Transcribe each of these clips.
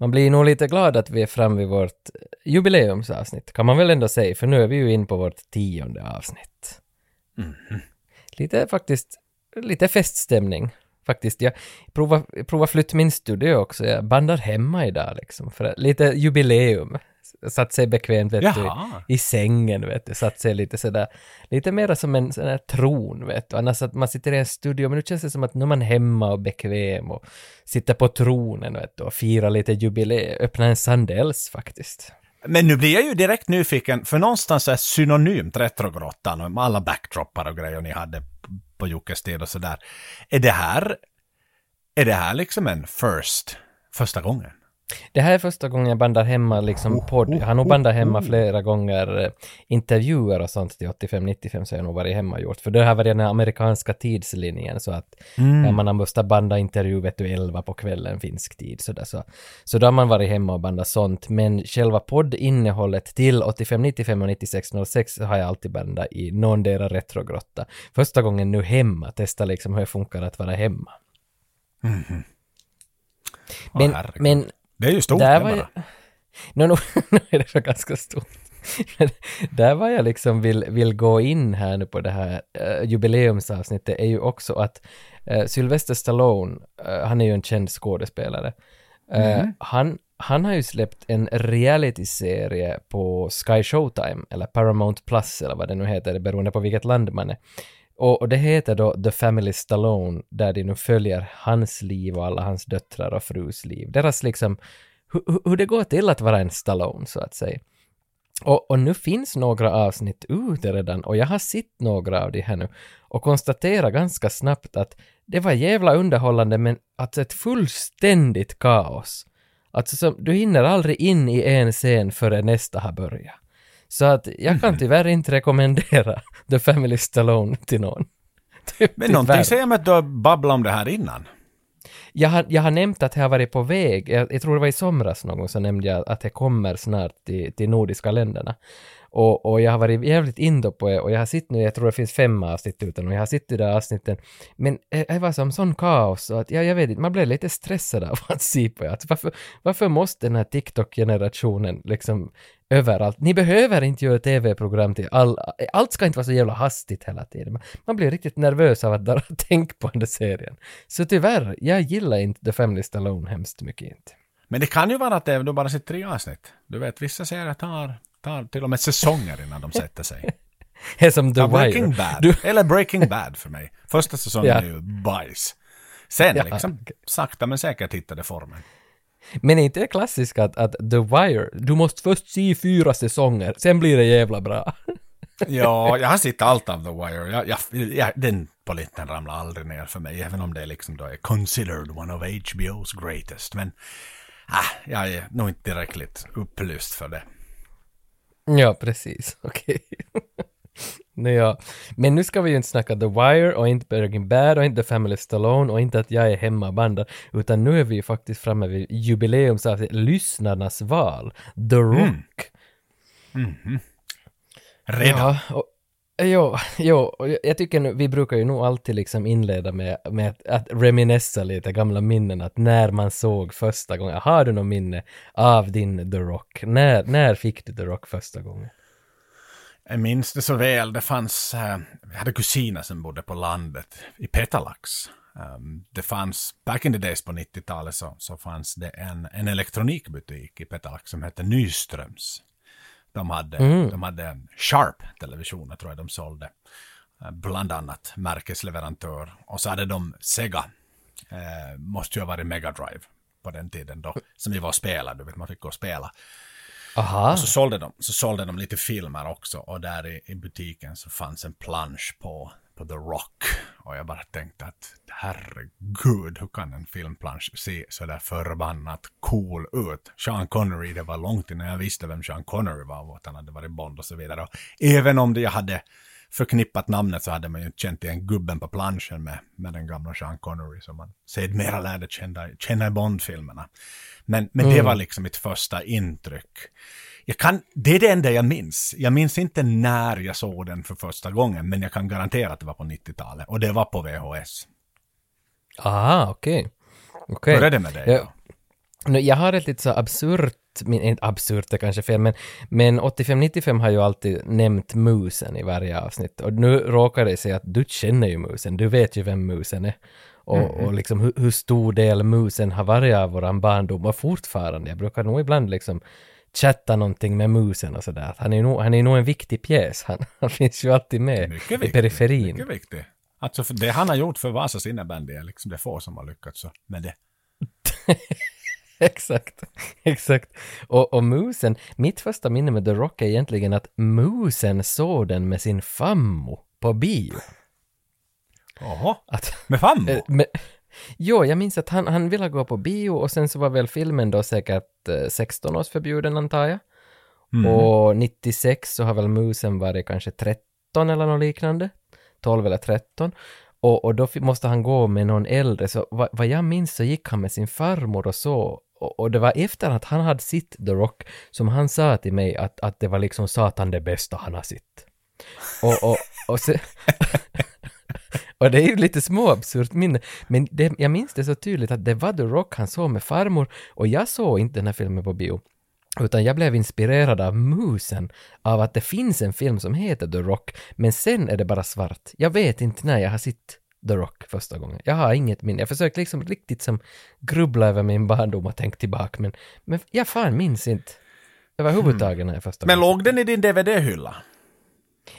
Man blir nog lite glad att vi är framme vid vårt jubileumsavsnitt, kan man väl ändå säga, för nu är vi ju in på vårt tionde avsnitt. Mhm. Lite faktiskt, lite feststämning. Faktiskt, jag provar, provar flytta min studio också, jag bandar hemma idag liksom, för lite jubileum. Satt sig bekvämt vet Jaha. du, i sängen vet du, satt sig lite sådär, lite mera som en sån här tron vet du, annars att man sitter i en studio, men nu känns det som att nu är man hemma och bekväm och sitter på tronen vet du, och firar lite jubileum, öppna en Sandels faktiskt. Men nu blir jag ju direkt nyfiken, för någonstans är synonymt Retrogrottan med alla backdroppar och grejer ni hade på Jockes tid och sådär. Är det här, är det här liksom en first, första gången? Det här är första gången jag bandar hemma liksom podd. Jag har nog bandat hemma flera gånger eh, intervjuer och sånt till 85-95 så har jag nog varit hemma och gjort. För det har varit den här amerikanska tidslinjen så att mm. man måste banda intervju vet du 11 på kvällen finsk tid så där så. Så då har man varit hemma och bandat sånt men själva poddinnehållet till 85-95 och 96-06 har jag alltid bandat i någondera retrogrotta. Första gången nu hemma, testa liksom hur det funkar att vara hemma. Åh, Men, herregud. men det är ju stort där det var jag... No, no, det är ganska stort. Men där var jag liksom vill, vill gå in här nu på det här uh, jubileumsavsnittet är ju också att uh, Sylvester Stallone, uh, han är ju en känd skådespelare, uh, han, han har ju släppt en reality-serie på Sky Showtime, eller Paramount Plus eller vad det nu heter, det beroende på vilket land man är. Och, och det heter då The Family Stallone, där de nu följer hans liv och alla hans döttrar och frus liv. Deras liksom, hur, hur- hur det går till att vara en Stallone, så att säga. Och, och nu finns några avsnitt ute redan och jag har sett några av de här nu och konstaterar ganska snabbt att det var jävla underhållande men alltså ett fullständigt kaos. Alltså som, du hinner aldrig in i en scen före nästa har börjat. Så att jag kan tyvärr inte rekommendera The Family Stallone till någon. Ty- Men någonting säger mig att du har babblat om det här innan. Jag har, jag har nämnt att det har varit på väg, jag, jag tror det var i somras någon gång så nämnde jag att det kommer snart till, till nordiska länderna. Och, och jag har varit jävligt inne på det och jag har sett nu, jag tror det finns fem avsnitt utan och jag har sett de där avsnitten. Men det var som sån kaos så att jag, jag vet inte, man blev lite stressad av att se på det. Alltså, varför, varför måste den här TikTok-generationen liksom överallt, ni behöver inte göra tv-program till all, allt ska inte vara så jävla hastigt hela tiden. Man, blir riktigt nervös av att bara tänka på den där serien. Så tyvärr, jag gillar inte The Family Stallone hemskt mycket inte. Men det kan ju vara att du bara sitter tre avsnitt. Du vet, vissa serier tar, tar till och med säsonger innan de sätter sig. Det är som The Ja, Wire. Breaking Bad. Du, Eller Breaking Bad för mig. Första säsongen Ja. är ju bajs. Sen Ja, liksom, sakta men säkert hittade formen. Men är inte det klassiskt att, att The Wire, du måste först se fyra säsonger, sen blir det jävla bra. Ja, jag har sett allt av The Wire. Jag, jag, jag, den polletten ramlar aldrig ner för mig, även om det liksom då är considered one of HBO's greatest. Men ah, jag är nog inte tillräckligt upplyst för det. Ja, precis. Okej. Nej, ja. Men nu ska vi ju inte snacka The Wire och inte Breaking Bad och inte The Family Stallone och inte att jag är hemmabandad, utan nu är vi ju faktiskt framme vid jubileumsavsnitt, lyssnarnas val, The Rock. Redan. Ja, och, jo, jo, jag tycker nu, vi brukar ju nog alltid liksom inleda med, med att, att reminessa lite gamla minnen, att när man såg första gången, har du något minne av din The Rock? När, när fick du The Rock första gången? Jag minns det så väl. Det fanns, eh, jag hade kusiner som bodde på landet i Petalax. Um, det fanns, back in the days på 90-talet så, så fanns det en, en elektronikbutik i Petalax som hette Nyströms. De hade, de hade en Sharp televisioner tror jag de sålde. Eh, Bland annat märkesleverantör. Och så hade de Sega. Eh, måste ju ha varit Mega Drive på den tiden då. Som vi var och spelade, du vet man fick gå och spela. Aha, Och så sålde de, så sålde de lite filmer också och där i, i butiken så fanns en plansch på, på The Rock. Och jag bara tänkte att herregud, hur kan en filmplansch se så där förbannat cool ut? Sean Connery, det var långt innan jag visste vem Sean Connery var och att han hade varit Bond och så vidare. Och även om det jag hade förknippat namnet så hade man ju känt igen gubben på planschen med, med den gamla Sean Connery som man sedermera lärde känna, känna i Bond-filmerna. Men, men det var liksom mitt första intryck. Jag kan, det är det enda jag minns. Jag minns inte när jag såg den för första gången, men jag kan garantera att det var på 90-talet. Och det var på VHS. aha, okej. Okej. Hur är det med dig? Ja. då? Nu, jag har ett lite så absurt, absurt är kanske fel, men, men 85-95 har ju alltid nämnt musen i varje avsnitt. Och nu råkar det sig att du känner ju musen, du vet ju vem musen är. Och, och liksom hur, hur stor del musen har varit av våran barndom och fortfarande. Jag brukar nog ibland liksom chatta någonting med musen och sådär. Han är nog, han är nog en viktig pjäs. Han, han finns ju alltid med Mycket i periferin. Mycket viktigt. Alltså det han har gjort för Vasas innebandy är liksom det få som har lyckats så med det. exakt, exakt. Och, och musen, mitt första minne med The Rock är egentligen att musen såg den med sin fammo på bio. Jaha, med Fammo? eh, men, jo, jag minns att han, han ville gå på bio och sen så var väl filmen då säkert eh, 16 års förbjuden antar jag. Och 96 så har väl musen varit kanske 13 eller något liknande. 12 eller 13. Och, och då måste han gå med någon äldre, så vad, vad jag minns så gick han med sin farmor och så. Och, och det var efter att han hade sett The Rock som han sa till mig att, att det var liksom satan det bästa han har sett. Och, och, och, se, och det är ju lite småabsurt minne, men det, jag minns det så tydligt att det var The Rock han såg med farmor och jag såg inte den här filmen på bio. Utan jag blev inspirerad av musen, av att det finns en film som heter The Rock, men sen är det bara svart. Jag vet inte när jag har sett The Rock första gången. Jag har inget minne. Jag försöker liksom riktigt som grubbla över min barndom och tänka tillbaka, men, men jag fan minns inte överhuvudtaget när jag första Men gången. låg den i din DVD-hylla?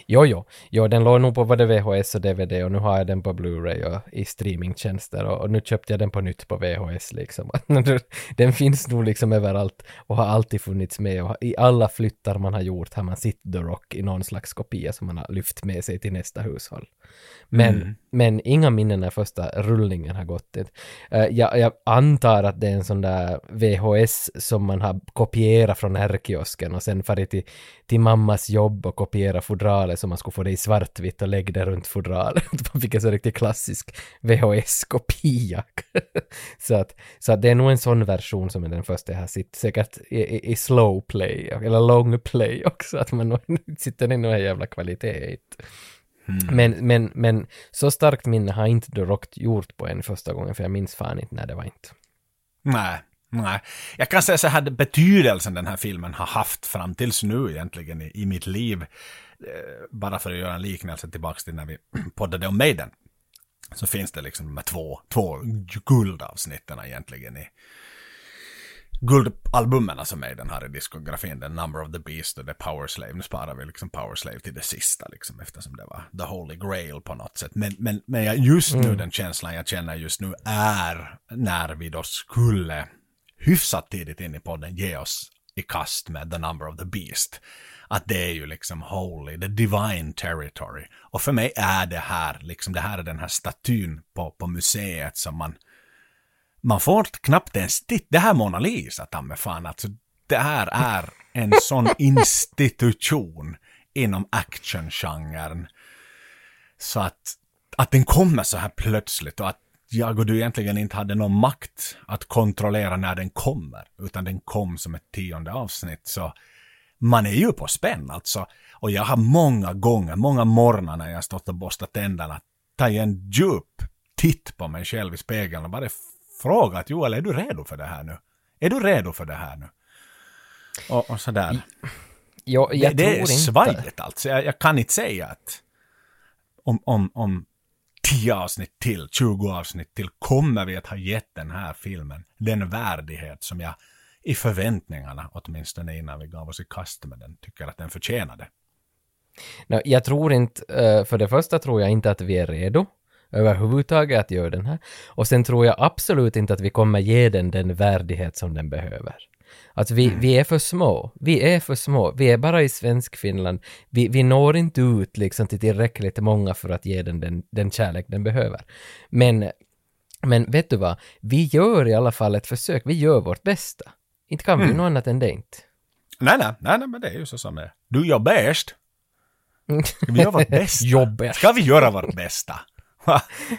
Jo, jo. Jo, den låg nog på både VHS och DVD och nu har jag den på Blu-ray och i streamingtjänster och, och nu köpte jag den på nytt på VHS liksom. den finns nog liksom överallt och har alltid funnits med och i alla flyttar man har gjort har man sett The Rock i någon slags kopia som man har lyft med sig till nästa hushåll. Men, men inga minnen när första rullningen har gått. dit. Eh, jag, jag antar att det är en sån där VHS som man har kopierat från herrkiosken och sen farit till, till mammas jobb och kopierat fodralet så man skulle få det i svartvitt och lägga det runt fodralet. man fick en så riktigt klassisk VHS-kopia. så, att, så att det är nog en sån version som är den första jag har sett. Säkert i, i, i slow play eller long play också, att man sitter i någon jävla kvalitet. Men, men, men så starkt minne har inte The Rock gjort på en första gången, för jag minns fan inte när det var inte. Nej, nej. Jag kan säga så här, betydelsen den här filmen har haft fram tills nu egentligen i, i mitt liv. Eh, bara för att göra en liknelse tillbaka till när vi poddade om Maiden. Så finns det liksom de här två, två guldavsnitten egentligen i guldalbumen som Maiden har i diskografin. The Number of the Beast och The Power Slave. Nu sparar vi liksom Power Slave till det sista liksom eftersom det var The Holy Grail på något sätt. Men, men, men just nu, den känslan jag känner just nu är när vi då skulle hyfsat tidigt in i podden ge oss i kast med The Number of the Beast. Att det är ju liksom holy, the divine territory. Och för mig är det här, liksom det här är den här statyn på, på museet som man man får knappt ens titta. Det här är Mona Lisa, ta mig fan. Alltså, det här är en sån institution inom actiongenren. Så att, att den kommer så här plötsligt och att jag och du egentligen inte hade någon makt att kontrollera när den kommer, utan den kom som ett tionde avsnitt. Så man är ju på spänn alltså. Och jag har många gånger, många morgnar när jag stått och borstat tänderna, tagit en djup titt på mig själv i spegeln och bara frågat Joel, är du redo för det här nu? Är du redo för det här nu? Och, och sådär. Jag, jag det, det är svajigt alltså. Jag, jag kan inte säga att om, om, om 10 avsnitt till, 20 avsnitt till, kommer vi att ha gett den här filmen den värdighet som jag i förväntningarna, åtminstone innan vi gav oss i kast med den, tycker att den förtjänade. No, jag tror inte, eh, för det första tror jag inte att vi är redo överhuvudtaget att göra den här. Och sen tror jag absolut inte att vi kommer ge den den värdighet som den behöver. Att vi, vi är för små. Vi är för små. Vi är bara i svensk Finland. Vi, vi når inte ut liksom till tillräckligt många för att ge den den, den kärlek den behöver. Men, men vet du vad? Vi gör i alla fall ett försök. Vi gör vårt bästa. Inte kan vi något annat än det inte. Nej, nej, nej, nej, men det är ju så som det är. Du gör bäst. Ska vi göra vårt bästa? Jobbigt. Ska vi göra vårt bästa?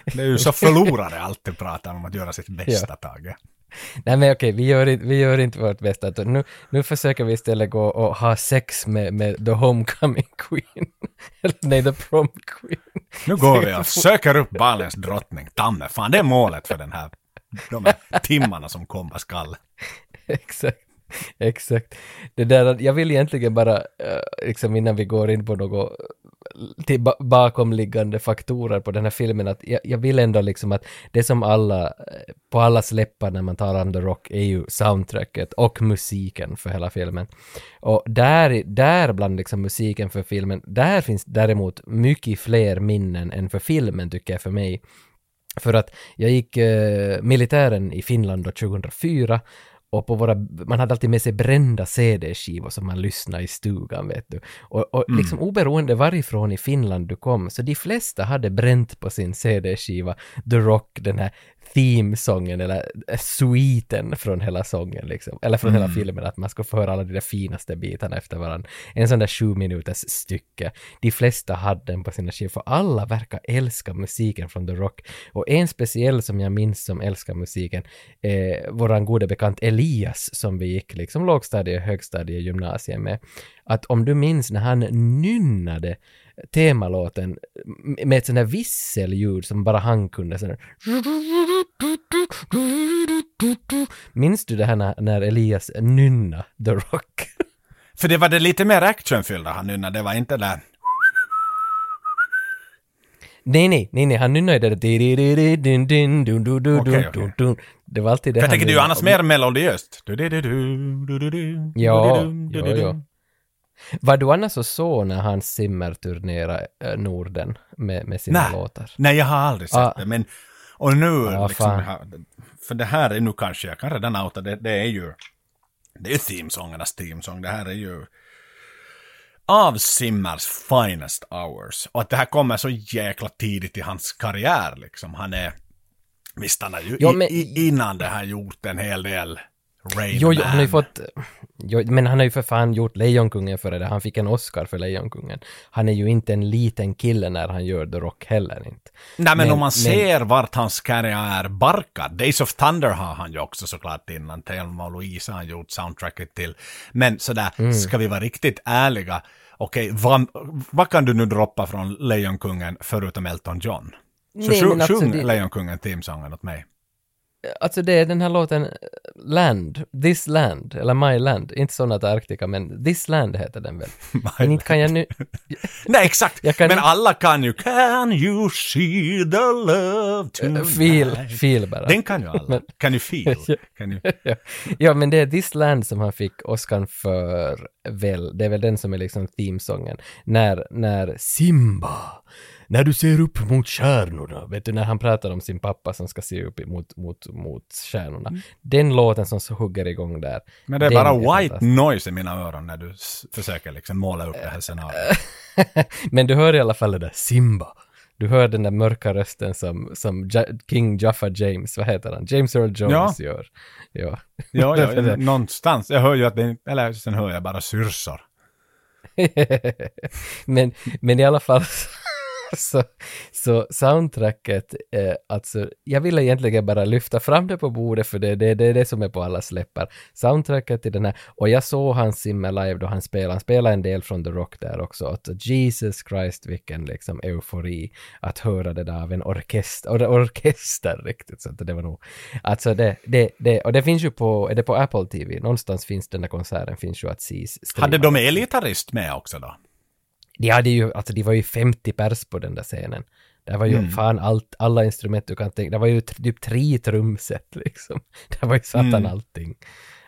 Det är ju så förlorare alltid pratar om att göra sitt bästa, Tage. Nej men okej, vi gör inte, vi gör inte vårt bästa. Nu, nu försöker vi istället gå och ha sex med, med the homecoming queen. Eller nej, the prom queen. Nu går vi och söker upp balens drottning. Tamme, fan det är målet för den här de här timmarna som komma skall. Exakt. Exakt. Det där, jag vill egentligen bara, eh, liksom innan vi går in på något eh, till bakomliggande faktorer på den här filmen, att jag, jag, vill ändå liksom att det som alla, eh, på alla släppar när man talar om The Rock är ju soundtracket och musiken för hela filmen. Och där, där bland liksom musiken för filmen, där finns däremot mycket fler minnen än för filmen tycker jag för mig. För att jag gick eh, militären i Finland då 2004 och på våra, man hade alltid med sig brända CD-skivor som man lyssnade i stugan, vet du. Och, och mm. liksom oberoende varifrån i Finland du kom, så de flesta hade bränt på sin CD-skiva The Rock, den här theme-sången eller suiten från hela sången liksom, eller från mm. hela filmen, att man ska få höra alla de där finaste bitarna efter varandra. En sån där sju minuters stycke. De flesta hade den på sina skivor, för alla verkar älska musiken från The Rock. Och en speciell som jag minns som älskar musiken, är våran gode bekant Elias som vi gick liksom lågstadie, högstadie, gymnasiet med. Att om du minns när han nynnade temalåten med ett sånt här visselljud som bara han kunde. Sån Minns du det här när, när Elias nynna The Rock? För det var det lite mer actionfyllda han nynnade, det var inte där... Nej, nej, nej, nej, han nynnade det där Det var alltid det Jag tänker det är ju annars mer melodiöst. Ja, ja, ja. Var du annars och så när han simmerturnerade äh, Norden med, med sina nej, låtar? Nej, jag har aldrig sett ah. det, men och nu, ah, liksom, för det här är nu kanske, jag kan redan outa, det, det är ju, det är ju themesångernas themesång, det här är ju av Simmers finest hours. Och att det här kommer så jäkla tidigt i hans karriär liksom. Han är, visst han har ju jo, men... i, innan det här gjort en hel del Rain jo, jo, han har ju fått... Jo, men han har ju för fan gjort Lejonkungen före det. Han fick en Oscar för Lejonkungen. Han är ju inte en liten kille när han gör The Rock heller inte. Nej, men, men om man men... ser vart hans karriär barkar. Days of Thunder har han ju också såklart innan. Thelma och Louise har han gjort soundtracket till. Men sådär, mm. ska vi vara riktigt ärliga. Okej, vad, vad kan du nu droppa från Lejonkungen förutom Elton John? Så Nej, sjung, alltså, sjung det... Lejonkungen teamsången åt mig. Alltså det är den här låten Land, This Land, eller My Land, inte Sonata Arctica men This Land heter den väl? men inte kan jag nu... Nej exakt, men alla kan ju Can you see the love eh, tonight? Feel, feel bara. Den kan ju alla. men... Can you feel? Can you... ja men det är This Land som han fick Oscar för väl, det är väl den som är liksom themesången. När, när Simba när du ser upp mot stjärnorna, vet du när han pratar om sin pappa som ska se upp mot, mot, mot stjärnorna. Mm. Den låten som så hugger igång där. Men det är bara är white noise i mina öron när du försöker liksom måla upp det här scenariot. Men du hör i alla fall det där Simba. Du hör den där mörka rösten som, som ja King Jaffa James, vad heter han? James Earl Jones ja. gör. Ja, ja, ja någonstans. Jag hör ju att det, eller sen hör jag bara syrsor. men, men i alla fall så, så soundtracket, eh, alltså, jag ville egentligen bara lyfta fram det på bordet för det, det, det är det som är på alla läppar. Soundtracket i den här, och jag såg hans simmer live då han spelade, han spelade en del från The Rock där också, att Jesus Christ vilken liksom eufori att höra det där av en orkester, or, orkester riktigt, så att det var nog, alltså det, det, det, och det finns ju på, är det på Apple TV, någonstans finns den där konserten, finns ju att ses. Hade de elgitarrist med också då? De hade ju, alltså de var ju 50 pers på den där scenen. Det var ju mm. fan allt, alla instrument du kan tänka, det var ju typ tre trumset liksom. Det var ju satan mm. allting.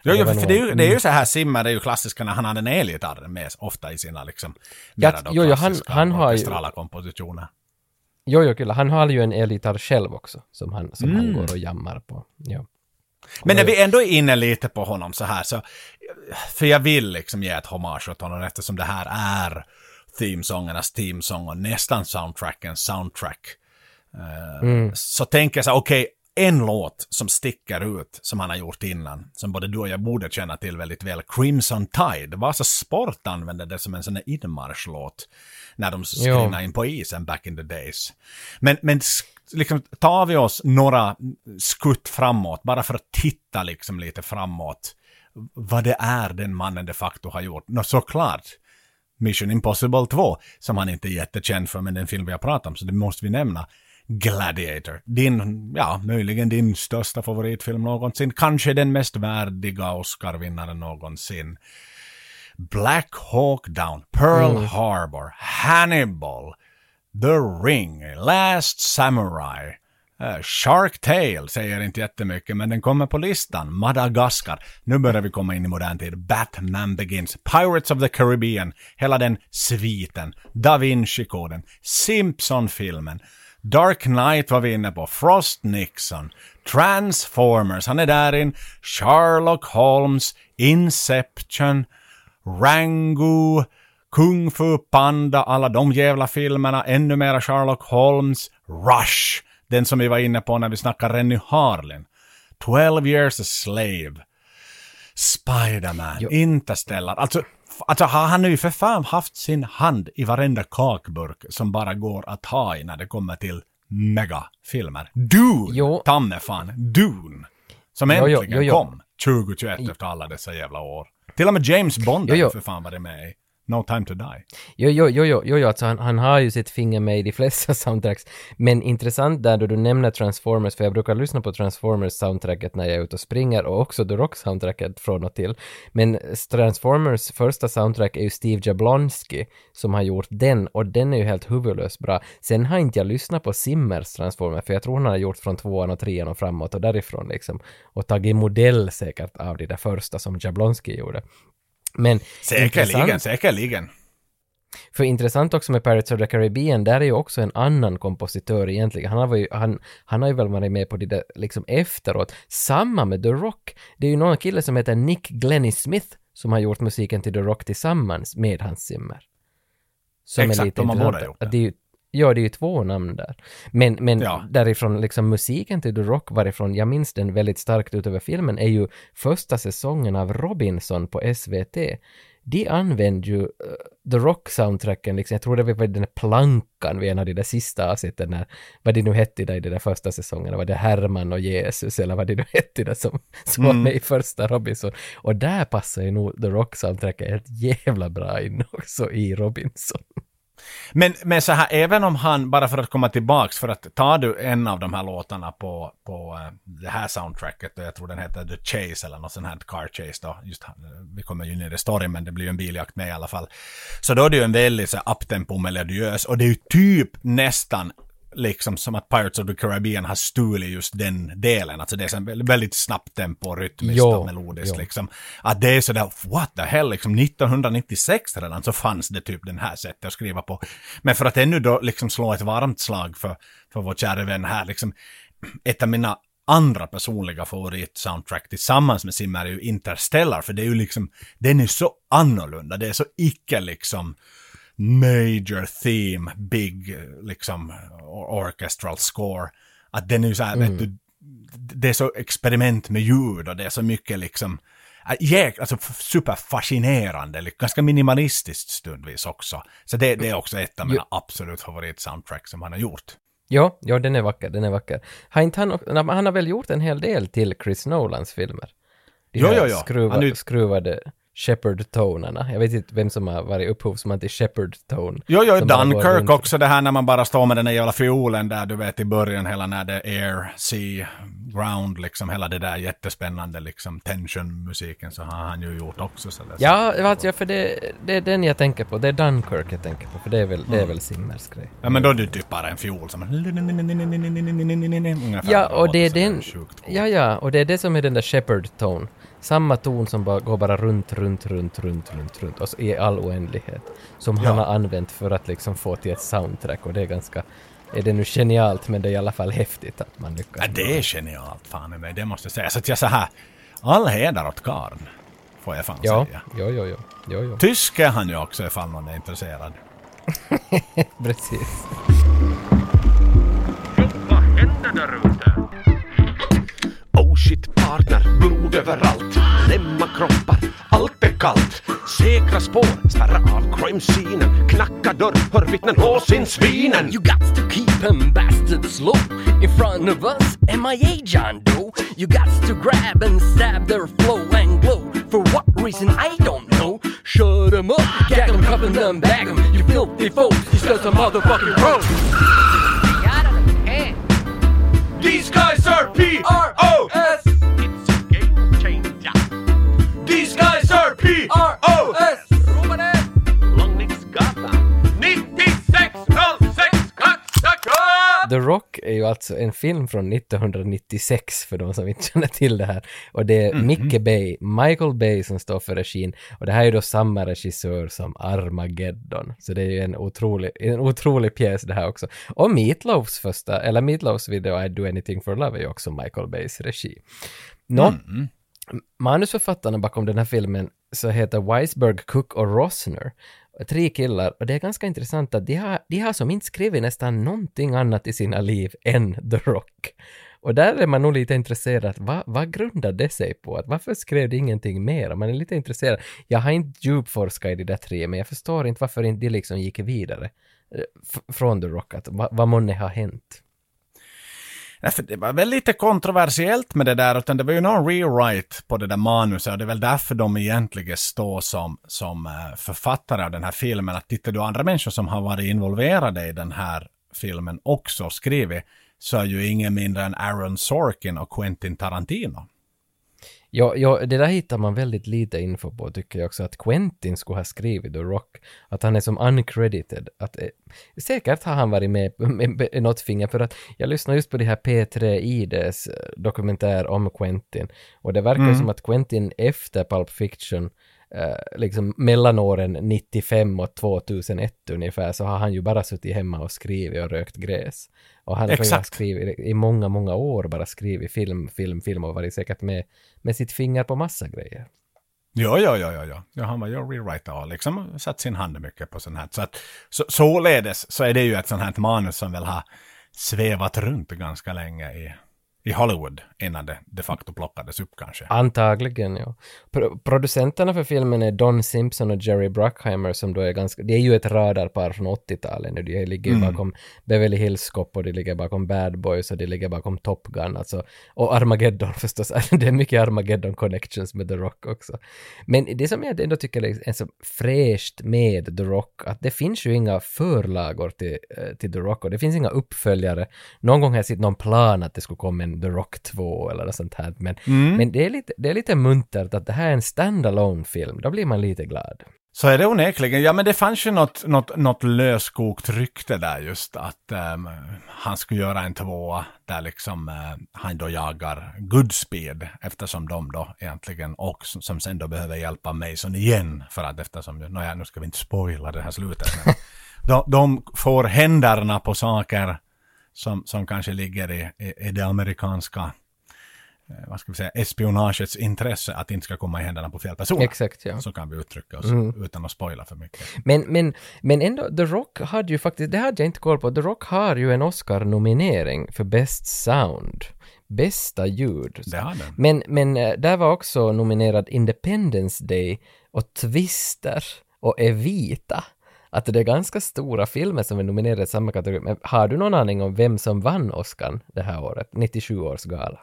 Jo, jo, för det, är ju, det är ju så här, Simmer är ju klassiska när han hade en elgitarr med ofta i sina liksom, ja, jo, jo, han, han har ju, kompositioner. Jo, jo, killa, han har ju en elgitarr själv också, som han, som mm. han går och jammar på. Ja. Men när vi ändå är inne lite på honom så här så, för jag vill liksom ge ett hommage åt honom eftersom det här är themesångernas themesång och nästan soundtrackens soundtrack. Uh, mm. Så tänker jag så okej, okay, en låt som sticker ut som han har gjort innan, som både du och jag borde känna till väldigt väl, Crimson Tide. Vasa Sport använde det som en sån här inmarschlåt när de skrinade in på isen back in the days. Men, men liksom tar vi oss några skutt framåt, bara för att titta liksom lite framåt, vad det är den mannen de facto har gjort. Nå, såklart, Mission Impossible 2, som han inte är jättekänd för, men den film vi har pratat om, så det måste vi nämna. Gladiator. Din, ja, möjligen din största favoritfilm någonsin. Kanske den mest värdiga Oscar-vinnaren någonsin. Black Hawk Down, Pearl mm. Harbor, Hannibal, The Ring, Last Samurai. Eh, Shark Tale säger inte jättemycket, men den kommer på listan. Madagaskar. Nu börjar vi komma in i modern tid. Batman Begins. Pirates of the Caribbean. Hela den sviten. Da Vinci-koden. Simpson-filmen. Dark Knight var vi inne på. Frost Nixon. Transformers. Han är där in. Sherlock Holmes. Inception. Rango. Kung Fu Panda. Alla de jävla filmerna. Ännu mera Sherlock Holmes. Rush. Den som vi var inne på när vi snackade Renny Harlin. 12 years a slave. Spiderman, Interstellar. Alltså, alltså har han ju för fan haft sin hand i varenda kakburk som bara går att ha i när det kommer till megafilmer. Dune! Jo. Tamme fan, Dune! Som äntligen jo, jo, kom 2021 efter alla dessa jävla år. Till och med James Bond har för fan varit med i. No time to die. Jo, jo, jo, jo, jo, alltså han, han har ju sitt finger med i de flesta soundtracks. Men intressant där då du nämner Transformers, för jag brukar lyssna på Transformers-soundtracket när jag är ute och springer och också The Rock-soundtracket från och till. Men Transformers första soundtrack är ju Steve Jablonski som har gjort den och den är ju helt huvudlöst bra. Sen har inte jag lyssnat på Simmers Transformers, för jag tror han har gjort från tvåan och trean och framåt och därifrån liksom. Och tagit modell säkert av det där första som Jablonski gjorde. Men säkerligen, säkerligen. För intressant också med Pirates of the Caribbean, där är ju också en annan kompositör egentligen. Han har ju, han, han har ju väl varit med på det där liksom efteråt. Samma med The Rock. Det är ju någon kille som heter Nick Glennie Smith som har gjort musiken till The Rock tillsammans med Hans Zimmer. Som Exakt, är lite de har båda gjort det. det är ju, Ja, det är ju två namn där. Men, men ja. därifrån, liksom musiken till The Rock varifrån, jag minns den väldigt starkt utöver filmen, är ju första säsongen av Robinson på SVT. De använde ju uh, The Rock-soundtracken, liksom, jag tror det var den där plankan vid en av de där sista avsnitten när, vad det nu hette där i de där första säsongerna, var det Herman och Jesus eller vad det nu hette där som, som mm. var med i första Robinson. Och där passar ju nog The Rock-soundtracken helt jävla bra in också i Robinson. Men, men så här, även om han, bara för att komma tillbaks, för att tar du en av de här låtarna på, på eh, det här soundtracket, och jag tror den heter The Chase eller något sånt här Car Chase då, just eh, vi kommer ju ner i storyn men det blir ju en biljakt med i alla fall. Så då är det ju en väldigt så uptempo melodiös, och det är ju typ nästan liksom som att Pirates of the Caribbean har stulit just den delen. Alltså det är en väldigt snabbt tempo, rytmiskt jo, och melodiskt jo. liksom. Att det är sådär, what the hell, liksom 1996 redan så fanns det typ den här sättet att skriva på. Men för att ännu då liksom slå ett varmt slag för, för vår kära vän här, liksom ett av mina andra personliga favorit-soundtrack tillsammans med Simmer är ju Interstellar, för det är ju liksom, den är så annorlunda, det är så icke liksom major theme, big liksom orchestral score. Att den är ju så här, mm. vet du, det är så experiment med ljud och det är så mycket liksom, jäk, alltså superfascinerande, ganska minimalistiskt stundvis också. Så det, det är också ett av mina absolut favorit-soundtracks som han har gjort. Ja, ja, den är vacker, den är vacker. Har inte han, han har väl gjort en hel del till Chris Nolans filmer? De jo, jo, jo. Skruva, han är... skruvade Shepard-tonerna. Jag vet inte vem som har varit upphovsman till Shepard-tone. Jo, jo, Dunkirk också, det här när man bara står med den där jävla fiolen där, du vet i början, hela när det är air, sea, ground, liksom hela det där jättespännande liksom tension-musiken så har han ju gjort också. Så det, ja, vet jag, för det, det är den jag tänker på, det är Dunkirk jag tänker på, för det är väl, mm. det är mm. väl Simmers grej. Ja, men då är det typ bara en fiol som... Ja, och det är den... Ja, ja, och det är det som är den där Shepard-tone samma ton som bara går bara runt, runt, runt, runt, runt, runt, alltså i all oändlighet. Som ja. han har använt för att liksom få till ett soundtrack och det är ganska är det nu genialt men det är i alla fall häftigt att man lyckas. Ja, det är genialt fan med det måste jag säga. Så att jag så här, all heder åt karln. Får jag fan ja, säga. Ja, ja, ja. ja, ja. Tysk är han ju också ifall någon är intresserad. Precis. Vad händer där ute? Oh shit partner, blod överallt. Lämna kroppar, allt är kallt. Säkra spår, spärra av crime-scenen. Knacka dörr, hör vittnen hås in svinen. You got to keep them bastards low In front of us, MIA John Doe. You got to grab and stab their flow and glow. For what reason I don't know. Shut them up, gag them, cuff them, bag them You filthy folks, you such some motherfucking pros These guys are P-R-O-S It's a game changer. These guys are P-R-O-S Romanes The Rock är ju alltså en film från 1996 för de som inte känner till det här. Och det är Micke Bay, Michael Bay som står för regin. Och det här är ju då samma regissör som Armageddon. Så det är ju en otrolig, en otrolig pjäs det här också. Och Meatloafs första, eller Meatloafs video I Do Anything For Love är ju också Michael Bays regi. Nå, manusförfattarna bakom den här filmen så heter Weisberg, Cook och Rosner. Tre killar, och det är ganska intressant att de har, de har som inte skrivit nästan någonting annat i sina liv än The Rock. Och där är man nog lite intresserad, vad, vad grundar det sig på? Att varför skrev de ingenting mer? Man är lite intresserad. Jag har inte djupforskat i de där tre, men jag förstår inte varför inte de liksom gick vidare eh, från The Rock. Att, vad, vad månne har hänt? Nej, för det var väl lite kontroversiellt med det där, utan det var ju någon rewrite på det där manuset och det är väl därför de egentligen står som, som eh, författare av den här filmen. Att tittar du andra människor som har varit involverade i den här filmen också skrivit, så är ju ingen mindre än Aaron Sorkin och Quentin Tarantino. Ja, ja, det där hittar man väldigt lite info på tycker jag också, att Quentin skulle ha skrivit The Rock, att han är som uncredited, att eh, säkert har han varit med med, med något finger, för att jag lyssnade just på det här P3 IDs eh, dokumentär om Quentin, och det verkar Mm. som att Quentin efter Pulp Fiction eh, liksom mellan åren 95 och 2001 ungefär så har han ju bara suttit hemma och skrivit och rökt gräs. Och han har skrivit i många, många år bara skrivit film, film, film och varit säkert med, med sitt finger på massa grejer. Ja, ja, ja, ja, ja. ja han var ju rewriter och liksom satt sin hand mycket på sånt här. Så att, så, således så är det ju ett sånt här manus som väl har svävat runt ganska länge i, i Hollywood innan det de facto plockades upp kanske. Antagligen, ja. Pro- producenterna för filmen är Don Simpson och Jerry Bruckheimer som då är ganska, det är ju ett radarpar från 80-talet nu, de ligger ju bakom Beverly Hills Cop och de ligger bakom Bad Boys och de ligger bakom Top Gun alltså, och Armageddon förstås, det är mycket Armageddon connections med The Rock också. Men det som jag ändå tycker är så fräscht med The Rock, att det finns ju inga förlagor till, eh, till The Rock och det finns inga uppföljare. Någon gång har jag sett någon plan att det skulle komma en The Rock 2 eller något sånt här, men, men det, är lite, det är lite muntert att det här är en standalone film, då blir man lite glad. Så är det onekligen. Ja, men det fanns ju något, något, något löskokt rykte där just att ehm, han skulle göra en tvåa där liksom eh, han då jagar Goodspeed eftersom de då egentligen och som, som sen då behöver hjälpa Mason igen för att eftersom, nåja, nu ska vi inte spoila det här slutet, men de, de får händerna på saker som, som kanske ligger i, i, i det amerikanska eh, vad ska vi säga, espionagets intresse att inte ska komma i händerna på fel personer. Exakt, ja. Så kan vi uttrycka oss utan att spoila för mycket. Men, men, men ändå, The Rock hade ju faktiskt, det hade jag inte koll på, The Rock har ju en Oscar-nominering för Best Sound. Bästa ljud. Det har den. Men, men eh, där var också nominerad Independence Day och Twister och Evita. Att det är ganska stora filmer som är nominerade i samma kategori. Men har du någon aning om vem som vann Oscar det här året? 97 års gala.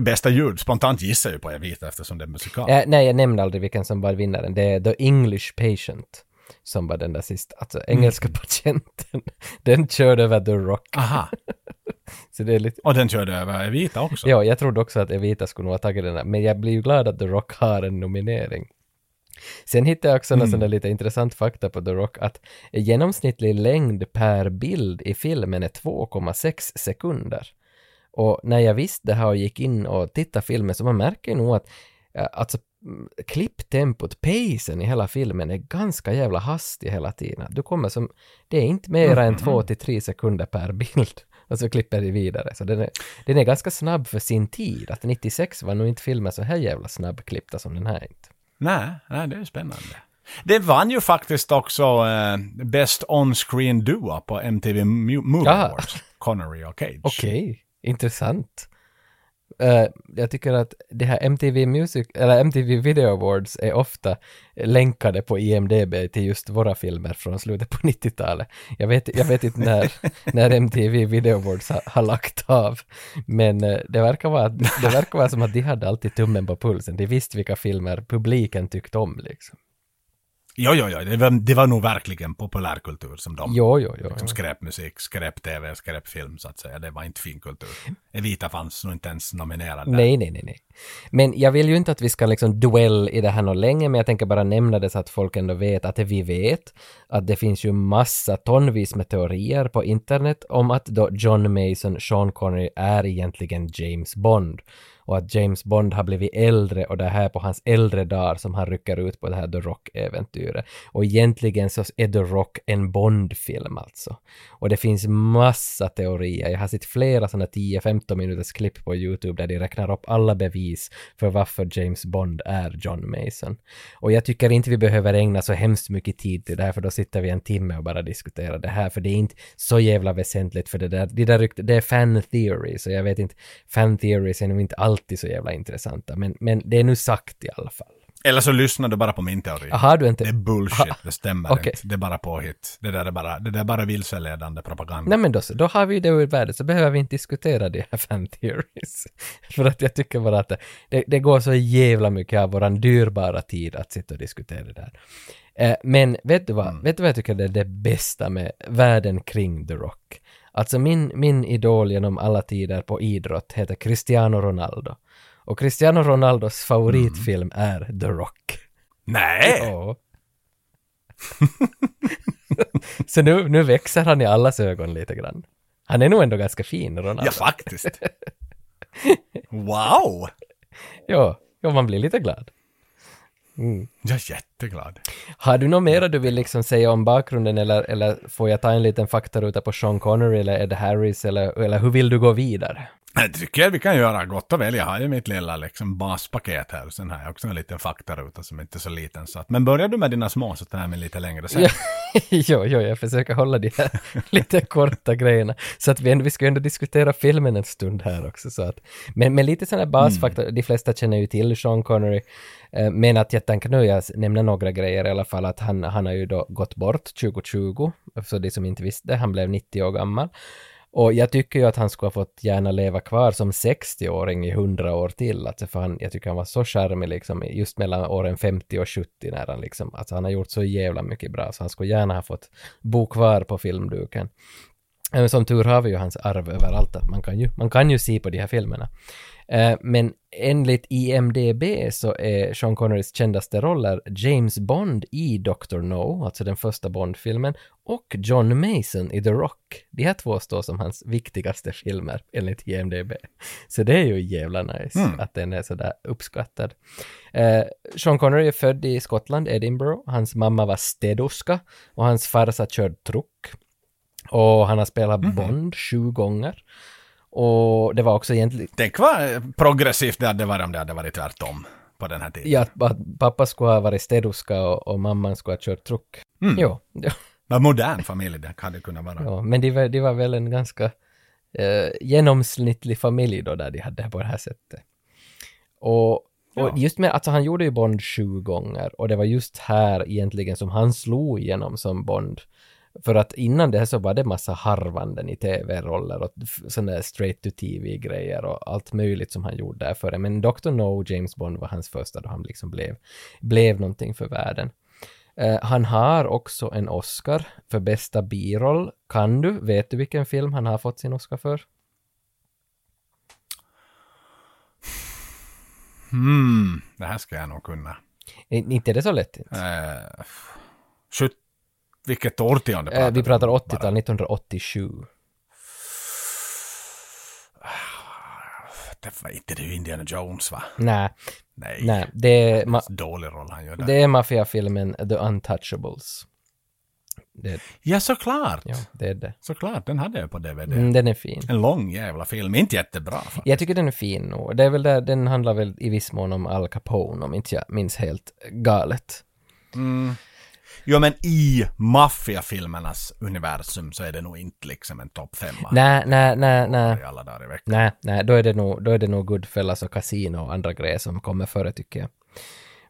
Bästa ljud, spontant gissar jag på Evita eftersom det är musikal. Eh, nej, jag nämnde aldrig vilken som var vinnaren. Det är The English Patient som var den där sista, alltså engelska patienten. Den körde över The Rock. Aha, Så det är lite... och den körde över Evita också. Ja, jag trodde också att Evita skulle ha tagit den här, men jag blir ju glad att The Rock har en nominering. Sen hittade jag också någon sån där lite intressant fakta på The Rock, att genomsnittlig längd per bild i filmen är 2,6 sekunder. Och när jag visste det här och gick in och tittade filmen så man märker nog att eh, alltså mm, klipptempot, pacen i hela filmen är ganska jävla hastig hela tiden. Du kommer som, det är inte mer än två till tre sekunder per bild. Och så klipper de vidare. Så den är, den är ganska snabb för sin tid. Att 96 var nog inte filmer så här jävla snabbklippta som den här inte. Nej, nej, det är spännande. Det vann ju faktiskt också eh, Best On-Screen Duo på MTV Movie. Awards. Connery och Cage. Okej, intressant. Eh, jag tycker att det här MTV Music, eller MTV Video Awards är ofta länkade på IMDB till just våra filmer från slutet på 90-talet. Jag vet, jag vet inte när, när MTV Video Awards har, har lagt av, men eh, det verkar, vara, det verkar vara som att de hade alltid tummen på pulsen. De visste vilka filmer publiken tyckte om liksom. Jo, jo, jo, det var, det var nog verkligen populärkultur som de Jo, jo, jo. Liksom skräpmusik, skräp-tv, skräpfilm så att säga. Det var inte finkultur. Evita fanns nog inte ens nominerad där. Nej, nej, nej, nej. Men jag vill ju inte att vi ska liksom duell i det här något länge, men jag tänker bara nämna det så att folk ändå vet att vi vet, att det finns ju massa tonvis med teorier på internet om att då John Mason, Sean Connery, är egentligen James Bond. Och att James Bond har blivit äldre och det här på hans äldre dagar som han rycker ut på det här The Rock-äventyret. Och egentligen så är The Rock en Bond-film alltså. Och det finns massa teorier. Jag har sett flera sådana 10-15 minuters klipp på YouTube där de räknar upp alla bevis för varför James Bond är John Mason. Och jag tycker inte vi behöver ägna så hemskt mycket tid till det här för då sitter vi en timme och bara diskuterar det här för det är inte så jävla väsentligt för det där, det där rykt, det är fan theories och jag vet inte, fan theories är nog inte alls alltid så jävla intressanta men, men det är nu sagt i alla fall. Eller så lyssnar du bara på min teori. Har du inte... Det är bullshit, det stämmer Okej. inte. Det är bara påhitt. Det där är bara, det där är bara vilseledande propaganda. Nej men då, så, då har vi det ur världen så behöver vi inte diskutera de här fan theories. För att jag tycker bara att det, det, går så jävla mycket av våran dyrbara tid att sitta och diskutera det där. Eh, men vet du vad, vet du vad jag tycker är det bästa med världen kring The Rock? Alltså min, min idol genom alla tider på idrott heter Cristiano Ronaldo. Och Cristiano Ronaldos favoritfilm är The Rock. Nej! Ja. så nu, nu växer han i allas ögon lite grann. Han är nog ändå ganska fin, Ronaldo. Ja, faktiskt. Wow! Ja, ja, man blir lite glad. Jag är jätteglad. Har du något mera du vill liksom säga om bakgrunden eller, eller får jag ta en liten faktaruta på Sean Connery eller Ed Harris eller, eller hur vill du gå vidare? Jag tycker vi kan göra gott och väl. Jag har ju mitt lilla liksom baspaket här. Sen har jag också en liten faktaruta som inte är så liten. Så att, men börjar du med dina små så tar jag mig lite längre sen. Jo, jo, jag försöker hålla de här lite korta grejerna. Så att vi, ändå, vi ska ju ändå diskutera filmen en stund här också. Så att, men, men lite sådana basfakta, de flesta känner ju till Sean Connery. Eh, Men att jag tänker nu, jag nämna några grejer i alla fall, att han, han har ju då gått bort 2020, så de som inte visste, han blev 90 år gammal. Och jag tycker ju att han skulle ha fått gärna leva kvar som 60-åring i 100 år till, alltså för han, jag tycker han var så charmig liksom, just mellan åren 50 och 70 när han liksom, alltså han har gjort så jävla mycket bra, så han skulle gärna ha fått bo kvar på filmduken. Men som tur har vi ju hans arv överallt, att man kan ju, man kan ju se på de här filmerna. Eh, Men enligt IMDB så är Sean Connerys kändaste roller James Bond i Dr. No, alltså den första Bond-filmen, och John Mason i The Rock. De här två står som hans viktigaste filmer enligt IMDB. Så det är ju jävla nice att den är sådär uppskattad. Eh, Sean Connery är född i Skottland, Edinburgh. Hans mamma var städerska och hans farsa körde truck. Och han har spelat Bond sju gånger. Och det var också egentligen, Tänk vad progressivt det hade varit om det hade varit tvärtom på den här tiden. ja, att pappa skulle ha varit städerska och, och mamman skulle ha kört truck. Jo, ja, Vad modern familj det hade kunnat vara. ja, men de var, de var väl en ganska eh, genomsnittlig familj då där de hade det på det här sättet. Och, och Ja. just med, alltså han gjorde ju Bond sju gånger och det var just här egentligen som han slog igenom som Bond. För att innan det här så var det massa harvanden i tv-roller och sådana där straight to tv-grejer och allt möjligt som han gjorde där före. Men Dr. No, James Bond var hans första då han liksom blev, blev någonting för världen. Eh, han har också en Oscar för bästa biroll. Kan du? Vet du vilken film han har fått sin Oscar för? Hmm, det här ska jag nog kunna. I- Inte är det så lätt. Inte. Sjut, vilket årtionde Eh, vi pratar bara? 80-tal, 1987. Det var inte det Indiana Jones va? Nej, Nej. nej, det är, ma- Dålig roll han gör där. det är maffiafilmen The Untouchables. Det, Ja, såklart. ja, det är det. Såklart, den hade jag på DVD. Mm, den är fin. En lång jävla film, inte jättebra. faktiskt. Jag tycker den är fin nog. Det är väl där, den handlar väl i viss mån om Al Capone, om inte jag minns helt galet. Jo, men i maffiafilmernas universum så är det nog inte liksom en topp femma. Nej, nej, nej, nej. I alla dagar i veckan. Nej, nej, då är det nog, då är det nog Goodfellas och Casino och andra grejer som kommer före tycker jag.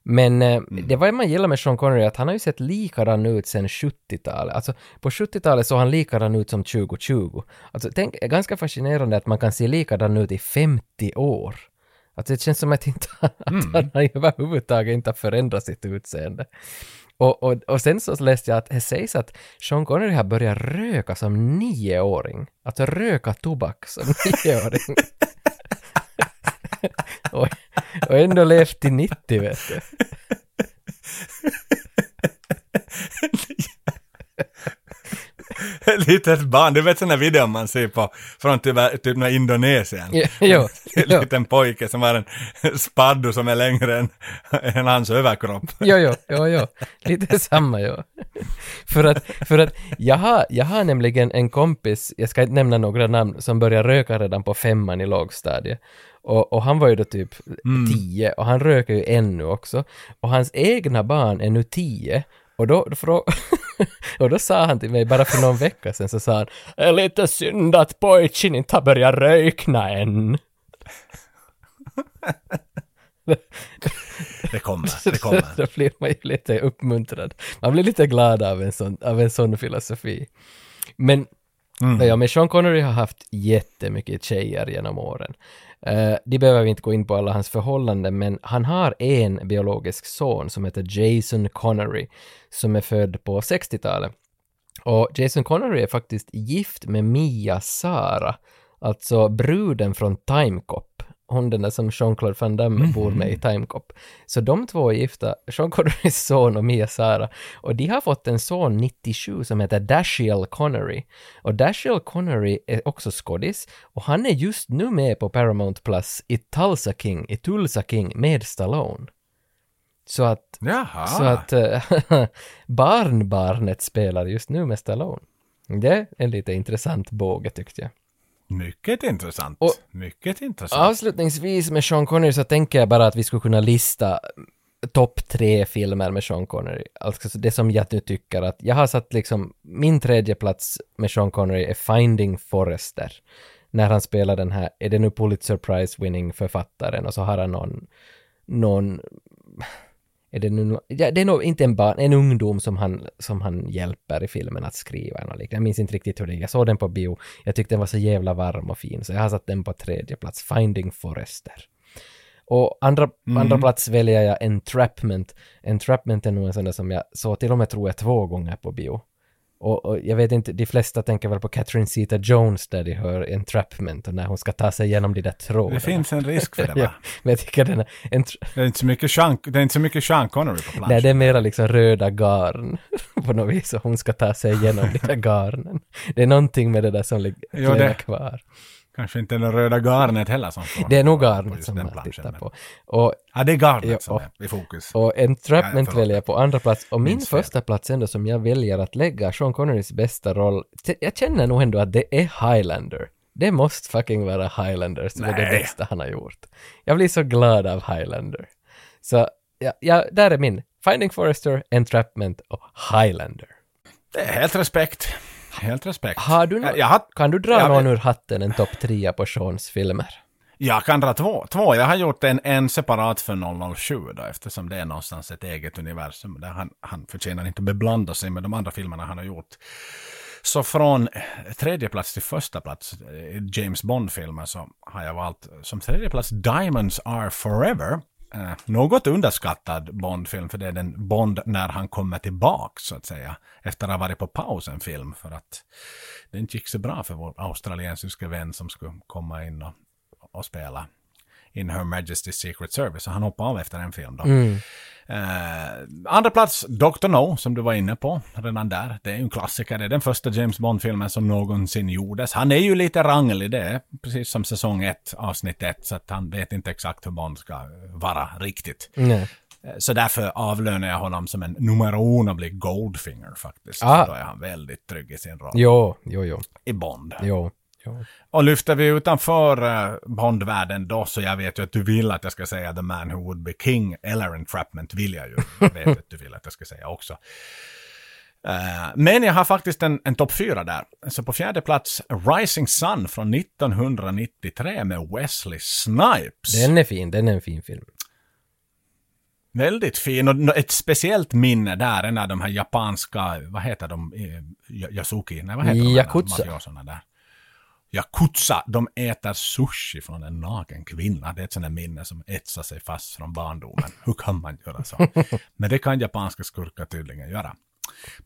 Men eh, det var man gillar med Sean Connery att han har ju sett likadan ut sedan 70-talet. Alltså på 70-talet såg han likadan ut som 2020. Alltså tänk, ganska fascinerande att man kan se likadan ut i 50 år. Att det känns som att, inte, att han överhuvudtaget inte har förändrat sitt utseende. Och, och, och sen så läste jag att det sägs att Sean Connery har börjat röka som nioåring. Alltså röka tobak som nioåring. och, och ändå levt till 90 vet du. litet barn, du vet sådana videor man ser på från typ, typ Indonesien. Ja, jo, En jo. liten pojke som har en spaddo som är längre än, än hans överkropp. Jo, jo, jo, jo. Lite samma, jo. För att, för att jag, har, jag har nämligen en kompis, jag ska inte nämna några namn, som började röka redan på femman i lågstadiet. Och, och han var ju då typ tio och han röker ju ännu också. Och hans egna barn är nu tio. Och då, då, och då sa han till mig, bara för någon vecka sedan, så sa han Det är lite synd att pojken inte har börjat rökna än. Det kommer, det kommer. då blir man ju lite uppmuntrad. Man blir lite glad av en sån, av en sån filosofi. Men, ja, men Sean Connery har haft jättemycket tjejer genom åren. Eh, uh, de behöver vi inte gå in på alla hans förhållanden, men han har en biologisk son som heter Jason Connery, som är född på 60-talet. Och Jason Connery är faktiskt gift med Mia Sara, alltså bruden från Timecop. Hon den där som Jean-Claude Van Damme bor med i Timecop. Så de två är gifta, Sean Connerys son och Mia Sara. Och de har fått en son 97 som heter Dashiell Connery. Och Dashiell Connery är också skådis och han är just nu med på Paramount Plus i Tulsa King, i Tulsa King med Stallone. Så att Jaha. så att äh, barnbarnet spelar just nu med Stallone. Det är en lite intressant båge tyckte jag. Mycket intressant. Och- Mycket intressant. Avslutningsvis med Sean Connery så tänker jag bara att vi skulle kunna lista topp tre filmer med Sean Connery. Alltså det som jag nu tycker att jag har satt liksom min tredje plats med Sean Connery är Finding Forrester. När han spelar den här, är det nu Pulitzer Prize winning författaren och så har han någon, någon är det nu, ja, det är nog inte en barn, en ungdom som han, som han hjälper i filmen att skriva eller något liknande. Jag minns inte riktigt hur det är. Jag såg den på bio. Jag tyckte den var så jävla varm och fin, så jag har satt den på tredje plats. Finding Forrester. Och andra, andra plats väljer jag Entrapment. Entrapment är nog en sån där som jag såg till och med tror jag två gånger på bio. Och, och jag vet inte, de flesta tänker väl på Catherine Zeta-Jones där de hör Entrapment och när hon ska ta sig igenom de där trådarna. Det finns en risk för det, ja, va? men jag tycker den är, Det är inte så mycket Sean, det är inte så mycket Sean Connery på planschen. Nej, det är mera liksom röda garn på något vis och hon ska ta sig igenom de där garnen. Det är någonting med det där som lig- Jo, lever det- kvar. Kanske inte det röda garnet heller som står Det är nog garnet som den man tittar på. Och, Ja, det är garnet Ja, som och- är i fokus. och Entrapment Ja, väljer jag på andra plats och min första plats ändå som jag väljer att lägga Sean Connerys bästa roll, jag känner nog ändå att det är Highlander. Det måste fucking vara Highlander som är det Nej. bästa han har gjort. Jag blir så glad av Highlander. Så, ja, ja där är min. Finding Forrester, Entrapment och Highlander. Det är helt respekt. Helt respekt. Har du jag, jag, har, Kan du dra jag, någon ur hatten, en topp trea på Seans filmer? jag kan dra två. två. Jag har gjort en, en separat för 007 då, eftersom det är någonstans ett eget universum. Där han, han förtjänar inte beblanda sig med de andra filmerna han har gjort. Så från tredje plats till första plats, eh, James Bond-filmer, så har jag valt som tredje plats Diamonds Are Forever. Eh, något underskattad Bond-film, för det är den Bond när han kommer tillbaka så att säga. Efter att ha varit på paus en film, för att den inte gick så bra för vår australiensiska vän som skulle komma in och, och spela in Her Majesty's Secret Service. Så han hoppade av efter en film då. Eh, andra plats, Dr. No, som du var inne på redan där. Det är ju en klassiker. Det är den första James Bond-filmen som någonsin gjordes. Han är ju lite ranglig, det är precis som säsong 1, avsnitt 1. Så att han vet inte exakt hur Bond ska vara riktigt. Eh, Så därför avlönar jag honom som en numero uno blir Goldfinger faktiskt. Ah. Då är han väldigt trygg i sin roll. Jo, jo, jo, I Bond. jo, jo. Och lyfter vi utanför uh, Bondvärlden då, så jag vet ju att du vill att jag ska säga The Man Who Would Be King eller Entrapment vill jag ju. Jag vet att du vill att jag ska säga också. Eh, men jag har faktiskt en, en topp fyra där. Så på fjärde plats Rising Sun från 1993 med Wesley Snipes. Den är fin, den är en fin film. Väldigt fin och ett speciellt minne där är när de här japanska, vad heter de, Eh, Ja- Yasuki? Nej, vad heter de? här Yakuza. de äter sushi från en naken kvinna. Det är ett sånt där minne som etsar sig fast från barndomen. Hur kan man göra så? Men det kan japanska skurkar tydligen göra.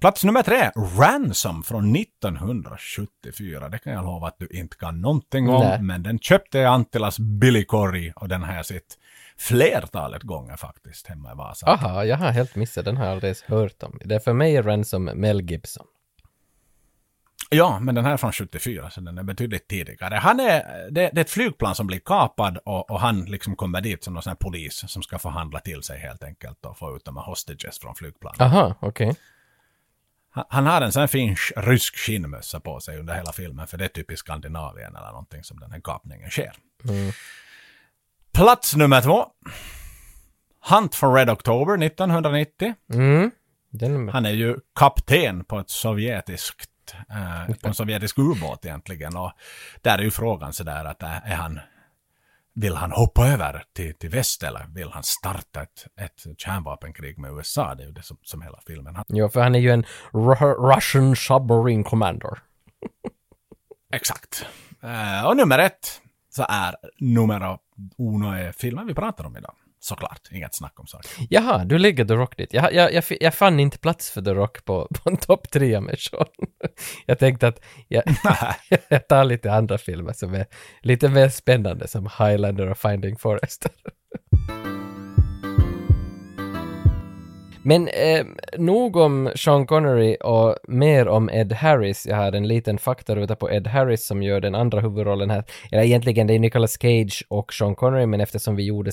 Plats nummer tre, Ransom från 1974. Det kan jag lova att du inte kan någonting om, Nej. men den köpte Antilas Billy Corey och den har jag sett flertalet gånger faktiskt hemma i Vasa. Aha, jag har helt missat, den har jag aldrig hört om. Det är för mig är Ransom Mel Gibson. Ja, men den här är från 74, så den är betydligt tidigare. Han är, det, det är ett flygplan som blir kapad och, och han liksom kommer dit som någon sån här polis som ska förhandla till sig helt enkelt och få ut de här hostages från flygplanet. Aha, okej. Han, han har en sån här fin sk- rysk skinnmössa på sig under hela filmen, för det är typiskt Skandinavien eller någonting som den här kapningen sker. Plats nummer två. Hunt for Red October 1990. Mm. Den, Han är ju kapten på ett sovjetiskt, eh, på en sovjetisk ubåt egentligen. Och där är ju frågan sådär att äh, är han, vill han hoppa över till, till väst eller vill han starta ett, ett kärnvapenkrig med USA? Det är ju det som, som hela filmen handlar jo, för han är ju en Ru- Russian submarine commander. Exakt. Eh, och nummer ett så är nummer uno är filmen vi pratar om idag. Såklart, inget snack om saken. Jaha, du ligger The Rock dit. Jag, jag, jag, jag fann inte plats för The Rock på, på en topp tre med Sean. Jag tänkte att jag, jag tar lite andra filmer som är lite mer spännande som Highlander och Finding Forrester. Men eh, nog om Sean Connery och mer om Ed Harris. Jag har en liten faktaruta på Ed Harris som gör den andra huvudrollen här. Eller egentligen det är Nicolas Cage och Sean Connery, men eftersom vi gjorde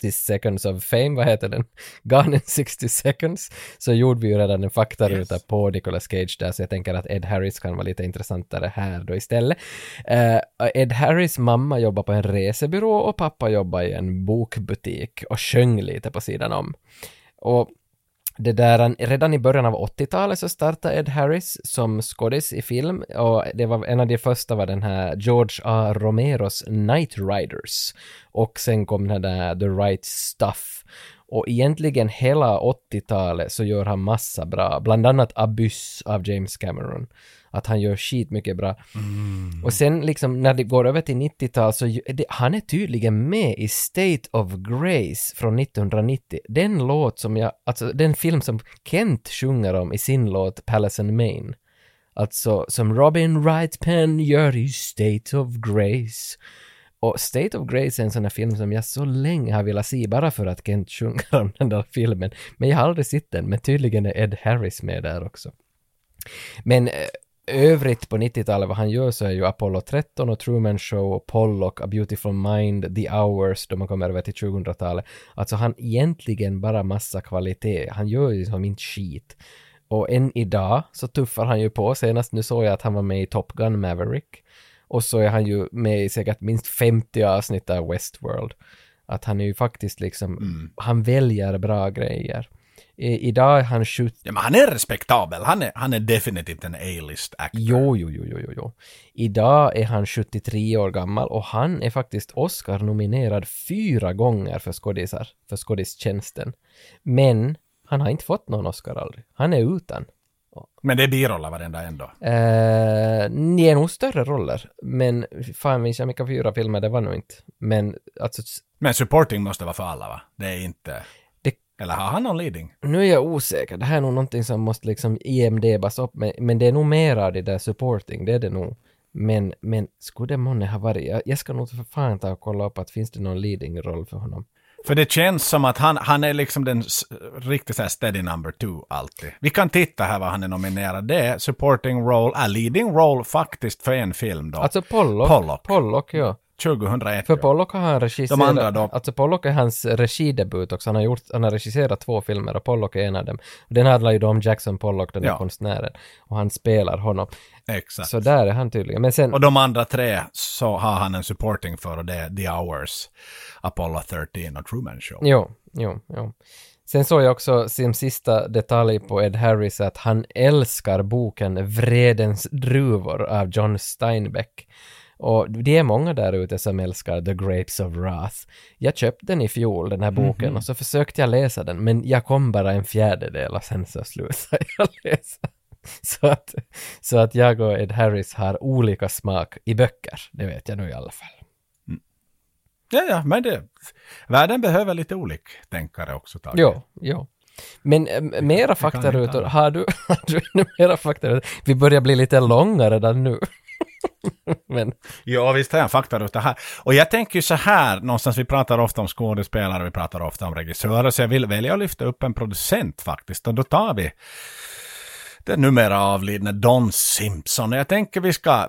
60 seconds of fame, vad heter den? Gone in 60 seconds, så gjorde vi ju redan en faktaruta Yes. på Nicolas Cage där, så jag tänker att Ed Harris kan vara lite intressantare här då istället. Eh, Ed Harris mamma jobbar på en resebyrå och pappa jobbar i en bokbutik och sjöng lite på sidan om. Och det där, redan i början av 80-talet så startade Ed Harris som skådis i film och det var en av de första var den här George A. Romeros Night Riders och sen kom den där The Right Stuff och egentligen hela 80-talet så gör han massa bra, bland annat Abyss av James Cameron. Att han gör skit mycket bra. Och sen liksom när det går över till 90-tal så det, han är tydligen med i State of Grace från 1990. Den låt som jag, alltså den film som Kent sjunger om i sin låt Palace and Main. Alltså som Robin Wright Penn gör i State of Grace. Och State of Grace är en sån här film som jag så länge har velat se bara för att Kent sjunger om den där filmen. Men jag har aldrig sett den, men tydligen är Ed Harris med där också. Men eh, övrigt på 90-talet vad han gör så är ju Apollo 13 och Truman Show och Pollock, A Beautiful Mind, The Hours då man kommer över till 2000-talet. Alltså han egentligen bara massa kvalitet. Han gör ju som inte skit. Och än idag så tuffar han ju på. Senast nu såg jag att han var med i Top Gun Maverick. Och så är han ju med i säkert minst 50 avsnitt av Westworld. Att han är ju faktiskt liksom, han väljer bra grejer. I, idag är han 70 Ja, men han är respektabel. Han är, han är definitivt en A-list actor. Jo, jo, jo, jo, jo. Idag är han 73 år gammal och han är faktiskt Oscar-nominerad fyra gånger för skådisar, för skådistjänsten. Men han har inte fått någon Oscar aldrig. Han är utan. Men det är biroller varenda en då. Eh, ni är nog större roller, men fan minns jag vilka fyra filmer det var nog inte. Men alltså, Men supporting måste vara för alla va? Det är inte... Eller har han någon leading? nu är jag osäker. Det här är nog någonting som måste liksom IMDBas upp, men, men det är nog mer av det där supporting, det är det nog. Men, men skulle det månne ha varit, jag, jag ska nog för fan ta och kolla upp att finns det någon leading-roll för honom. För det känns som att han, han är liksom den riktigt så här steady number two alltid. Vi kan titta här vad han är nominerad. Det är supporting role, äh, leading role faktiskt för en film då. Alltså Pollock. Pollock. Pollock, ja. 2001. För. Pollock har han regisserat, De andra då? alltså Pollock är hans regidebut också, han har, gjort, han har regisserat två filmer och Pollock är en av dem. Den handlar ju då om Jackson Pollock, den där Ja. konstnären, och han spelar honom. Exakt. Så där är han tydligen. Men sen, Och de andra tre så har han en supporting för och det är The Hours, Apollo 13 och Truman Show. jo, jo, jo. Sen såg jag också som sista detalj på Ed Harris att han älskar boken Vredens druvor av John Steinbeck. Och det är många där ute som älskar The Grapes of Wrath. Jag köpte den i fjol, den här boken, och så försökte jag läsa den, men jag kom bara en fjärdedel och sen så slutade jag läsa. så, att, så att jag och Ed Harris har olika smak i böcker, det vet jag nu i alla fall. Ja, ja, men det, världen behöver lite oliktänkare också. Tage. Jo, jo. Men äh, mera faktarutor, har du, har du mera faktarutor? Vi börjar bli lite långa redan nu. Men, Ja, visst har jag faktaruta här. Och jag tänker ju så här, någonstans vi pratar ofta om skådespelare, vi pratar ofta om regissörer, så jag vill välja att lyfta upp en producent faktiskt. Och då tar vi den numera avlidne Don Simpson. Jag tänker vi ska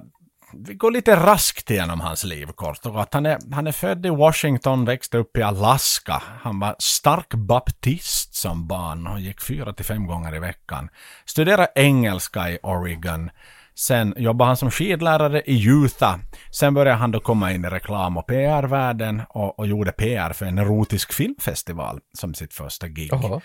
vi går lite raskt igenom hans liv kort och gott. Han är, han är född i Washington, växte upp i Alaska. Han var stark baptist som barn och gick fyra till fem gånger i veckan. Studerade engelska i Oregon. Sen jobbade han som skidlärare i Utah. Sen började han då komma in i reklam och PR-världen och, och gjorde PR för en erotisk filmfestival som sitt första gig. Jaha.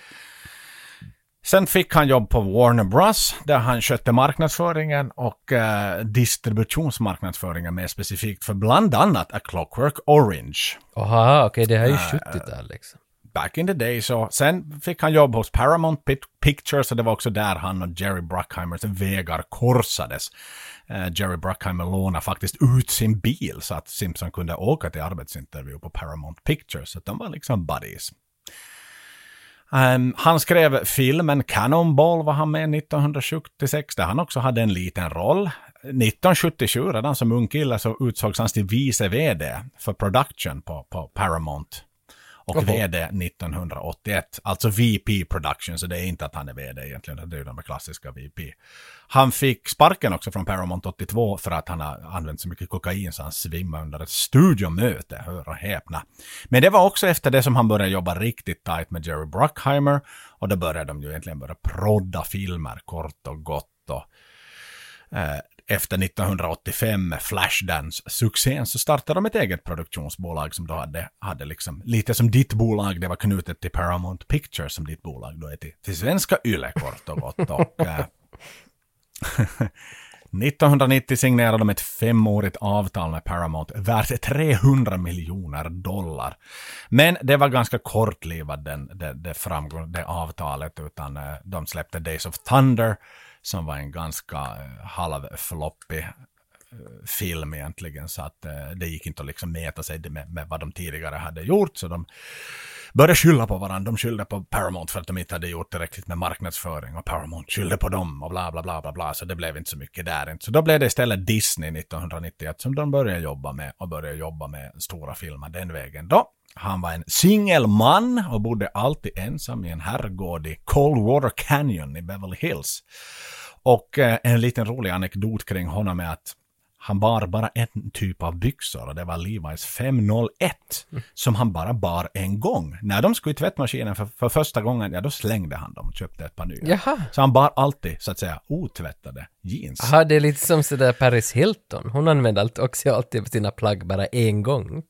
Sen fick han jobb på Warner Bros. där han skötte marknadsföringen och eh, distributionsmarknadsföringen mer specifikt för bland annat A Clockwork Orange. Aha, okej, det här är ju 70-tal liksom. Back in the day så sen fick han jobb hos Paramount Pictures och det var också där han och Jerry Bruckheimers vägar korsades. Eh, Jerry Bruckheimer lånade faktiskt ut sin bil så att Simpson kunde åka till arbetsintervju på Paramount Pictures. Så att de var liksom buddies. Um, han skrev filmen Cannonball var han med 1976 där han också hade en liten roll. 1977 redan som ung kille så utsågs han till vice vd för production på, på Paramount. Och Jaha. vd 1981. Alltså VP production, så det är inte att han är vd egentligen, det är ju de klassiska VP. Han fick sparken också från Paramount 82 för att han har använt så mycket kokain så han svimmade under ett studiomöte, hör och häpna. Men det var också efter det som han började jobba riktigt tight med Jerry Bruckheimer och då började de ju egentligen börja prodda filmer kort och gott och eh, efter 1985 med Flashdance-succén så startade de ett eget produktionsbolag som då hade, hade liksom lite som ditt bolag, det var knutet till Paramount Pictures som ditt bolag då är till, till svenska Yle kort och gott. Och, eh, äh, 1990 signerade de ett femårigt avtal med Paramount värt 300 miljoner dollar. Men det var ganska kortlivad den, det, det, framgång, det avtalet utan eh, de släppte Days of Thunder som var en ganska eh, halvfloppig eh, film egentligen så att eh, det gick inte att liksom mäta sig med, med vad de tidigare hade gjort så de började skylla på varandra. De skyllde på Paramount för att de inte hade gjort tillräckligt med marknadsföring och Paramount skyllde på dem och bla bla bla bla bla så det blev inte så mycket där inte. Så då blev det istället Disney 1991 som de började jobba med och började jobba med stora filmer den vägen då. Han var en singelman och bodde alltid ensam i en herrgård i Coldwater Canyon i Beverly Hills. Och eh, en liten rolig anekdot kring honom är att han bar bara en typ av byxor och det var Levi's 501 som han bara bar en gång. När de skulle i tvättmaskinen för, för första gången, ja då slängde han dem och köpte ett par nya. Jaha. Så han bar alltid, så att säga, otvättade jeans. Aha, det är lite som sådär Paris Hilton. Hon använder allt- också alltid sina plagg bara en gång.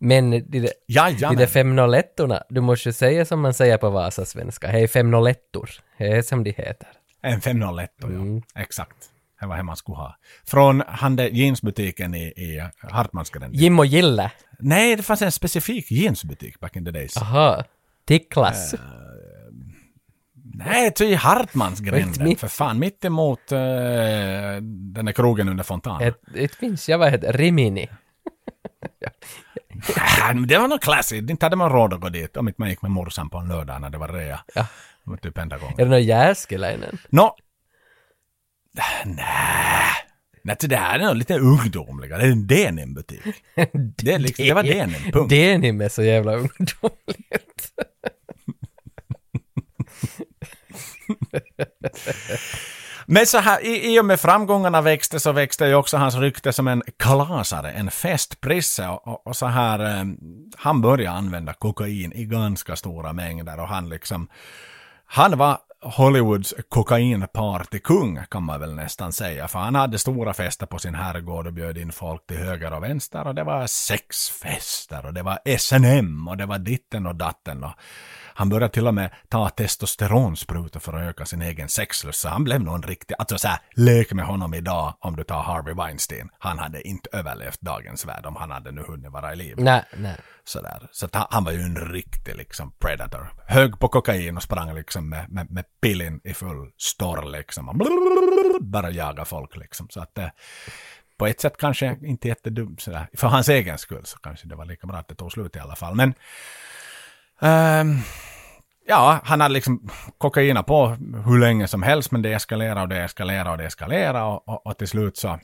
Men de, de, de Jajamän. där 501 du måste ju säga som man säger på Vasasvenska. Hej 501 Det är som de heter. En 501 ja, Mm. exakt. Det var det man skulle ha. Från han där jeansbutiken i, i Hartmansgränd. Jim och Gille. Nej, det fanns en specifik jeansbutik back in the days. Aha. Ticklas. Nej, det är i Hartmansgränden. För fan, mitt emot uh, den där krogen under fontanen. Ett, ett finns, jag vad heter Rimini. Men det var nog classy. Inte hade man råd att gå dit om inte man gick med morsan på en lördag när det var rea. Ja. Typ enda gången. Är det någon Jääskeläinen? Nå. Nej. Nej, det här är nog lite ungdomligare. Det är en denimbutik. Det, liksom, det var denim, punkt. Denim är så jävla ungdomligt. Men så här, i, i och med framgångarna växte så växte ju också hans rykte som en kalasare, en festprisse. Och, och, och så här, eh, han började använda kokain i ganska stora mängder och han liksom, han var Hollywoods kokainpartykung kan man väl nästan säga, för han hade stora fester på sin herrgård och bjöd in folk till höger och vänster. Och det var sexfester och det var SNM och det var ditten och datten. Och han började till och med ta testosteronsprutor för att öka sin egen sexlust. Så han blev nog en riktig, alltså så här, lek med honom idag om du tar Harvey Weinstein. Han hade inte överlevt dagens värld om han hade nu hunnit vara i liv. Nej, nej. Sådär. Så han, han var ju en riktig liksom predator. Hög på kokain och sprang liksom med, med, med pillin i full storr liksom. Och bara jaga folk liksom. Så att eh, på ett sätt kanske inte jättedumt sådär. För hans egen skull så kanske det var lika bra att det tog slut i alla fall. Men Ehm, ja, han hade liksom kokaina på hur länge som helst men det eskalerade och det eskalerade och det eskalerade och, och, och till slut så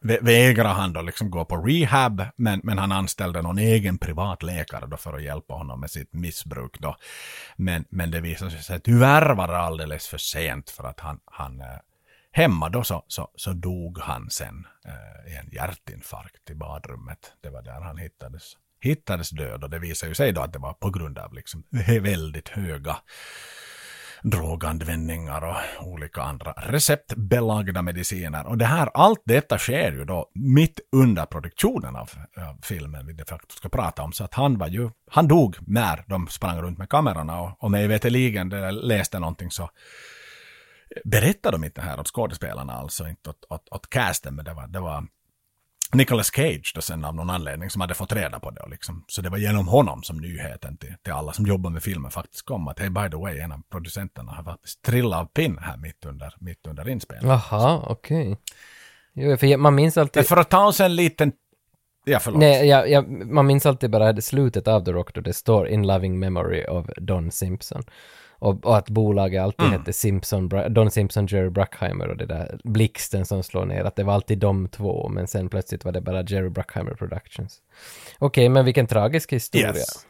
vägrade han då liksom gå på rehab, men, men han anställde någon egen privat läkare då för att hjälpa honom med sitt missbruk då. Men, men det visade sig att tyvärr var det alldeles för sent för att han, han eh, hemma då så, så, så dog han sen eh, i en hjärtinfarkt i badrummet. Det var där han hittades, hittades död och det visade ju sig då att det var på grund av liksom väldigt höga droganvändningar och olika andra receptbelagda mediciner. Och det här, allt detta sker ju då mitt under produktionen av, av filmen vi de facto ska prata om. Så att han var ju, han dog när de sprang runt med kamerorna och, och mig veterligen, jag läste någonting så berättade de inte det här åt skådespelarna, alltså inte åt, åt, åt casten, men det var, det var Nicolas Cage då sen av någon anledning som hade fått reda på det. Och liksom, så det var genom honom som nyheten till, till alla som jobbar med filmen faktiskt kom. Att hey by the way, en av producenterna har faktiskt trillat av pinn här mitt under, mitt under inspelningen. Jaha, okej. Jo, för man minns alltid... Men för att ta oss en liten... Ja, förlåt. Nej, jag, jag, man minns alltid bara det slutet av The Rock då det står In loving memory of Don Simpson. Och, och att bolaget alltid Mm. hette Simpson, Don Simpson, Jerry Bruckheimer och det där blixten som slår ner, att det var alltid de två, men sen plötsligt var det bara Jerry Bruckheimer Productions. Okej, men vilken tragisk historia. Yes.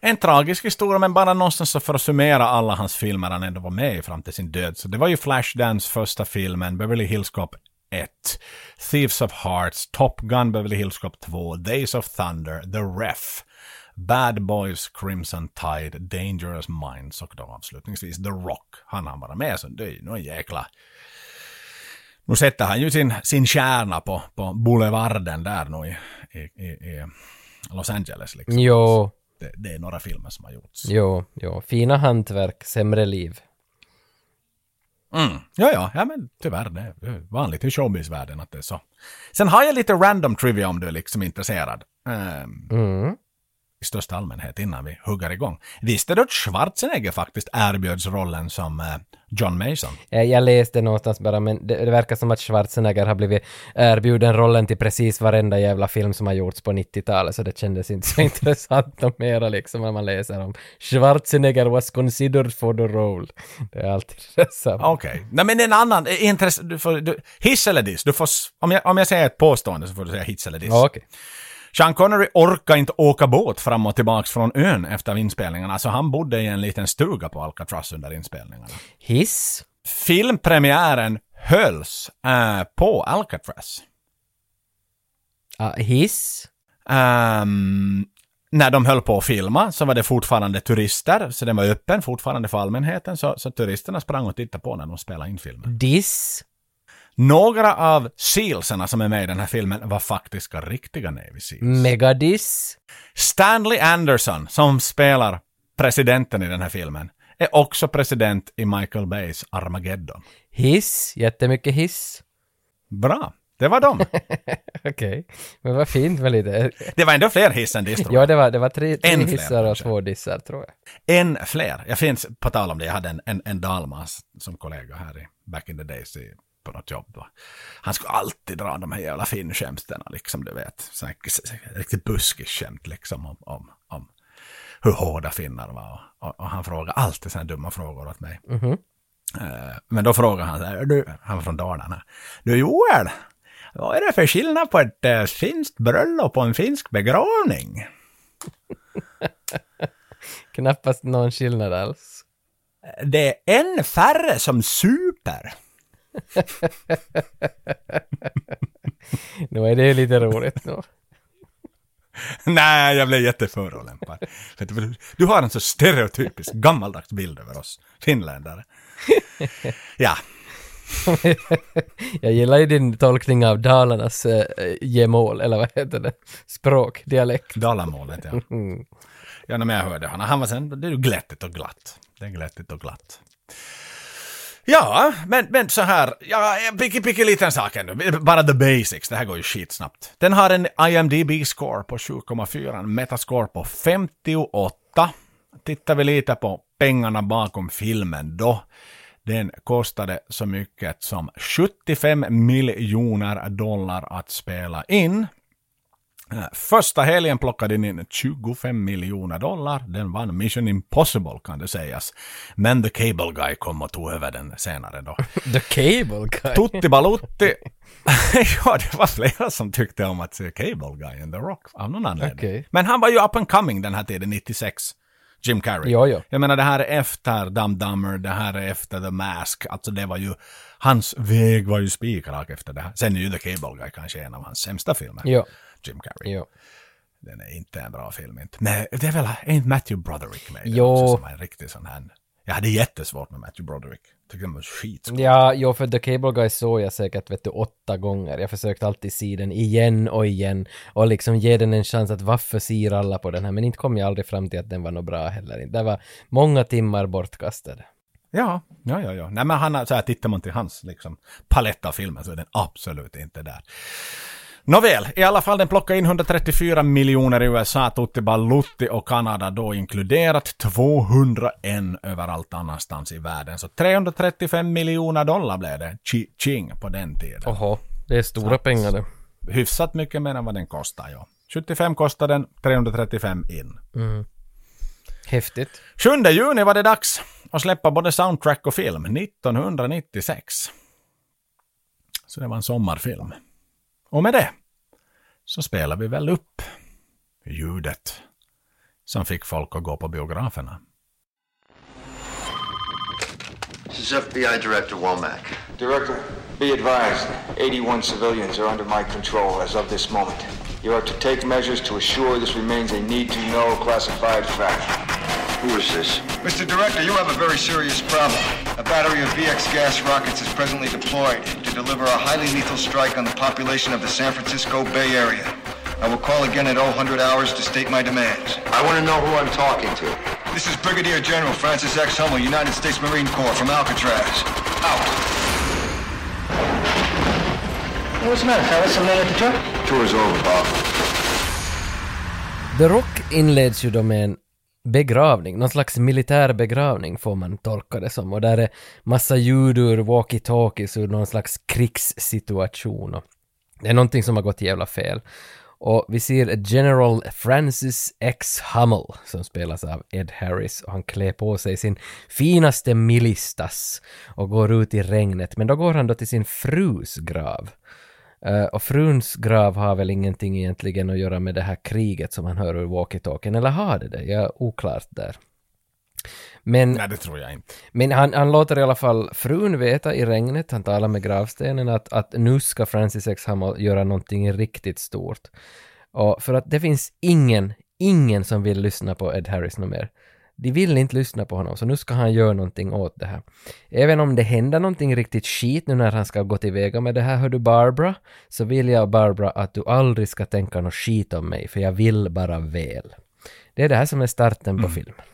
En tragisk historia, men bara någonstans så för att summera alla hans filmer han ändå var med i fram till sin död. Så det var ju Flashdance första filmen, Beverly Hills Cop 1, Thieves of Hearts, Top Gun Beverly Hills Cop 2, Days of Thunder, The Ref, Bad Boys, Crimson Tide, Dangerous Minds och då avslutningsvis The Rock. Han har varit med så det är ju någon jäkla... Nu sätter han ju sin, sin kärna på, på boulevarden där nu i, i, i, Los Angeles liksom. Jo, Det, det är några filmer som har gjorts. jo, jo. Fina hantverk, sämre liv. Mm. Ja, ja, ja, men tyvärr, det är vanligt i showbizvärlden att det är så. Sen har jag lite random trivia om du är liksom intresserad. Ehm, Mm. I största allmänhet innan vi hugger igång. Visste du att Schwarzenegger faktiskt erbjöds rollen som eh, John Mason? Eh, Jag läste någonstans bara, men det, det verkar som att Schwarzenegger har blivit erbjuden rollen till precis varenda jävla film som har gjorts på 90-talet, så det kändes inte så intressant och mera liksom när man läser om Schwarzenegger was considered for the role. Det är alltid detsamma. Okej. Nej men en annan, eh, du, hiss eller diss? Du får, om, jag, om jag säger ett påstående så får du säga hiss eller diss. Okej. Sean Connery orkade inte åka båt fram och tillbaks från ön efter inspelningarna, så han bodde i en liten stuga på Alcatraz under inspelningarna. Hiss? Filmpremiären hölls eh, på Alcatraz. Ah, hiss? Ehm, när de höll på att filma så var det fortfarande turister, så den var öppen fortfarande för allmänheten, så, så turisterna sprang och tittade på när de spelade in filmen. Diss? Några av sealsarna som är med i den här filmen var faktiska riktiga Navy Seals. Megadiss? Stanley Anderson, som spelar presidenten i den här filmen, är också president i Michael Bays Armageddon. Hiss? Jättemycket hiss? Bra, det var dem. Okej. Men vad fint med lite... Det var ändå fler hiss än diss tror Ja, jag. det var, det var tre, tre En fler, hissar och kanske. två dissar, tror jag. En fler. Jag finns, på tal om det, jag hade en, en, en dalmas som kollega här i back in the days i, på något jobb. Han skulle alltid dra de här jävla finskämtena, liksom du vet. Så här, riktigt buskis skämt liksom om, om, om hur hårda finnar var. Och, och, och han frågar alltid sådana dumma frågor åt mig. Eh, men då frågar han, så här, du, han var från Dalarna. Du Joel, vad är det för skillnad på ett uh, finskt bröllop och en finsk begravning? Knappast någon skillnad alls. Det är en färre som super. Nu är det lite roligt nu. Nej, jag blev jätteförolämpad. För du- har en så stereotypisk gammaldags bild över oss finländare. Ja, Jag gillar ju din tolkning av Dalarnas äh, gemål, eller vad heter det? Språk, dialekt. Dalamålet, ja. Mm. Ja, när jag hörde honom, han var sen, det är ju glättigt och glatt. Det är glättigt och glatt. Ja, men, men så här, ja, picki picki liten sak ännu. Bara the basics, det här går ju skitsnabbt. Den har en IMDB-score på 7,4, en metascore på 58. Tittar vi lite på pengarna bakom filmen då. Den kostade så mycket som 75 miljoner dollar att spela in. Första helgen plockade den in 25 miljoner dollar. Den vann Mission Impossible kan det sägas. Men The Cable Guy kom och tog över den senare då. The Cable Guy. Tutti Balutti. ja, det var flera som tyckte om att se Cable Guy and The Rock av någon anledning. Okej. Men han var ju up and coming den här tiden, 96. Jim Carrey. Jo, jo. Jag menar det här är efter Dumb Dumber, det här är efter The Mask. Alltså det var ju, hans väg var ju spikrak efter det här. Sen är ju The Cable Guy kanske en av hans sämsta filmer. Jo, Jim Carrey. jo. Den är inte en bra film inte. Men det är väl, är inte Matthew Broderick med Jo. också, som är en riktig sån här. Jag hade jättesvårt med Matthew Broderick. Tyckte den var skitskoj. Ja, jo, för The Cable Guy såg jag säkert, vet du, åtta gånger. Jag försökte alltid se den igen och igen och liksom ge den en chans att varför ser alla på den här, men inte kom jag aldrig fram till att den var något bra heller. Det var många timmar bortkastade. Ja, ja, ja, ja. Nej, men han så här, tittar man till hans liksom, palett av filmer så är den absolut inte där. Nåväl, i alla fall den plockade in 134 miljoner i USA, Tutti Balutti och Kanada då inkluderat, 201 överallt annanstans i världen. Så 335 miljoner dollar blev det, ching på den tiden. Oho, det är stora att- pengar det. Hyfsat mycket mer än vad den kostar, ja. 75 kostar den, 335 in. Häftigt. 7 juni var det dags att släppa både soundtrack och film, 1996. Så det var en sommarfilm. Och med det så spelar vi väl upp ljudet som fick folk att gå på biograferna. This is FBI Director Womack. Director, be advised, 81 civilians are under my control as of this moment. You are to take measures to assure this remains a need-to-know classified fact. Who is this? Mr. Director, you have a very serious problem. A battery of VX gas rockets is presently deployed to deliver a highly lethal strike on the population of the San Francisco Bay Area. I will call again at 0000 hours to state my demands. I want to know who I'm talking to. This is Brigadier General Francis X. Hummel, United States Marine Corps from Alcatraz. Out. What's the matter, fellas? Something at the truck? Tour's over, Bob. The Rock inleds ju då med en begravning, någon slags militär begravning får man tolka det som. Och där är massa ljud ur walkie-talkies ur någon slags krigssituation. Och det är någonting som har gått jävla fel. Och vi ser General Francis X. Hummel som spelas av Ed Harris och han klär på sig sin finaste milistas och går ut i regnet. Men då går han då till sin frus grav. Eh, och fruns grav har väl ingenting egentligen att göra med det här kriget som han hör ur walkie-talkien, eller har det det? Jag är oklart där. Men, Nej, det tror jag inte. men han, han låter i alla fall frun veta i regnet, han talar med gravstenen, att, att nu ska Francis X. Hummel göra någonting riktigt stort. Och för att det finns ingen, ingen som vill lyssna på Ed Harris något mer. De vill inte lyssna på honom, så nu ska han göra någonting åt det här. Även om det händer någonting riktigt skit nu när han ska gå tillväga med det här, hör du Barbara, så vill jag Barbara att du aldrig ska tänka något skit om mig, för jag vill bara väl. Det är det här som är starten på filmen.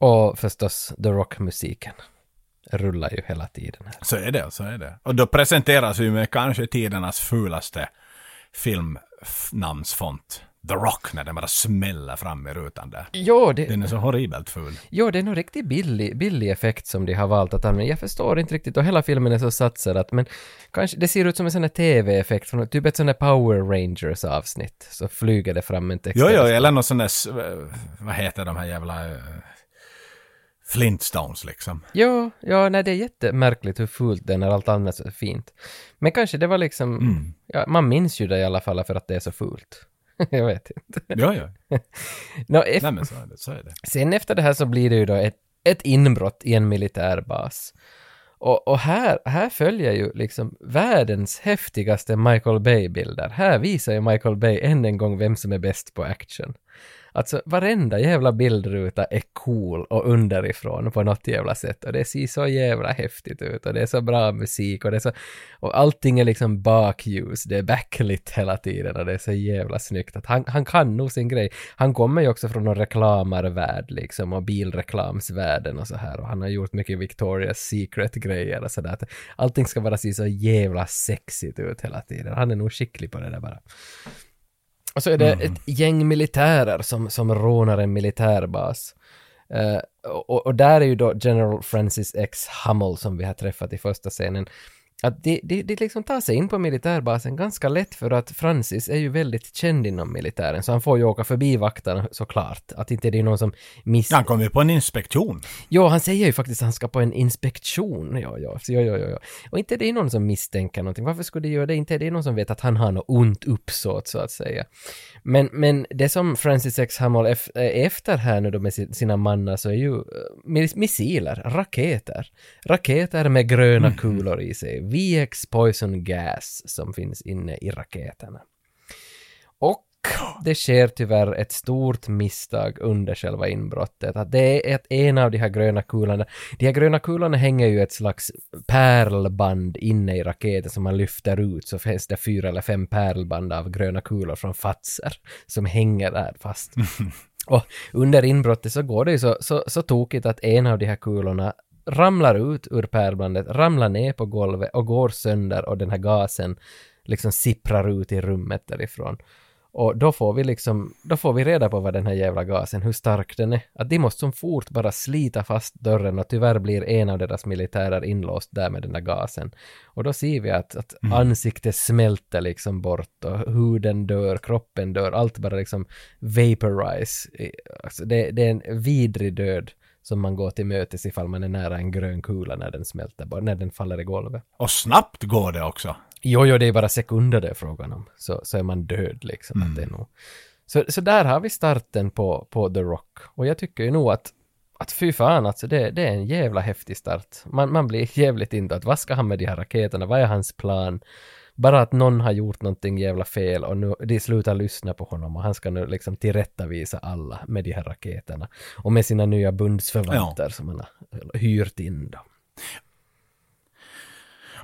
Och förstås The Rock-musiken rullar ju hela tiden här. Så är det, så är det. Och då presenteras vi med kanske tidernas fulaste filmnamnsfont. The Rock, när den bara smäller fram i rutan där. Jo, det, Den är så horribelt ful. jo, det är nog riktigt billig, billig effekt som de har valt att använda. Jag förstår inte riktigt, och hela filmen är så satsad att, men kanske, det ser ut som en sån här TV-effekt, från typ ett sån här Power Rangers avsnitt. Så flyger det fram en text. Jo, jo, eller någon sån där, s- vad heter de här jävla eh, Flintstones liksom. Ja, ja, nej det är jättemärkligt hur fult det är allt annat så fint. Men kanske det var liksom, ja, man minns ju det i alla fall för att det är så fult. jag vet inte. Jo, jo. Nå, ef- Nej men så är det, så är det. Sen efter det här så blir det ju då ett, ett inbrott i en militärbas. Och, och här, här följer ju liksom världens häftigaste Michael Bay-bilder. Här visar ju Michael Bay än en gång vem som är bäst på action. Alltså varenda jävla bildruta är cool och underifrån på något jävla sätt och det ser så jävla häftigt ut och det är så bra musik och det är så och allting är liksom bakljus, det är backlit hela tiden och det är så jävla snyggt att han, han kan nog sin grej. Han kommer ju också från någon reklamarvärld liksom och bilreklamsvärlden och så här och han har gjort mycket Victoria's Secret-grejer och sådär. Allting ska bara se så jävla sexigt ut hela tiden. Han är nog skicklig på det där bara. Och så är det ett gäng militärer som, som rånar en militärbas. Eh, och, och där är ju då General Francis X. Hummel som vi har träffat i första scenen. Att de, de, de liksom tar sig in på militärbasen ganska lätt för att Francis är ju väldigt känd inom militären så han får ju åka förbi vakterna såklart. Att inte det är någon som miss... Han kommer ju på en inspektion. Jo, han säger ju faktiskt att han ska på en inspektion. Ja, ja, så, ja, ja, ja, ja. Och inte det är någon som misstänker någonting. Varför skulle det göra det? Inte det är någon som vet att han har något ont uppsåt, så att säga. Men, men det som Francis X. Hummel är efter här nu då med sina mannar så är ju uh, missiler, raketer. Raketer med gröna kulor i sig. VX Poison Gas som finns inne i raketerna. Och det sker tyvärr ett stort misstag under själva inbrottet. Att det är ett, en av de här gröna kulorna, de här gröna kulorna hänger ju ett slags pärlband inne i raketen som man lyfter ut så finns det fyra eller fem pärlband av gröna kulor från Fatser som hänger där fast. Och under inbrottet så går det ju så, så, så tokigt att en av de här kulorna ramlar ut ur pärlbandet, ramlar ner på golvet och går sönder och den här gasen liksom sipprar ut i rummet därifrån. Och då får vi liksom, då får vi reda på vad den här jävla gasen, hur stark den är. Att de måste som fort bara slita fast dörren och tyvärr blir en av deras militärer inlåst där med den där gasen. Och då ser vi att, att mm. ansiktet smälter liksom bort och huden dör, kroppen dör, allt bara liksom vaporize. Alltså det, det är en vidrig död som man går till mötes ifall man är nära en grön kula när den smälter, när den faller i golvet. Och snabbt går det också. Jo, jo, det är bara sekunder det är frågan om. Så, så är man död liksom. Mm. Att det är nog. Så, så där har vi starten på, på The Rock. Och jag tycker ju nog att, att fy fan alltså, det, det är en jävla häftig start. Man, man blir jävligt inte att vad ska han med de här raketerna, vad är hans plan? Bara att någon har gjort någonting jävla fel och nu de slutar lyssna på honom och han ska nu liksom tillrättavisa alla med de här raketerna. Och med sina nya bundsförvanter ja. som han har hyrt in då.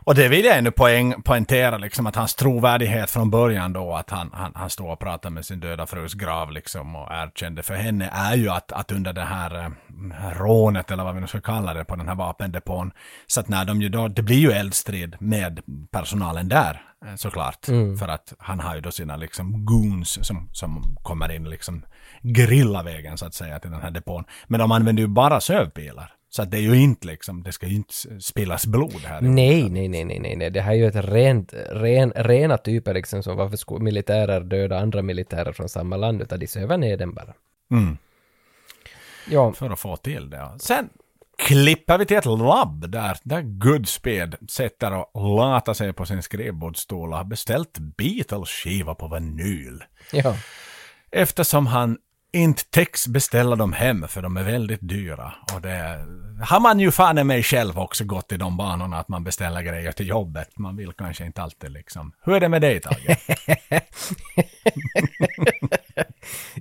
Och det vill jag ännu poäng, poängtera, liksom, att hans trovärdighet från början då, att han, han, han står och pratar med sin döda frus grav liksom, och erkände för henne, är ju att, att under det här äh, rånet, eller vad vi nu ska kalla det, på den här vapendepån, så att när de ju då, det blir ju eldstrid med personalen där, äh, såklart. Mm. För att han har ju då sina liksom goons som, som kommer in liksom grillavägen så att säga till den här depån. Men de använder ju bara sövpilar. Så att det är ju inte liksom, det ska ju inte spillas blod här. Nej, nej, nej, nej, nej, det här är ju ett rent, ren, rena typer liksom som varför skulle militärer döda andra militärer från samma land utan de söver ner den bara. Mm. Ja. För att få till det. Sen klipper vi till ett labb där, där Goodspeed sitter och latar sig på sin skrivbordsstol och har beställt Beatles-skiva på vinyl. Ja. Eftersom han inte täcks beställa dem hem för de är väldigt dyra. Och det har man ju fan mig själv också gått i de banorna att man beställer grejer till jobbet. Man vill kanske inte alltid liksom. Hur är det med dig Tage?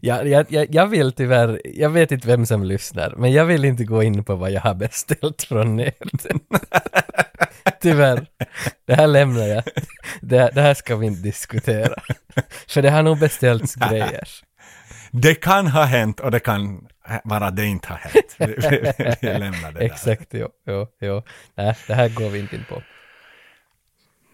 ja, jag, jag, jag vill tyvärr, jag vet inte vem som lyssnar, men jag vill inte gå in på vad jag har beställt från nätet. tyvärr. Det här lämnar jag. Det, det här ska vi inte diskutera. För det har nog beställts grejer det kan ha hänt och det kan vara det inte har hänt. Vi, lämnar det där. Exakt, jo, jo, jo. Nej, det här går vi inte in på.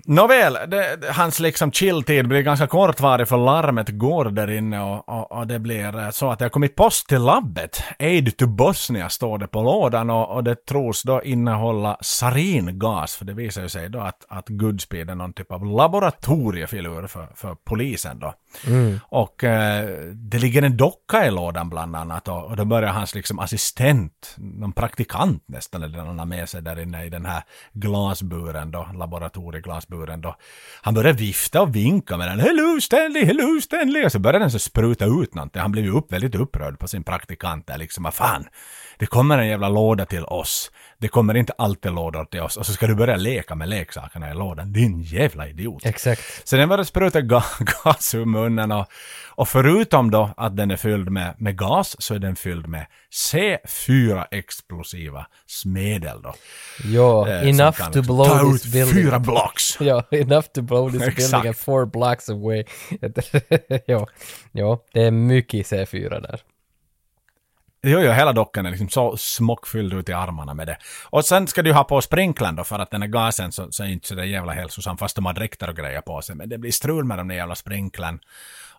Nåväl, det, hans liksom chilltid blir ganska kortvarig för larmet går där inne och, och, och, det blir eh, så att det har kommit post till labbet. Aid to Bosnia står det på lådan och, och det tros då innehålla saringas för det visar ju sig då att, att Goodspeed är någon typ av laboratoriefilur för, för polisen då. Mm. Och eh, det ligger en docka i lådan bland annat och, och då börjar hans liksom assistent, någon praktikant nästan, eller han har med sig där inne i den här glasburen då, laboratorieglasburen då. Han börjar vifta och vinka med den. Hello Stanley, hello Stanley! Och så börjar den så spruta ut någonting. Han blev ju upp, väldigt upprörd på sin praktikant där liksom. Vad fan, det kommer en jävla låda till oss. Det kommer inte alltid lådor till oss. Och så ska du börja leka med leksakerna i lådan. Din jävla idiot. Exakt. Så den började spruta ga gas ur munnen och, och förutom då att den är fylld med, med gas så är den fylld med C4 explosiva smedel då. Ja, Eh, enough to blow ta this ut building. fyra blocks. Ja, enough to blow this Exakt. building and four blocks away. ja, ja, det är mycket C4 där. Jo, jo, hela dockan är liksom så smockfylld ut i armarna med det. Och sen ska du ha på sprinklan då för att den här gasen så, så är inte så där jävla hälsosam fast de har dräkter och grejer på sig. Men det blir strul med de där jävla sprinklan.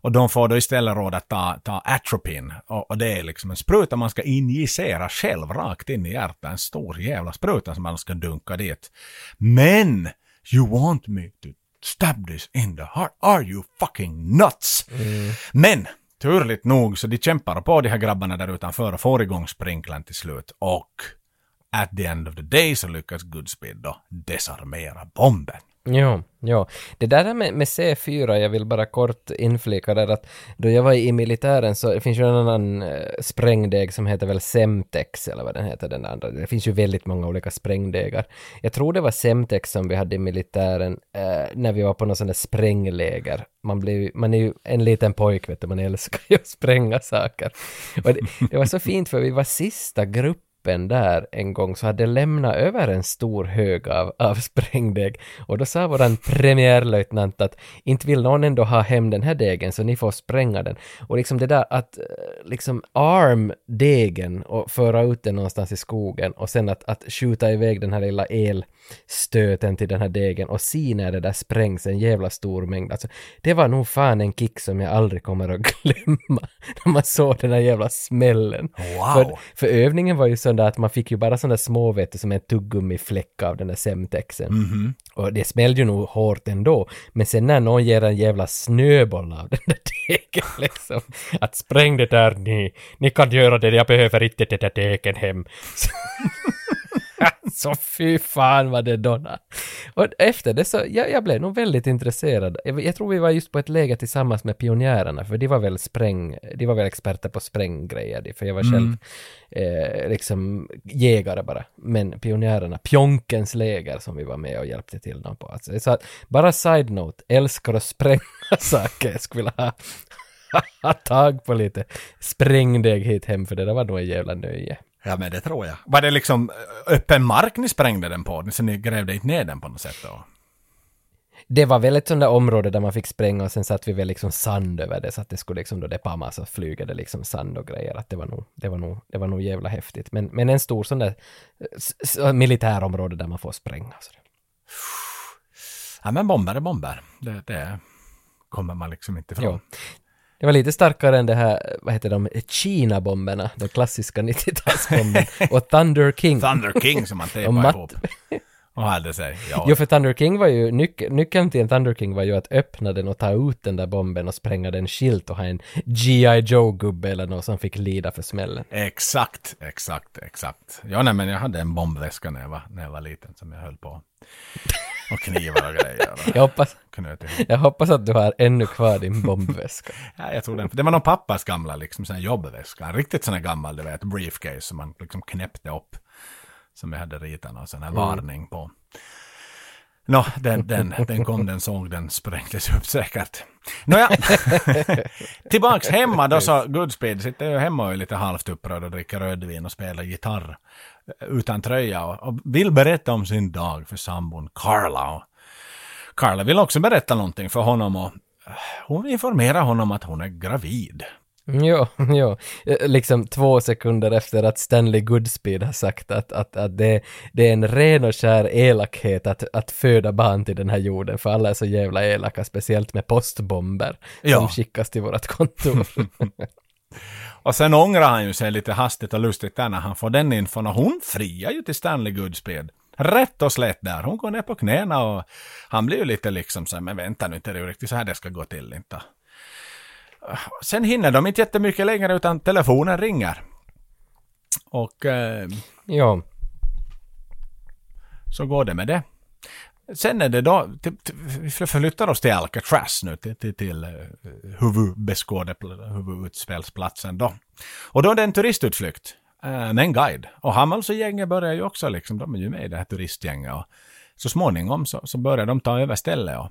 Och de får då istället råd att ta, ta atropin. Och, och det är liksom en spruta man ska injicera själv rakt in i hjärtat. En stor jävla spruta som man ska dunka dit. Men you want me to stab this in the heart? Are you fucking nuts? Men turligt nog så de kämpar på de här grabbarna där utanför och får igång sprinklern till slut. Och at the end of the day så lyckas Goodspeed då desarmera bomben. Ja, ja. Det där med, med C4, jag vill bara kort inflika där att då jag var i militären så det finns ju en annan eh, sprängdeg som heter väl Semtex eller vad den heter den andra. Det finns ju väldigt många olika sprängdegar. Jag tror det var Semtex som vi hade i militären eh, när vi var på någon sån där sprängläger. Man, blev, man är ju en liten pojk vet du, man älskar ju att spränga saker. Och det, det var så fint för vi var sista gruppen där en gång så hade lämnat över en stor hög av, av sprängdeg och då sa våran premiärlöjtnant att inte vill någon ändå ha hem den här degen så ni får spränga den. Och liksom det där att eh, liksom arm degen och föra ut den någonstans i skogen och sen att, att skjuta iväg den här lilla elstöten till den här degen och se när det där sprängs en jävla stor mängd. Alltså, det var nog fan en kick som jag aldrig kommer att glömma när man såg den här jävla smällen. Wow. För, för övningen var ju sån där att man fick ju bara där små, vet du, som en tuggummifläck av den där semtexen. Mhm. Och det smällde ju nog hårt ändå. Men sen när någon ger en jävla snöboll av den där degen liksom. Att spräng det där ni, ni kan göra det, jag behöver inte det där degen hem. Så, fy fan vad det donna. Och efter det så, jag, jag blev nog väldigt intresserad. Jag, jag tror vi var just på ett läger tillsammans med pionjärerna, för de var väl spräng, de var väl experter på spränggrejer, för jag var själv eh, liksom jägare bara. Men pionjärerna, Pjonkens läger som vi var med och hjälpte till dem på. Alltså, så att, bara side-note, älskar att spränga saker. Jag skulle vilja ha tag på lite sprängdeg hit hem, för det där var nog en jävla nöje. Ja men det tror jag. Var det liksom eh, öppen mark ni sprängde den på? Så ni grävde inte ner den på något sätt då? Det var väl ett sånt där område där man fick spränga och sen satte vi väl liksom sand över det så att det skulle liksom då det pamma så flygade liksom sand och grejer. Att det var nog, det var nog, det var nog jävla häftigt. Men, men en stor sån där eh, militärområde där man får spränga. Så. Ja men bomber är bomber. Det, det kommer man liksom inte ifrån. Ja. Det var lite starkare än det här, vad heter de, Kina-bomberna, de klassiska 90-talsbomberna. och Thunder King. Thunder King som man Matt- ihop. Och hade sig. Ja. Jo, för Thunder King var ju, nyc- nyckeln till en Thunder King var ju att öppna den och ta ut den där bomben och spränga den skilt och ha en G.I. Joe-gubbe eller något som fick lida för smällen. Exakt, exakt, exakt. Ja, nej, men jag hade en bombväska när jag var, när jag var liten som jag höll på. Och knivar och grejer. Jag hoppas, jag hoppas att du har ännu kvar din bombväska. Ja, jag tror den. Det var någon pappas gamla liksom, sån här jobbväska. En riktigt sån här gammal, du vet, briefcase som man liksom knäppte upp. Som jag hade ritat någon sån här varning på. Nå, den, den, den kom, den såg, den sprängdes upp säkert. Nåja, tillbaks hemma då så Goodspeed sitter ju hemma och är lite halvt upprörd och dricker rödvin och spelar gitarr utan tröja och, och vill berätta om sin dag för sambon Carla. Och Carla vill också berätta någonting för honom och eh, hon informerar honom att hon är gravid. Jo, jo. Eh, Liksom två sekunder efter att Stanley Goodspeed har sagt att, att, att det, det är en ren och skär elakhet att, att föda barn till den här jorden, för alla är så jävla elaka, speciellt med postbomber som Ja. skickas till vårt kontor. Och sen ångrar han ju sig lite hastigt och lustigt där när han får den infon och hon friar ju till Stanley Goodspeed. Rätt och slätt där. Hon går ner på knäna och han blir ju lite liksom så här, men vänta nu inte, det är ju riktigt så här det ska gå till inte. Sen hinner de inte jättemycket längre utan telefonen ringer. Och eh, jo, så går det med det. Sen är det då, till, till, vi förflyttar oss till Alcatraz nu, till, till, till eh, huvudutspelsplatsen då. Och då är det en turistutflykt eh, med en guide. Och Hamels och gänget börjar ju också liksom, de är ju med i det här turistgänget. Och så småningom så, så börjar de ta över stället och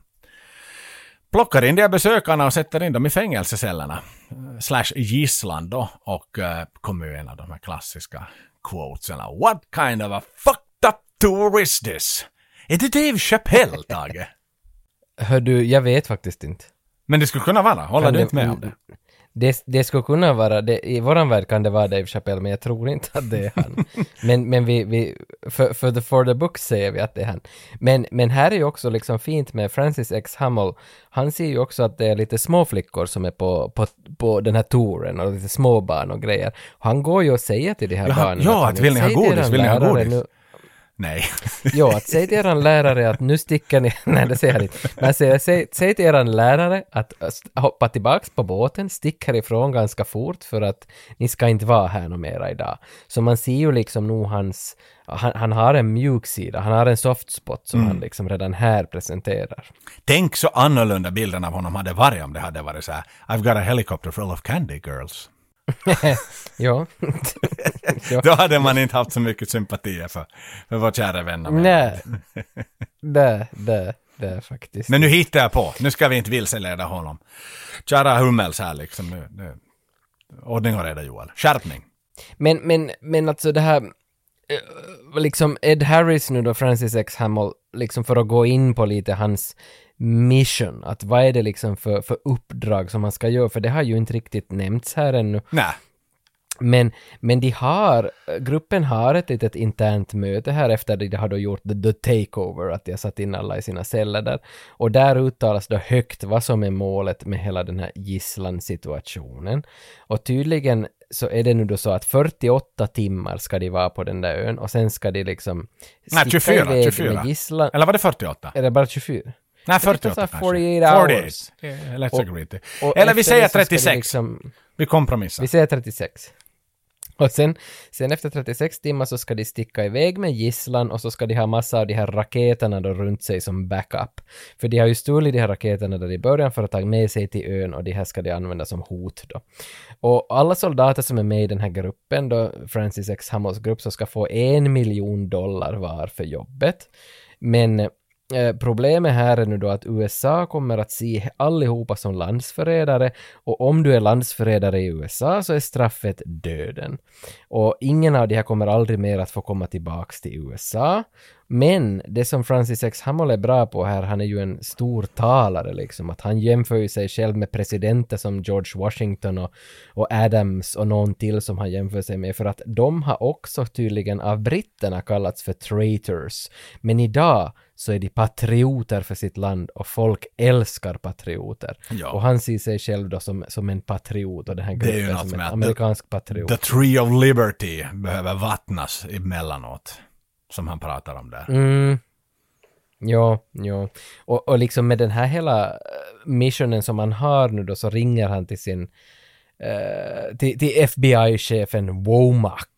plockar in de här besökarna och sätter in dem i fängelsecellerna. Eh, slash gisslan då. Och kommer ju en av de här klassiska quotesen. What kind of a fucked up tour is this? Är det Dave Chappelle, Tage? Hör du, jag vet faktiskt inte. Men det skulle kunna vara. Håller Kan du det- inte med om det? Det, det skulle kunna vara, det, i våran värld kan det vara Dave Chappelle, men jag tror inte att det är han. men men vi, vi för, för, the, for the book säger vi att det är han. Men, men här är ju också liksom fint med Francis X. Hummel, han ser ju också att det är lite små flickor som är på, på, på den här touren och lite småbarn och grejer. Han går ju och säger till de här Ja, barnen ja, att vill ni ha "Säg till godis? Vill ni ha godis?" Nu, Nej. Ja, att säg till eran lärare att nu sticker ni... Nej, det säger han inte. Men säger, säg, säg till eran lärare att hoppa tillbaks på båten, stick härifrån ganska fort för att ni ska inte vara här något mera idag. Så man ser ju liksom nog hans... Han, han har en mjuk sida, han har en soft spot som han liksom redan här presenterar. Tänk så annorlunda bilden av honom hade varit om det hade varit så här. I've got a helicopter full of candy girls. Ja. ja. Då hade man inte haft så mycket sympatier för, för vår kära vän. Nej. Det, det, det faktiskt. Men nu hittar jag på. Nu ska vi inte vilseleda honom. Kära Hummels här liksom. Nu, nu. Ordning och reda Joel. Skärpning. Men, men, men alltså det här, eh, liksom Ed Harris nu då, Francis X. Hamill, liksom för att gå in på lite hans mission, att vad är det liksom för, för uppdrag som man ska göra, för det har ju inte riktigt nämnts här ännu. Nej. Men, men de har, gruppen har ett litet internt möte här efter att de har då gjort the, the takeover, att de har satt in alla i sina celler där. Och där uttalas då högt vad som är målet med hela den här gisslansituationen. Och tydligen så är det nu då så att 48 timmar ska de vara på den där ön och sen ska de liksom Nej, sticka 24. iväg 24. med gisslan. Eller var det 48? Är det bara 24? Nej, Jag tyckte 48 jag sa kanske. 48 hours. 48. Yeah, Let's Och- agree. Och Eller vi säger det så ska de 36. Liksom, Vi kompromissar. vi säger 36. Och sen, sen efter 36 timmar så ska de sticka iväg med gisslan och så ska de ha massa av de här raketerna då runt sig som backup. För de har ju stulit de här raketerna där i början för att ta med sig till ön och de här ska de använda som hot då. Och alla soldater som är med i den här gruppen då, Francis X. Hammels grupp, så ska få en miljon dollar var för jobbet. Men Eh, problemet här är nu då att USA kommer att se allihopa som landsförrädare och om du är landsförrädare i USA så är straffet döden. Och ingen av de här kommer aldrig mer att få komma tillbaks till USA. Men det som Francis X. Hamill är bra på här, han är ju en stor talare liksom, att han jämför ju sig själv med presidenter som George Washington och, och Adams och någon till som han jämför sig med, för att de har också tydligen av britterna kallats för traitors. Men idag så är de patrioter för sitt land och folk älskar patrioter. Ja. Och han ser sig själv då som, som en patriot och den här Det är ju gruppen något som en amerikansk patriot. The Tree of Liberty behöver vattnas emellanåt. Som han pratar om där. Mm. Ja, ja. Och, och liksom med den här hela eh, missionen som han har nu då så ringer han till sin eh, till, till FBI-chefen Womack.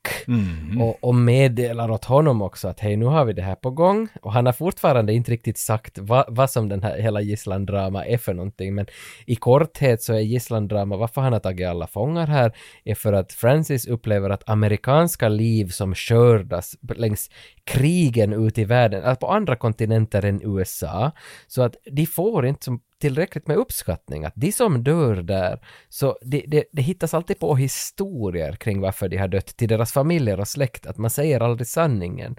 Och, och meddelar åt honom också att hej nu har vi det här på gång. Och han har fortfarande inte riktigt sagt vad, vad som den här hela gisslandrama är för någonting. Men i korthet så är gisslandrama varför han har tagit alla fångar här är för att Francis upplever att amerikanska liv som skördas längs krigen ute i världen, alltså på andra kontinenter än USA, så att de får inte som tillräckligt med uppskattning. Att de som dör där, så det, det, det hittas alltid på historier kring varför de har dött till deras familjer och släkt, att man säger aldrig sanningen.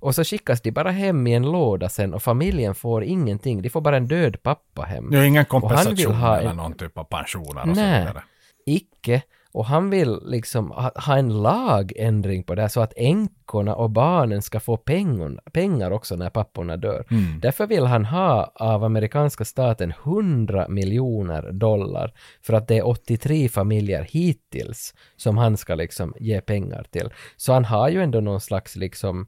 Och så skickas de bara hem i en låda sen och familjen får ingenting, de får bara en död pappa hem. Det är ingen Och han vill kompensation ha eller en- någon typ av pensioner och så Nej, vidare. icke. Och han vill liksom ha, ha en lagändring på det här så att änkorna och barnen ska få pengar, pengar också när papporna dör. Därför vill han ha av amerikanska staten 100 miljoner dollar för att det är 83 familjer hittills som han ska liksom ge pengar till. Så han har ju ändå någon slags liksom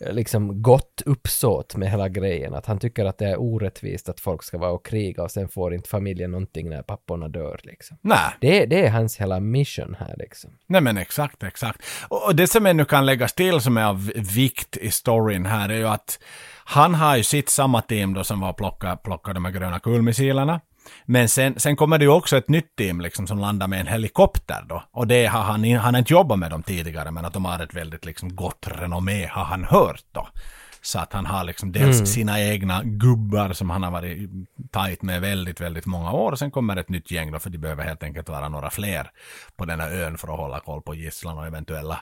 liksom gott uppsåt med hela grejen. Att han tycker att det är orättvist att folk ska vara och kriga och sen får inte familjen någonting när papporna dör liksom. Nej. Det, det är hans hela mission här liksom. Nej men exakt, exakt. Och och det som ännu kan läggas till som är av vikt i storyn här är ju att Han har ju sitt samma team då som var plocka, plocka de här gröna kulmissilerna. Men sen, sen kommer det ju också ett nytt team liksom som landar med en helikopter då. Och det har han, han har inte jobbat med dem tidigare men att de har ett väldigt liksom gott renommé har han hört då. Så att han har liksom dels Mm. sina egna gubbar som han har varit tajt med väldigt, väldigt många år. Och sen kommer ett nytt gäng då för de behöver helt enkelt vara några fler på den här ön för att hålla koll på gisslan och eventuella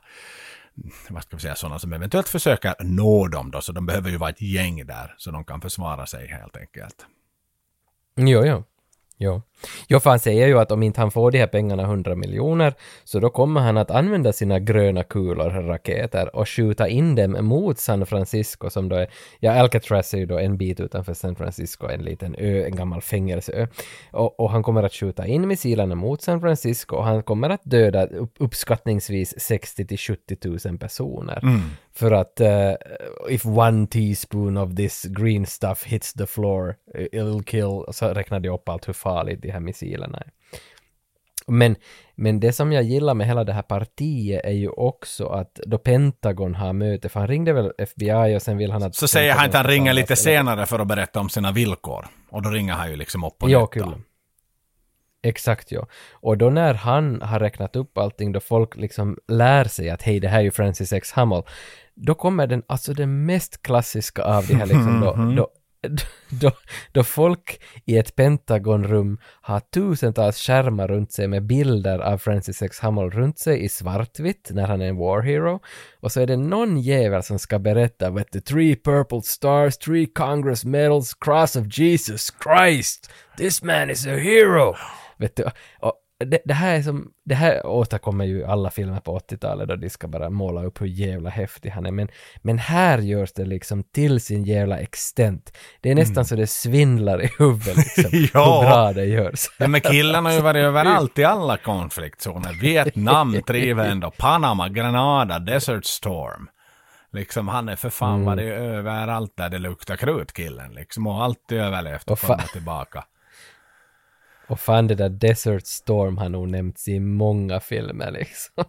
vad ska vi säga, sådana som eventuellt försöker nå dem då, så de behöver ju vara ett gäng där, så de kan försvara sig helt enkelt. Jo, jo. Jo. Jo, för han säger ju att om inte han får de här pengarna 100 miljoner så då kommer han att använda sina gröna kulor, raketer, och skjuta in dem mot San Francisco som då är, ja Alcatraz är ju då en bit utanför San Francisco, en liten ö, en gammal fängelseö. Och, och han kommer att skjuta in missilerna mot San Francisco och han kommer att döda upp, uppskattningsvis 60 till 70 000 personer. För att uh, if one teaspoon of this green stuff hits the floor, it'll kill, så räknar de upp allt hur farligt de här missilerna är. Men, men det som jag gillar med hela det här partiet är ju också att då Pentagon har möte, för han ringde väl FBI och sen vill han att... Så säger han att han Pentagon ringer lite senare för att berätta om sina villkor. Och då ringer han ju liksom upp på Ja, kul. Exakt ja. Och då när han har räknat upp allting, då folk liksom lär sig att hej, det här är ju Francis X. Hummel, då kommer den, alltså den mest klassiska av de här liksom då, då, då, då folk i ett pentagonrum har tusentals skärmar runt sig med bilder av Francis X. Hummel runt sig i svartvitt när han är en war hero. Och så är det någon jävel som ska berätta vet du, three purple stars, three congress medals, cross of Jesus Christ, this man is a hero. Vet du, och det, det här är som, det här återkommer ju alla filmer på 80-talet då de ska bara måla upp hur jävla häftig han är. Men, men här görs det liksom till sin jävla extent. Det är nästan så det svindlar i huvudet liksom. Ja. Hur bra det görs. Ja, men killarna har ju varit överallt i alla konfliktzoner. Vietnam, Trivendo, Panama, Granada, Desert Storm. Liksom han är för fan Mm. varit överallt där det luktar krut killen liksom. Och alltid överlevt och kommit tillbaka. Och fan det där Desert Storm har nog nämnts i många filmer liksom.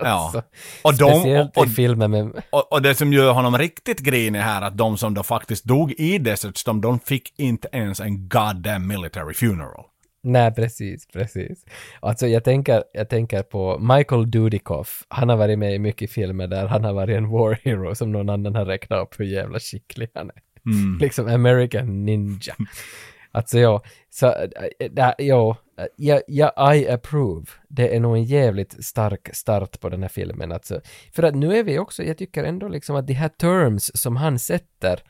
Ja. Alltså, Och de- speciellt och- i filmer med... Och, och det som gör honom riktigt grinig här att de som då faktiskt dog i Desert Storm, de fick inte ens en goddamn military funeral. Nej, precis, precis. Alltså jag tänker, jag tänker på Michael Dudikoff. Han har varit med i mycket filmer där han har varit en war hero som någon annan har räknat upp hur jävla skicklig han är. Liksom American Ninja. Alltså ja, så, äh, äh, ja, äh, ja, ja, I approve. Det är nog en jävligt stark start på den här filmen. Alltså, för att nu är vi också, jag tycker ändå liksom att de här terms som han sätter,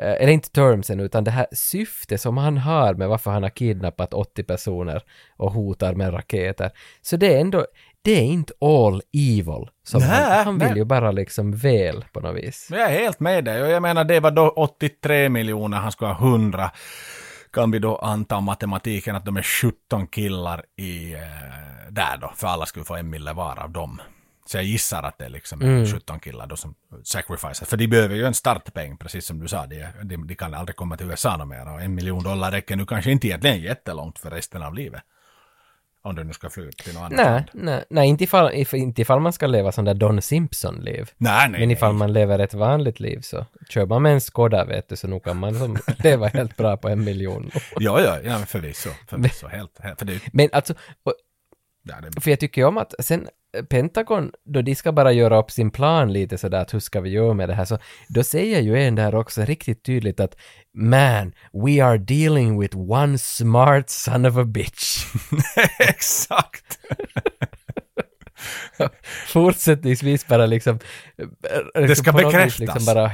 eller inte termsen utan det här syfte som han har med varför han har kidnappat 80 personer och hotar med raketer. Så det är ändå, det är inte all evil. Som Nej, han, han vill nej. ju bara liksom väl på något vis. Men jag är helt med dig och jag menar det var då 83 miljoner, han skulle ha 100. Kan vi då anta matematiken att de är 17 killar i eh, där då, för alla skulle få en mille var av dem. Så jag gissar att det är liksom Mm. 17 killar då som sacrifices. För de behöver ju en startpeng, precis som du sa. De, de, de kan aldrig komma till USA mer. Och en miljon dollar räcker nu kanske inte egentligen jättelångt för resten av livet. Om du nu ska fly till något annat Nej, nej, nej inte, ifall, if, inte ifall man ska leva som där Don Simpson-liv. Nej, nej, Men ifall nej. man lever ett vanligt liv så kör man med en Skoda vet du så nog kan man som leva helt bra på en miljon. Ja, ja, ja förvisso. förvisso helt, helt, för det, Men alltså, och, ja, det, för jag tycker ju om att sen Pentagon, då de ska bara göra upp sin plan lite sådär att hur ska vi göra med det här så då säger ju en där också riktigt tydligt att man, we are dealing with one smart son of a bitch. exakt. fortsättningsvis bara liksom... eh, liksom ska på något vis bekräftas. Liksom bara.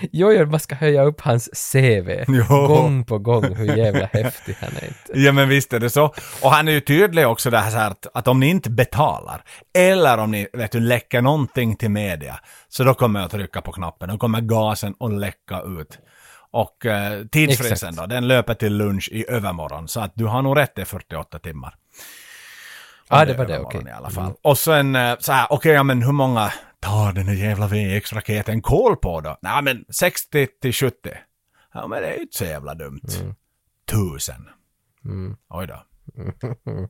Jo, jo, man ska höja upp hans CV. Jo. Gång på gång hur jävla häftig han är inte. Ja men visst är det så. Och han är ju tydlig också där så här att, att om ni inte betalar, eller om ni vet du, läcker någonting till media, så då kommer jag att trycka på knappen. Då kommer gasen att läcka ut. Och eh, tidsfristen då, den löper till lunch i övermorgon. Så att du har nog rätt i 48 timmar. Ja, Om det var det, okej. I alla fall. Och sen eh, så här, okej, ja men hur många tar den här jävla VX-raketen kol på då? Nej men 60 till 70. Ja men det är ju inte så jävla dumt. Mm. Tusen. Oj då.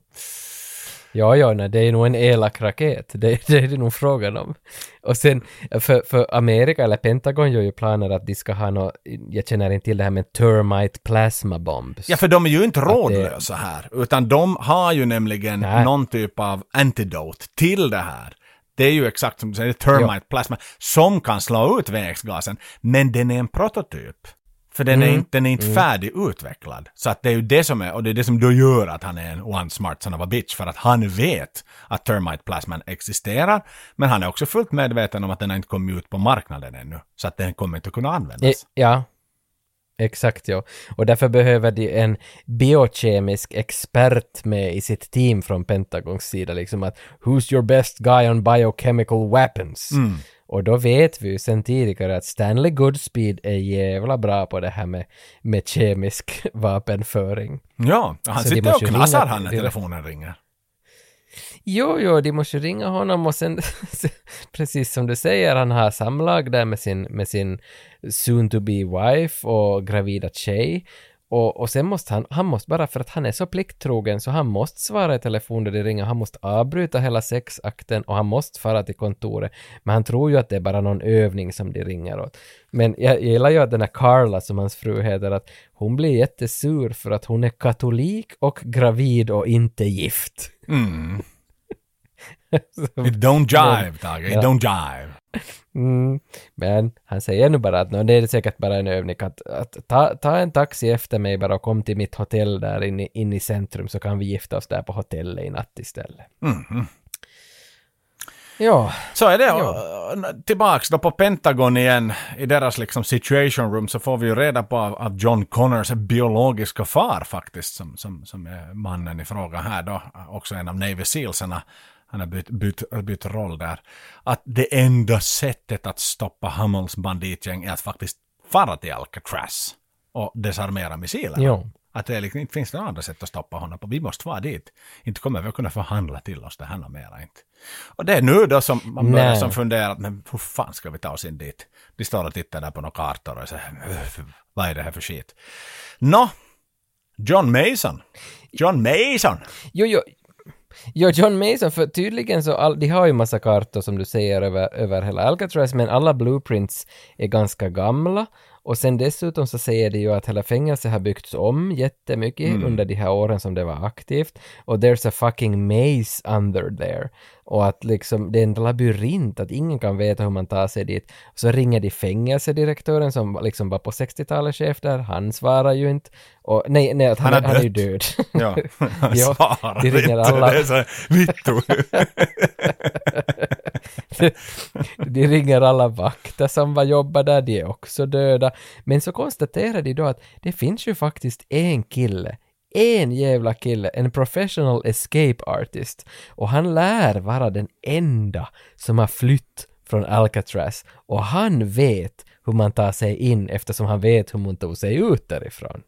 Ja, ja, nej, det är nog en elak raket. Det, det är det nog frågan om. Och sen, för, för Amerika, eller Pentagon gör ju planer att de ska ha något, jag känner inte till det här med termite plasma bombs. Ja, för de är ju inte rådlösa här, utan de har ju nämligen Nej. någon typ av antidote till det här. Det är ju exakt som du säger, termite plasma, som kan slå ut växtgasen, men den är en prototyp. För den är Mm. inte, den är inte färdigutvecklad. Så att det är ju det som är, och det är det som då gör att han är en one smart son of a bitch, för att han vet att termite plasman existerar, men han är också fullt medveten om att den har inte kommit ut på marknaden ännu. Så att den kommer inte kunna användas. Ja, exakt ja. Och därför behöver de en biokemisk expert med i sitt team från Pentagons sida, liksom att “Who's your best guy on biochemical weapons?” Och då vet vi ju sen tidigare att Stanley Goodspeed är jävla bra på det här med, med kemisk vapenföring. Ja, han Så sitter och knasar han när telefonen ringer. Jo, jo, de måste ringa honom och sen, precis som du säger, han har samlag där med sin, med sin soon to be wife och gravida tjej. Och, och sen måste han, han måste bara, för att han är så plikttrogen, så han måste svara i telefon när det ringer, han måste avbryta hela sexakten och han måste fara till kontoret. Men han tror ju att det är bara någon övning som de ringer åt. Men jag, jag gillar ju att den här Carla, som hans fru heter, att hon blir jättesur för att hon är katolik och gravid och inte gift. Mm. It don't jive, Tage. It Ja. don't jive. Mm, men han säger nu bara att "Nå, det är säkert bara en övning att, att ta, ta en taxi efter mig bara och kom till mitt hotell där inne in i centrum så kan vi gifta oss där på hotellet i natt istället. Mhm. Ja, Så är det. Ja. Tillbaks då på Pentagon igen, i deras liksom situation room, så får vi ju reda på av John Connors biologiska far faktiskt, som, som, som är mannen i fråga här då, också en av Navy Sealsarna. Han har bytt, bytt, bytt roll där. Att det enda sättet att stoppa Hummels banditgäng är att faktiskt fara till Alcatraz och desarmera missilerna. Jo. Att det liksom, inte finns några andra sätt att stoppa honom på. Vi måste vara dit. Inte kommer vi att kunna förhandla till oss det här något mera inte. Och det är nu då som man börjar Nej. som fundera, men hur fan ska vi ta oss in dit? De står och tittar där på några kartor och säger, "Öh, vad är det här för skit? Nå, John Mason. John Mason! jo, jo. Jo, John Mason, för tydligen så, all, de har ju massa kartor som du säger över, över hela Alcatraz, men alla blueprints är ganska gamla. Och sen dessutom så säger de ju att hela fängelset har byggts om jättemycket under de här åren som det var aktivt. Och there's a fucking maze under there. Och att liksom det är en labyrint, att ingen kan veta hur man tar sig dit. Så ringer de fängelsedirektören som liksom var på 60-talet chef där, han svarar ju inte. Och nej, nej, han, Han han, har är ju död. Ja, han Ja, svarar de ringer inte. alla. Det är så, vittu. de ringer alla vakter som var jobbar där, de är också döda. Men så konstaterar de då att det finns ju faktiskt en kille, en jävla kille, en professional escape artist. Och han lär vara den enda som har flytt från Alcatraz. Och han vet hur man tar sig in eftersom han vet hur man tog sig ut därifrån.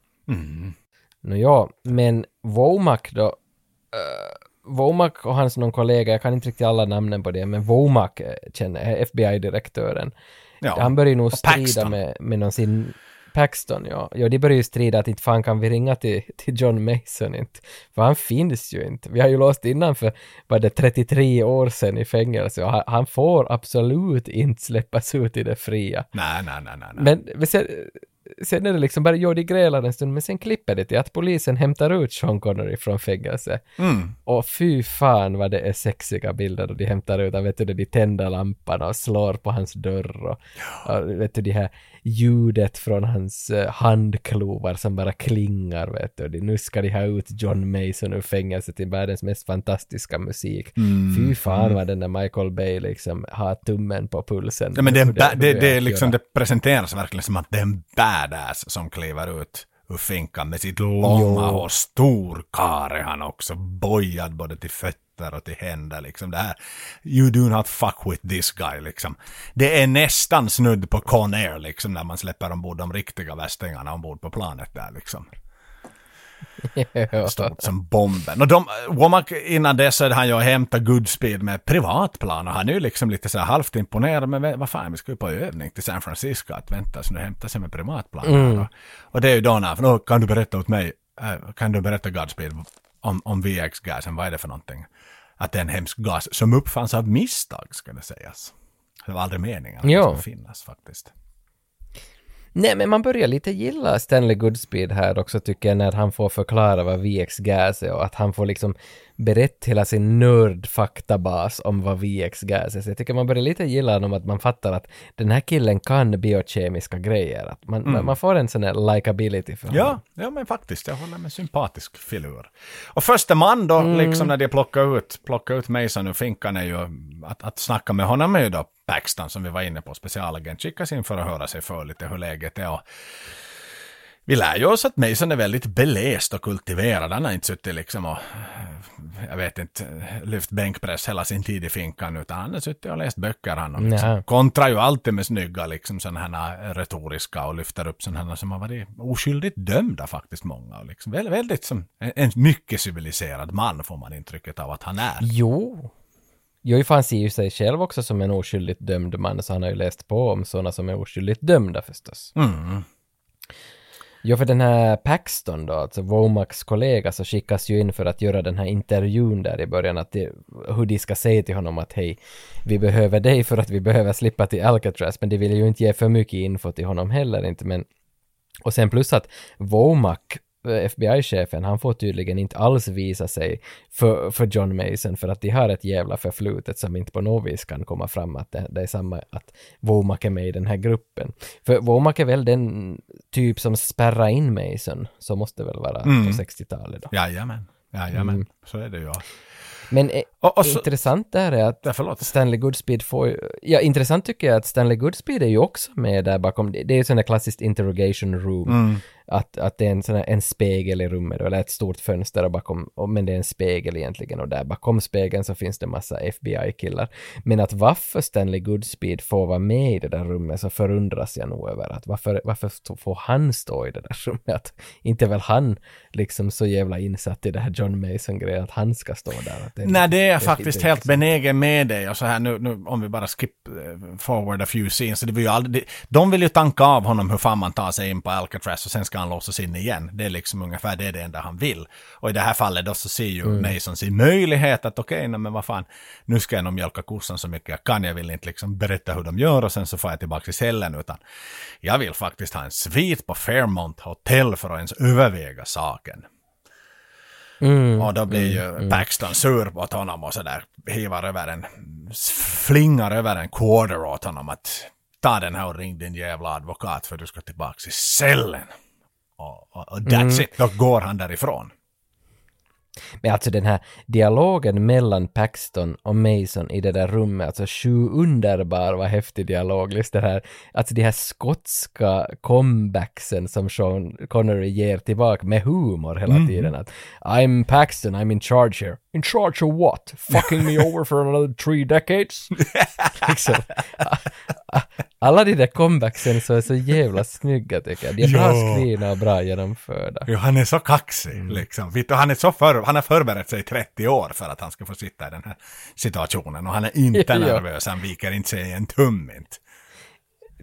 Nå ja, men Womack då, uh, Womack och hans någon kollega, jag kan inte riktigt alla namnen på det, men Womack eh, känner FBI-direktören. Ja. Han börjar nog strida med, med någon sin Paxton, ja. Ja, de börjar ju strida att inte fan kan vi ringa till, till John Mason inte. För han finns ju inte. Vi har ju låst innan för, var det 33 år sedan i fängelse och han, han får absolut inte släppas ut i det fria. Nej, nej, nej, nej. Men men sen, sen är det liksom bara, jo de grälar en stund, men sen klipper det till att polisen hämtar ut Sean Connery från fängelse. Mm. Och fy fan vad det är sexiga bilder då de hämtar ut han, vet du, de tänder lampan och slår på hans dörr och, och vet du, det här ljudet från hans uh, handklovar som bara klingar, vet du. Nu ska de ha ut John Mason ur fängelset till världens mest fantastiska musik. Mm. Fy fan vad den där Michael Bay liksom har tummen på pulsen. Ja, men det, är det, det, är att liksom, det presenteras verkligen som att det är en badass som kliver ut ur finkan med sitt långa Jo. och stor kar är han också, bojad både till fötter och till händer liksom det här. You do not fuck with this guy liksom. Det är nästan snudd på Con Air liksom när man släpper ombord de riktiga västingarna ombord på planet där liksom. Stort som bomben. Och de, Womack innan dess hade han ju hämtat Goodspeed med privatplan och han är ju liksom lite så här halvt imponerad. Men vad fan, vi ska ju på övning till San Francisco. Att vänta, så nu hämtar sig med privatplan. här då. Och det är ju då när, "Nå, kan du berätta åt mig, äh, kan du berätta Goodspeed, om, om VX-gasen, vad är det för någonting? Att det är en hemsk gas som uppfanns av misstag, ska det sägas. Det var aldrig meningen att det skulle finnas faktiskt. Nej, men man börjar lite gilla Stanley Goodspeed här också tycker jag när han får förklara vad VX-gas är och att han får liksom berätta hela sin nördfaktabas om vad VX-gas är. Så jag tycker man börjar lite gilla honom att man fattar att den här killen kan biokemiska grejer. Att man, man, man får en sån här likability för honom. Ja, ja, men faktiskt, jag håller med sympatisk filur. Och första man då, liksom när de plockar ut, plockar ut Mason ur finkan är ju att, att snacka med honom är ju då Paxton som vi var inne på, specialagent, skickas in för att höra sig för lite hur läget är. Och vi lär ju oss att Mason är väldigt beläst och kultiverad. Han har inte suttit liksom och, jag vet inte, lyft bänkpress hela sin tid i finkan, utan han har suttit och läst böcker han. Och liksom kontrar ju alltid med snygga, liksom sådana här retoriska och lyfter upp sådana här som har varit oskyldigt dömda faktiskt många. Och liksom, väldigt, som en mycket civiliserad man får man intrycket av att han är. Jo. Jo, för han ser ju sig själv också som en oskyldigt dömd man, så han har ju läst på om sådana som är oskyldigt dömda förstås. Mm. Jo, för den här Paxton då, alltså Womacs kollega, så skickas ju in för att göra den här intervjun där i början, att det, hur de ska säga till honom att hej, vi behöver dig för att vi behöver slippa till Alcatraz, men de vill ju inte ge för mycket info till honom heller inte, men och sen plus att Womack, FBI-chefen, han får tydligen inte alls visa sig för, för John Mason för att de har ett jävla förflutet som inte på något vis kan komma fram att det, det är samma att Womack är med i den här gruppen. För Womack är väl den typ som spärrar in Mason, så måste det väl vara Mm. på 60-talet då. Jajamän, jajamän, så är det ju. Men eh, Och- och så- intressant där är att Ja. Stanley Goodspeed får ja intressant tycker jag att Stanley Goodspeed är ju också med där bakom, det det är ju sån där klassiskt interrogation room, Mm. Att, att det är en sån här, en spegel i rummet då, eller ett stort fönster och bakom, och, men det är en spegel egentligen och där bakom spegeln så finns det massa FBI-killar. Men att varför Stanley Goodspeed får vara med i det där rummet så förundras jag nog över att varför, varför får han stå i det där rummet? Att inte väl han liksom så jävla insatt i det här John Mason-grejen att han ska stå där. Det, Nej, det är jag det- faktiskt det- helt benägen med dig. Och så här nu, nu om vi bara skip eh, forward a few scenes. Så det var ju aldrig, de vill ju tanka av honom hur fan man tar sig in på Alcatraz och sen ska han låsas in igen. Det är liksom ungefär det, är det enda han vill. Och i det här fallet då så ser ju Mason sin möjlighet att okej, nej, men vad fan, nu ska jag nog mjölka kossan så mycket jag kan. Jag vill inte liksom berätta hur de gör och sen så får jag tillbaka till cellen utan jag vill faktiskt ha en svit på Fairmont Hotel för att ens överväga saken. Mm, Och då blir ju Paxton sur åt honom och sådär hivar över en, flingar över en quarter åt honom att ta den här och ring din jävla advokat för du ska tillbaka i cellen. Och, och, that's Mm. it, då går han därifrån. Men alltså den här dialogen mellan Paxton och Mason i det där rummet, alltså sju underbar vad häftig dialog, just det här, alltså de här skotska comebacksen som Sean Connery ger tillbaka med humor hela Mm. tiden. Att I'm Paxton, I'm in charge here. In charge of what? Fucking me over for another three decades? liksom. Alla de där comebacksen så är så jävla snygga tycker jag. De är bra skrivna och bra genomförda. Jo, han är så kaxig Mm. liksom. Han, är så för, han har förberett sig i 30 år för att han ska få sitta i den här situationen. Och han är inte nervös, han viker inte sig en tum inte.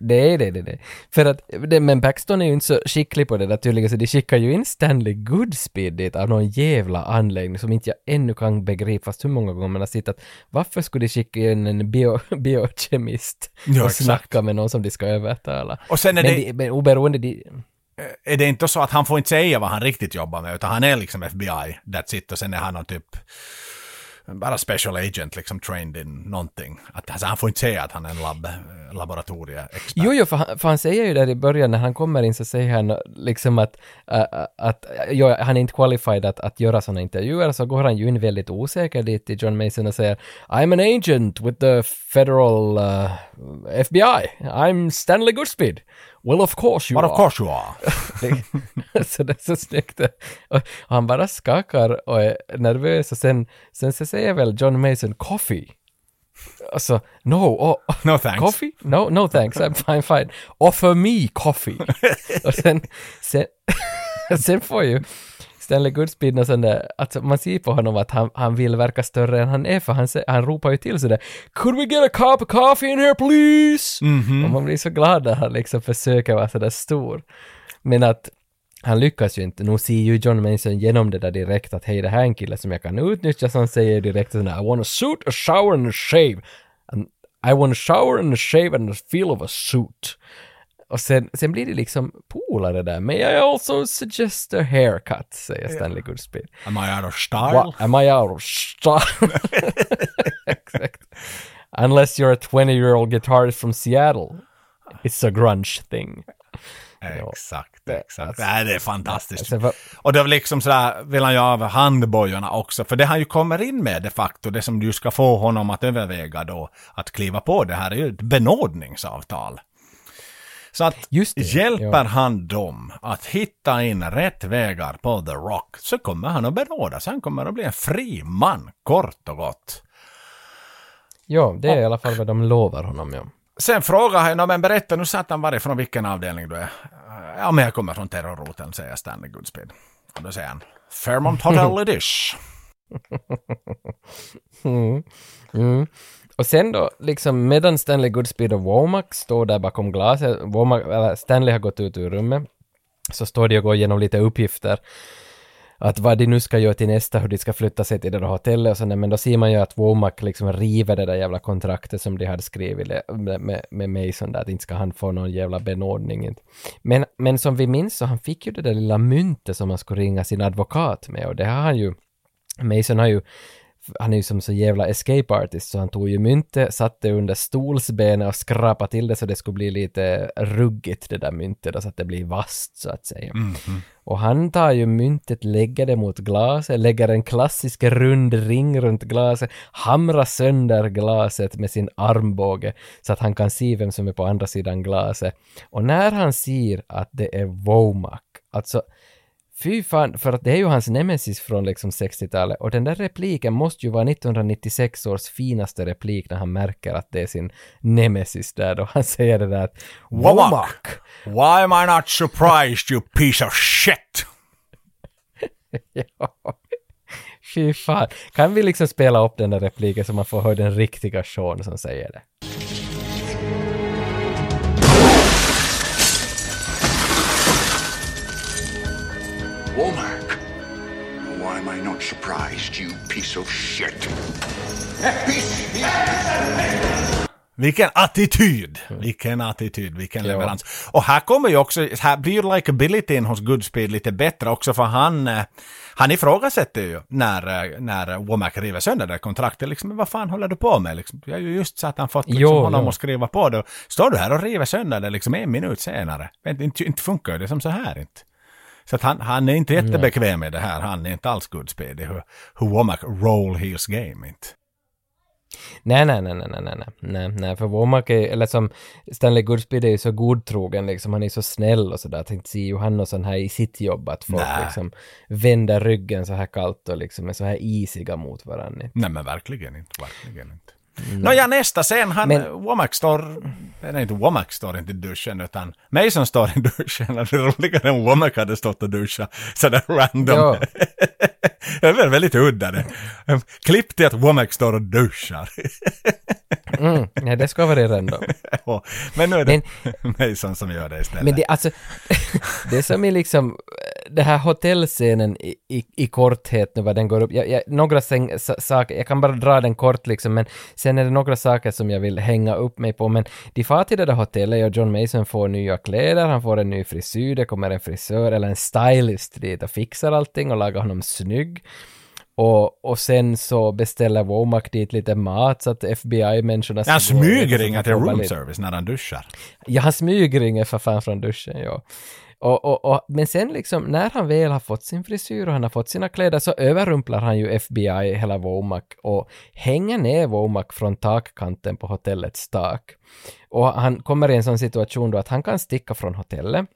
Det är det, det, är det. För att, det, men Paxton är ju inte så skicklig på det där tydligen, så de skickar ju in Stanley Goodspeed dit av någon jävla anläggning som inte jag ännu kan begripa, fast hur många gånger man har sett att varför skulle de skicka in en bio, biokemist Ja, och exakt. snacka med någon som de ska övertala? Och sen är men, det- de, men oberoende, de, är det inte så att han får inte säga vad han riktigt jobbar med, utan han är liksom FBI, that's it, och sen är han någon typ bara special agent, liksom trained in någonting. Att, alltså, han får inte säga att han är en lab, laboratorieexpert. Jo, jo, för han, för han säger ju där i början när han kommer in så säger han liksom att, äh, att jo, han är inte qualified att, att göra sådana intervjuer, så går han ju in väldigt osäker dit till John Mason och säger I'm an agent with the federal uh, FBI. I'm Stanley Goodspeed. Well, of course you But of are. course you are. så det är så snyggt. Och han bara skakar och är nervös och sen, sen så säger väl John Mason coffee. Alltså, no, oh, No thanks. Coffee? No, no thanks, I'm fine, fine. Offer me coffee. och sen, sen, sen får ju Stanley Goodspeed någon sån där, alltså man ser på honom att han, han vill verka större än han är, för han, han ropar ju till sådär ”Could we get a cup of coffee in here please?” Och man blir så glad när han liksom försöker vara sådär stor. Men att han lyckas ju inte. Nu ser ju John Mason genom det där direkt att hej, det här är en kille som jag kan utnyttja, så han säger direkt sådär I want a suit, a shower and a shave. And I want a shower and a shave and a feel of a suit. Och sen, sen blir det liksom polare där. May I also suggest a haircut, säger Stanley Goodspeed. Am I out of style? What? Am I out of style? Exakt. Unless you're a 20 year old guitarist from Seattle. It's a grunge thing. Exakt, exakt. alltså- Nej, det är fantastiskt. Alltså, Och det var liksom sådär, vill han ju av handbojorna också, för det han ju kommer in med de facto, det som du ska få honom att överväga då, att kliva på det här är ju ett benådningsavtal. Så att det, hjälper ja. han dem att hitta in rätt vägar på The Rock, så kommer han att benådas. Han kommer att bli en fri man, kort och gott. Ja, det är i alla fall vad de lovar honom, ja. Sen frågar han, "Nå, men berätta nu satan varifrån vilken avdelning du är. Ja, men jag kommer från terrorroteln, säger Stanley Goodspeed. Och då säger han, Fairmont Hotel is. Mm. Mm. Och sen då, liksom medan Stanley Goodspeed och Womack står där bakom glaset, Womack, Stanley har gått ut ur rummet, så står de och går igenom lite uppgifter. Att vad de nu ska göra till nästa, hur de ska flytta sig till det där hotellet och sådär, men då ser man ju att Womack liksom river det där jävla kontraktet som de hade skrivit med, med, med Mason där, att inte ska han få någon jävla benådning. inte. Men, men som vi minns så han fick ju det där lilla myntet som han skulle ringa sin advokat med och det har han ju Mason har ju han är ju som så jävla escape artist så han tog ju myntet, satte under stolsbenet och skrapade till det så det skulle bli lite ruggigt det där myntet då, så att det blir vasst så att säga. Och han tar ju myntet, lägger det mot glaset, lägger en klassisk rund ring runt glaset, hamrar sönder glaset med sin armbåge så att han kan se vem som är på andra sidan glaset. Och när han ser att det är Womack, alltså Fy fan, för att det är ju hans nemesis från liksom 60-talet och den där repliken måste ju vara 1996 års finaste replik när han märker att det är sin nemesis där då han säger det där att Womack! Why am I not surprised you piece of shit? ja. Fy fan. Kan vi liksom spela upp den där repliken så man får höra den riktiga Sean som säger det? Surprised, you piece of shit? Vilken attityd! Vilken attityd, vilken Ja. leverans. Och här kommer ju också, här blir ju likabilityn hos Goodspeed lite bättre också för han, eh, han ifrågasätter ju när, eh, när Womack river sönder det kontraktet. Liksom, vad fan håller du på med? Liksom, jag har ju just sett han fått liksom, Jo, honom jo. att skriva på det. Står du här och river sönder det liksom en minut senare? Inte, inte funkar det som så här inte. Så att han, han är inte jättebekväm med det här. Han är inte alls gudspedig. Hur, hur Womack roll his game inte. Nej, nej, nej, nej, nej, nej, nej, för Womack är, eller som Stanley Goodspeed är ju så godtrogen liksom, han är så snäll och sådär, tänkte se ju och sån här i sitt jobb att folk nej. liksom vänder ryggen så här kallt och liksom är så här isiga mot varandra. Nej, men verkligen inte, verkligen inte. Nåja, nästa scen, han, Men- Men... Womack står, nej inte Womack står inte i duschen utan Mason står i duschen. Det är roligare än Womack hade stått och duschat sådär random. Ja. det är väl väldigt udda det. Klipp till att Womack står och duschar. Mm, nej, det ska vara. Och- Men nu är det Mason som gör det istället. Men det, alltså, det som är liksom, det här hotellscenen i, i, i korthet nu vad den går upp, jag, jag, några säng, sa, saker, jag kan bara dra den kort liksom, men sen är det några saker som jag vill hänga upp mig på, men de far till det där hotellet och John Mason får nya kläder, han får en ny frisyr, det kommer en frisör eller en stylist dit och fixar allting och lagar honom snygg. Och, och sen så beställer Womack dit lite mat så att FBI-människorna han äta, så smygringer han till får bara room lite- service när han duschar. Ja, han smygringer för fan från duschen, ja. Och, och, och, men sen liksom, när han väl har fått sin frisyr och han har fått sina kläder så överrumplar han ju FBI hela Womack och hänger ner Womack från takkanten på hotellets tak. Och han kommer i en sån situation då att han kan sticka från hotellet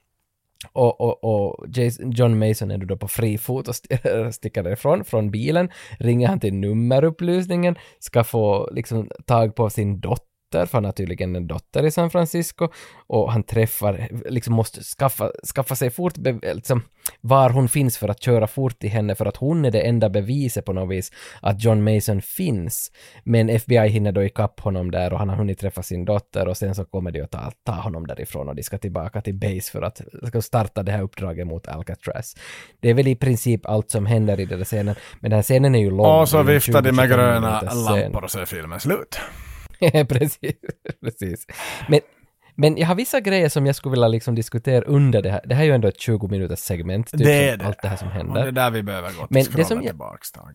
och, och, och Jason, John Mason är då på fri fot och st- sticker därifrån, från bilen, ringer han till nummerupplysningen, ska få liksom tag på sin dotter dotter, för han har tydligen en dotter i San Francisco, och han träffar, liksom måste skaffa, skaffa sig fort, liksom, var hon finns för att köra fort till henne, för att hon är det enda beviset på något vis att John Mason finns. Men FBI hinner då ikapp honom där och han har hunnit träffa sin dotter och sen så kommer de att ta, ta honom därifrån och de ska tillbaka till base för att ska starta det här uppdraget mot Alcatraz. Det är väl i princip allt som händer i den där scenen, men den här scenen är ju lång. Och så viftar de med 20-25 gröna lampor och så är filmen slut. precis, precis. Men, men jag har vissa grejer som jag skulle vilja liksom diskutera under det här. Det här är ju ändå ett 20 minuters segment, typ Det är det. allt det här som Och det är händer. där vi behöver gå Men till det som jag- tillbaks, Tage.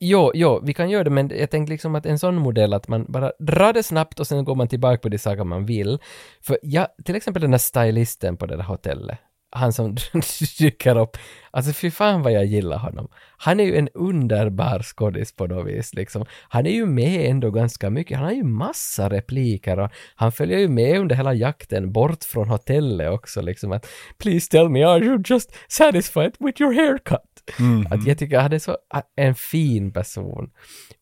Jo, jo, vi kan göra det, men jag tänkte liksom att en sån modell att man bara drar det snabbt och sen går man tillbaka på de saker man vill. För jag, till exempel den där stylisten på det där hotellet, han som dyker upp, alltså fy fan vad jag gillar honom. Han är ju en underbar skådis på något vis liksom. Han är ju med ändå ganska mycket, han har ju massa repliker och han följer ju med under hela jakten bort från hotellet också liksom att Please tell me, are you just satisfied with your haircut? Att jag tycker han är så en fin person.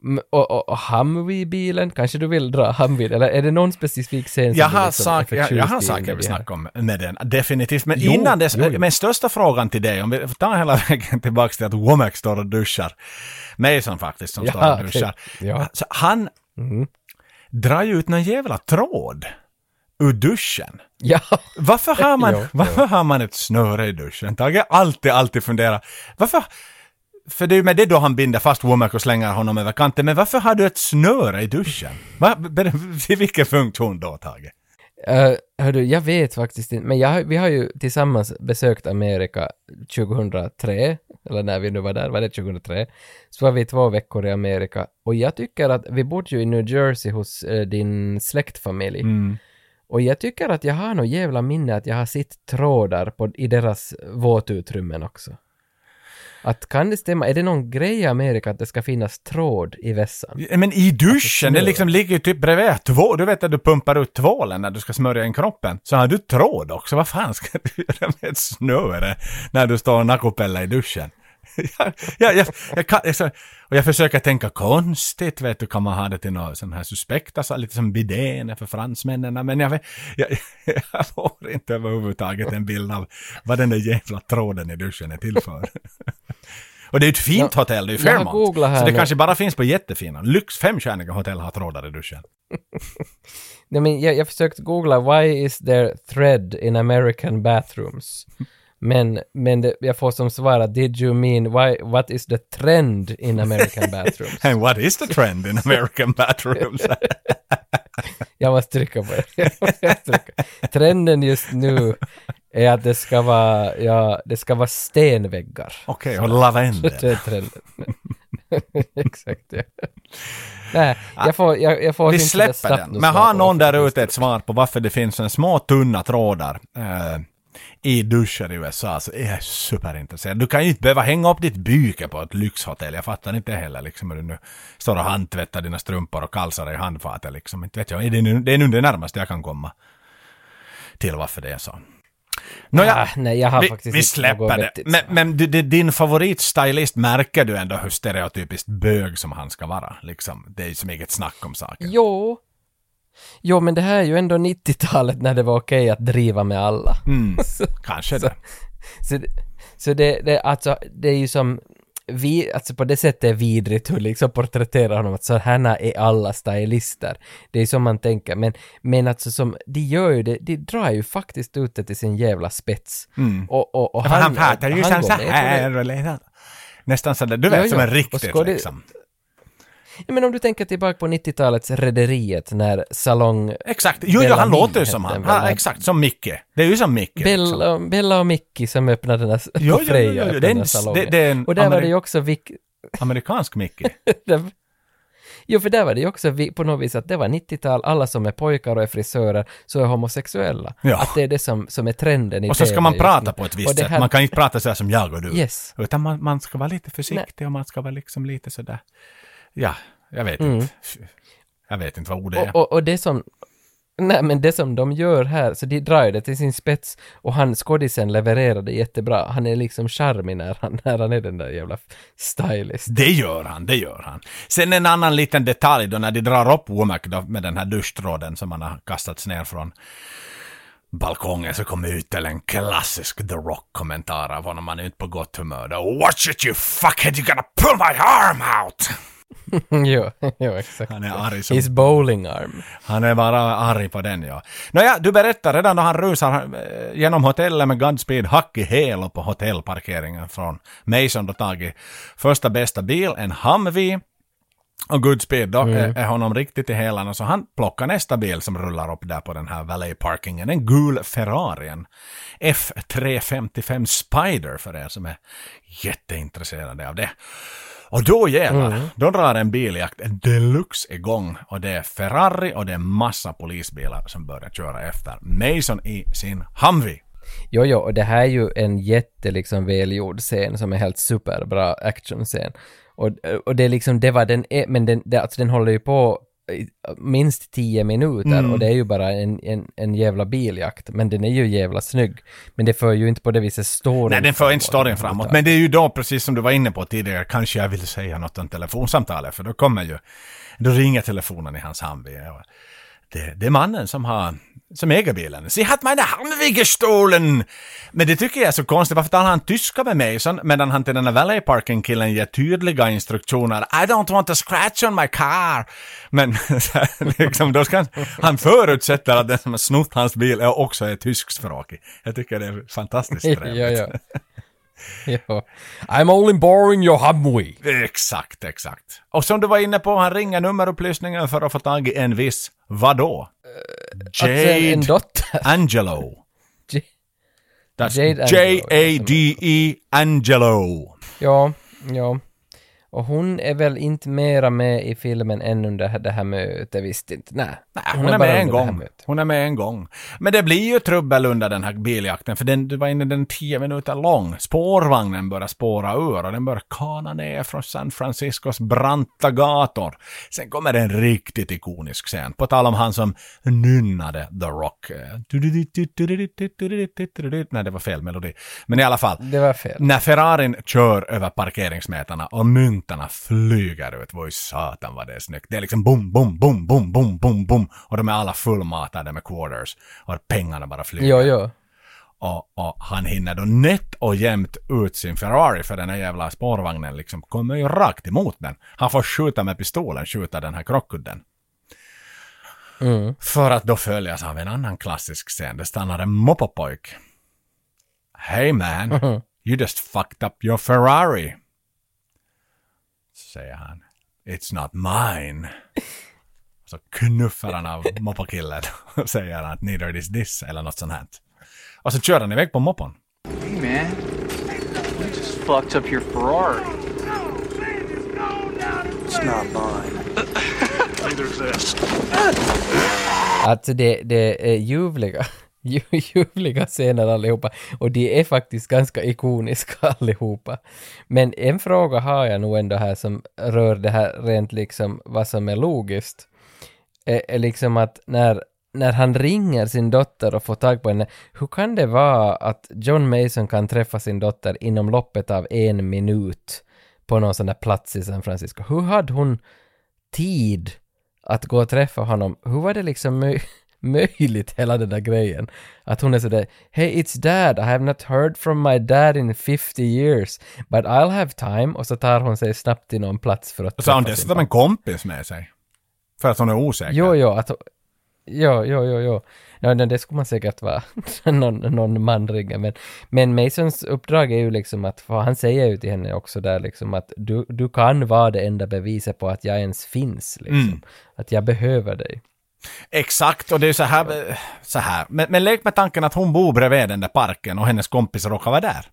Mm, Och, och, och Humvee-bilen, kanske du vill dra Humvee, eller är det någon specifik scen som Jag du har, liksom sak, jag, jag har saker vi snackar om med den, definitivt. Men Jo, innan dess, jo, jo. men största frågan till dig, om vi tar hela vägen tillbaks till att Womack står och duschar. Mason faktiskt som Ja, står och duschar. ja. Så han drar ju ut någon jävla tråd ur duschen. Ja, Varför har man, Jo, jo. varför har man ett snöre i duschen? Tage har alltid, alltid funderat. Varför? För det är ju med det då han binder fast Womack och slänger honom över kanten. Men varför har du ett snöre i duschen? Va? Till vilken funktion då, Tage? Uh, hördu, jag vet faktiskt inte, men jag, vi har ju tillsammans besökt Amerika 2003, eller när vi nu var där, var det 2003? Så var vi två veckor i Amerika och jag tycker att vi bodde ju i New Jersey hos eh, din släktfamilj. Och jag tycker att jag har nog jävla minne att jag har sett trådar på, i deras våtutrymmen också. Att kan det stämma? Är det någon grej i Amerika att det ska finnas tråd i vässan? Men i duschen, det snö. liksom ligger ju typ bredvid två. Du vet att du pumpar ut tvålen när du ska smörja in kroppen. Så har du tråd också. Vad fan ska du göra med ett snöre när du står och nackopellar i duschen? jag, jag, jag, jag kan, jag, så- och jag försöker tänka konstigt, vet du, kan man ha det till något sån här suspekt, alltså lite som bidén för fransmännen, men jag, vet, jag, jag får inte överhuvudtaget en bild av vad den där jävla tråden i duschen är till för. Och det är ett fint Ja, hotell, det är ju Fairmont. Så det nu. kanske bara finns på jättefina, lyx femstjärniga hotell har trådar i duschen. Nej, men jag, jag försökte googla “Why is there thread in American bathrooms?” Men, men det, jag får som svar att “Did you mean why, what is the trend in American bathrooms?” And what is the trend in American bathrooms? Jag måste trycka på det. Trycka. Trenden just nu är att det ska vara, ja, det ska vara stenväggar. Okej, och lavendel. Det är trenden. Exakt, ja. Nej, jag får, jag, jag får Vi släpper den. Men har någon där ute ett svar på varför det finns såna små tunna trådar eh, i duschar i USA så är jag superintresserad. Du kan ju inte behöva hänga upp ditt byke på ett lyxhotell. Jag fattar inte heller liksom hur du nu står och handtvättar dina strumpor och kalsar i handfatet liksom. Inte vet jag. Det är nu det, är nu det närmaste jag kan komma till varför det är så. Nåja, Ah, nej, jag har vi, faktiskt vi släpper något det. vettigt Men, men du, du, din favoritstylist märker du ändå hur stereotypiskt bög som han ska vara. Liksom. Det är ju som inget snack om saken. Jo. Jo, men det här är ju ändå 90-talet när det var okej att driva med alla. så, Kanske så, det. så, det, så det, det, alltså, det är ju som, vi, alltså på det sättet är vidrigt hur liksom porträtterar honom att så här är alla stylister. Det är som man tänker, men, men alltså som, de gör ju det, de drar ju faktiskt ut det till sin jävla spets. Och, och, och Ja, för han pratar ju han som så här och Nästan sådär, du Ja, vet som ja. en Och riktigt skådis- liksom. Ja, men om du tänker tillbaka på 90-talets Rederiet när Salong... Exakt, jo, jo han låter ju som han. Ja, här- exakt, som Micke. Det är ju som Micke. liksom. Bella, Bella och Mickey som öppnade den här, Jo, jo, på jo, Freja, jo, öppnade det är en- den här salongen. det- det är en och där var det ju också Vic... Amerikansk Micke. Jo, för där var det ju också på något vis att det var 90-tal, alla som är pojkar och är frisörer så är homosexuella. Ja. Att det är det som, som är trenden i Och så ska man prata på ett visst det sätt. här- Man kan inte prata så här som jag och du. Yes. Utan man, man ska vara lite försiktig och man ska vara liksom lite sådär. Ja, jag vet Mm. inte. Jag vet inte vad ordet är. Och, och, och det som... Nej, men det som de gör här, så de drar ju det till sin spets och han, skådisen levererar det jättebra. Han är liksom charmig när han, när han är den där jävla stylist. Det gör han, det gör han. Sen en annan liten detalj då när de drar upp Womack då med den här duschtråden som han har kastats ner från balkongen så kommer ut till en klassisk The Rock-kommentar av honom. Han är inte på gott humör. Då, Watch it you fuckhead, you gotta pull my arm out! jo, jo, exakt. Han är arg som... His bowling arm. Han är bara arg på den ja. Nåja, du berättar redan då han rusar eh, genom hotellet med Godspeed hack i häl på hotellparkeringen från Mason då tagit första bästa bil, en Humvee. Och Goodspeed då är, är honom riktigt i hälarna så han plockar nästa bil som rullar upp där på den här valet-parkingen. En gul Ferrari, en F355 Spider för er som är jätteintresserade av det. Och då jävlar, då drar en biljakt deluxe igång och det är Ferrari och det är massa polisbilar som börjar köra efter Mason i sin Humvee. Jo, jo, och det här är ju en jätte liksom välgjord scen som är helt superbra actionscen. Och, och det är liksom, det var den, e- men den, det, alltså den håller ju på minst tio minuter Mm. och det är ju bara en, en, en jävla biljakt. Men den är ju jävla snygg. Men det för ju inte på det viset storyn Nej, den för inte storyn framåt. framåt. Men det är ju då, precis som du var inne på tidigare, kanske jag vill säga något om telefonsamtalet. För då kommer ju, då ringer telefonen i hans och Det, det är mannen som har, som äger bilen. Sie hat meine Humvee gestohlen! Men det tycker jag är så konstigt. Varför talar han tyska med Mason medan han till den här valet parking killen ger tydliga instruktioner. I don't want a scratch on my car! Men liksom, då ska han, han förutsätter att den som har snott hans bil är också är tyskspråkig. Jag tycker det är fantastiskt trevligt. ja, ja. ja. I'm only borrowing your Humvee. Exakt, exakt. Och som du var inne på, han ringer nummerupplysningen för att få tag i en viss, vadå? En, en dotter. Angelo. J- That's Jade J-A-D-E Angelo. Ja, ja. Och hon är väl inte mera med i filmen än under det här mötet, visst inte. Nej, Nej, hon, är, med en det gång. Hon är med en gång. Men det blir ju trubbel under den här biljakten, för den, du var inne den tio minuter lång. Spårvagnen börjar spåra ur och den börjar kana ner från San Franciscos branta gator. Sen kommer en riktigt ikonisk scen, på tal om han som nynnade The Rock. Nej, det var fel melodi. Men i alla fall. Det var fel. När Ferrarin kör över parkeringsmetarna och myntarna flyger ut, vad i satan vad det är snyggt. Det är liksom bom, bom, bom, bom, bom, bom, bom. Och de är alla fullmatade med quarters. Och pengarna bara flyger. Jo, jo. Och, och han hinner då nätt och jämnt ut sin Ferrari för den här jävla spårvagnen liksom kommer ju rakt emot den. Han får skjuta med pistolen, skjuta den här krockkudden. Mm. För att då följas av en annan klassisk scen. Det stannar en moppopojk. Hey man, you just fucked up your Ferrari. Säger han. It's not mine. Så knuffar han av moppokillen och säger att neither is this eller något sånt här. Och så kör han iväg på moppon. Hey, man. You just fucked up your Ferrari. It's not mine. Neither is this. Alltså det, det är ljuvliga, lju- ljuvliga scener allihopa och de är faktiskt ganska ikoniska allihopa. Men en fråga har jag nog ändå här som rör det här rent liksom vad som är logiskt. Är, är liksom att när, när han ringer sin dotter och får tag på henne, hur kan det vara att John Mason kan träffa sin dotter inom loppet av en minut på någon sån där plats i San Francisco? Hur hade hon tid att gå och träffa honom, hur var det liksom möjligt? möjligt hela den där grejen? Att hon är sådär Hey it's dad, I have not heard from my dad in 50 years, but I'll have time och så tar hon sig snabbt till någon plats för att så har hon dessutom en kompis med sig. För att hon är osäker. Jo, jo, att Jo, jo, jo, jo. Ja, det det skulle man säkert vara. någon, någon man ringer. Men, men Masons uppdrag är ju liksom att, för han säger ju till henne också där liksom att du, du kan vara det enda beviset på att jag ens finns. Liksom. Mm. Att jag behöver dig. Exakt, och det är så här, så här. Men, men lek med tanken att hon bor bredvid den där parken och hennes kompis råkar vara där.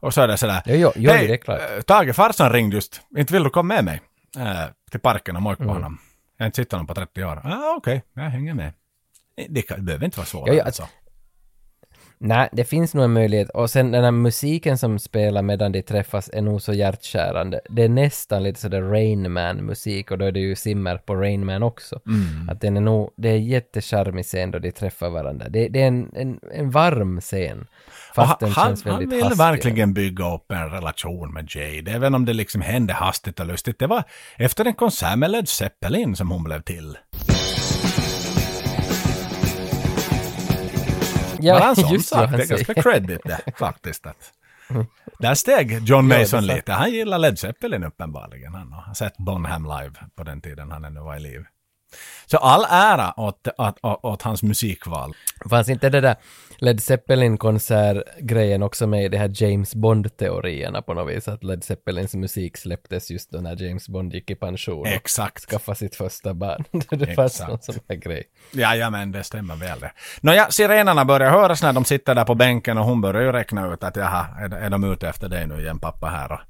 Och så är det sådär. Jo, jo, jo, "Hej, det är klart." eh, Tage, farsan ringde just. Inte vill du komma med mig? Eh, till parken och mojka på Mm. honom. Jag har inte sett honom på 30 år. Ah, okej, jag hänger med. Det kan- det behöver inte vara svårare Ja, ja, än så. Nej, det finns nog en möjlighet. Och sen den här musiken som spelar medan de träffas är nog så hjärtkärande. Det är nästan lite sådär Rain Man-musik och då är det ju Simmer på Rain Man också. Mm. Att den är nog, det är jättecharmig scen då de träffar varandra. Det, det är en, en, en varm scen. Fast Och den han, känns han väldigt vill hastig. verkligen bygga upp en relation med Jade, även om det liksom hände hastigt och lustigt. Det var efter en konsert med Led Zeppelin som hon blev till. Ja, Bara en sån sak, det är ganska credit det faktiskt. Att. Där steg John Mason lite. Han gillar Led Zeppelin uppenbarligen. Han har sett Bonham live på den tiden han ännu var i liv. Så all ära åt, åt, åt, åt hans musikval. Fanns inte det där Led Zeppelin-konsertgrejen också med i de här James Bond-teorierna på något vis? Att Led Zeppelins musik släpptes just då när James Bond gick i pension och Exakt. skaffade sitt första barn. det fanns någon sån här grej. Jajamän, det stämmer väl det. Nåja, sirenerna börjar höras när de sitter där på bänken och hon börjar ju räkna ut att jaha, är, är de ute efter dig nu igen pappa här och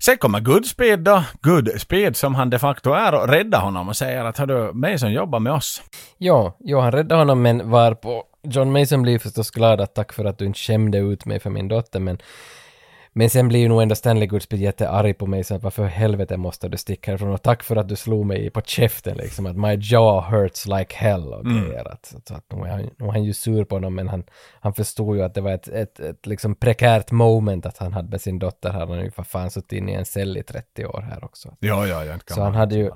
Sen kommer Goodspeed då, Goodspeed som han de facto är och räddar honom och säger att hördu, Mason jobbar med oss. Ja, jo, han räddar honom men var på John Mason blir förstås glad att tack för att du inte skämde ut mig för min dotter men men sen blir ju nog ändå Stanley Goodspeed jättearg på mig så att varför i helvete måste du sticka härifrån och tack för att du slog mig på käften liksom att my jaw hurts like hell och Mm. grejer att, så att nu, är han, nu är han ju sur på honom men han, han förstod ju att det var ett, ett, ett liksom prekärt moment att han hade med sin dotter här han har ju för fan suttit inne i en cell i 30 år här också. Ja, ja, kan Så han hade ju,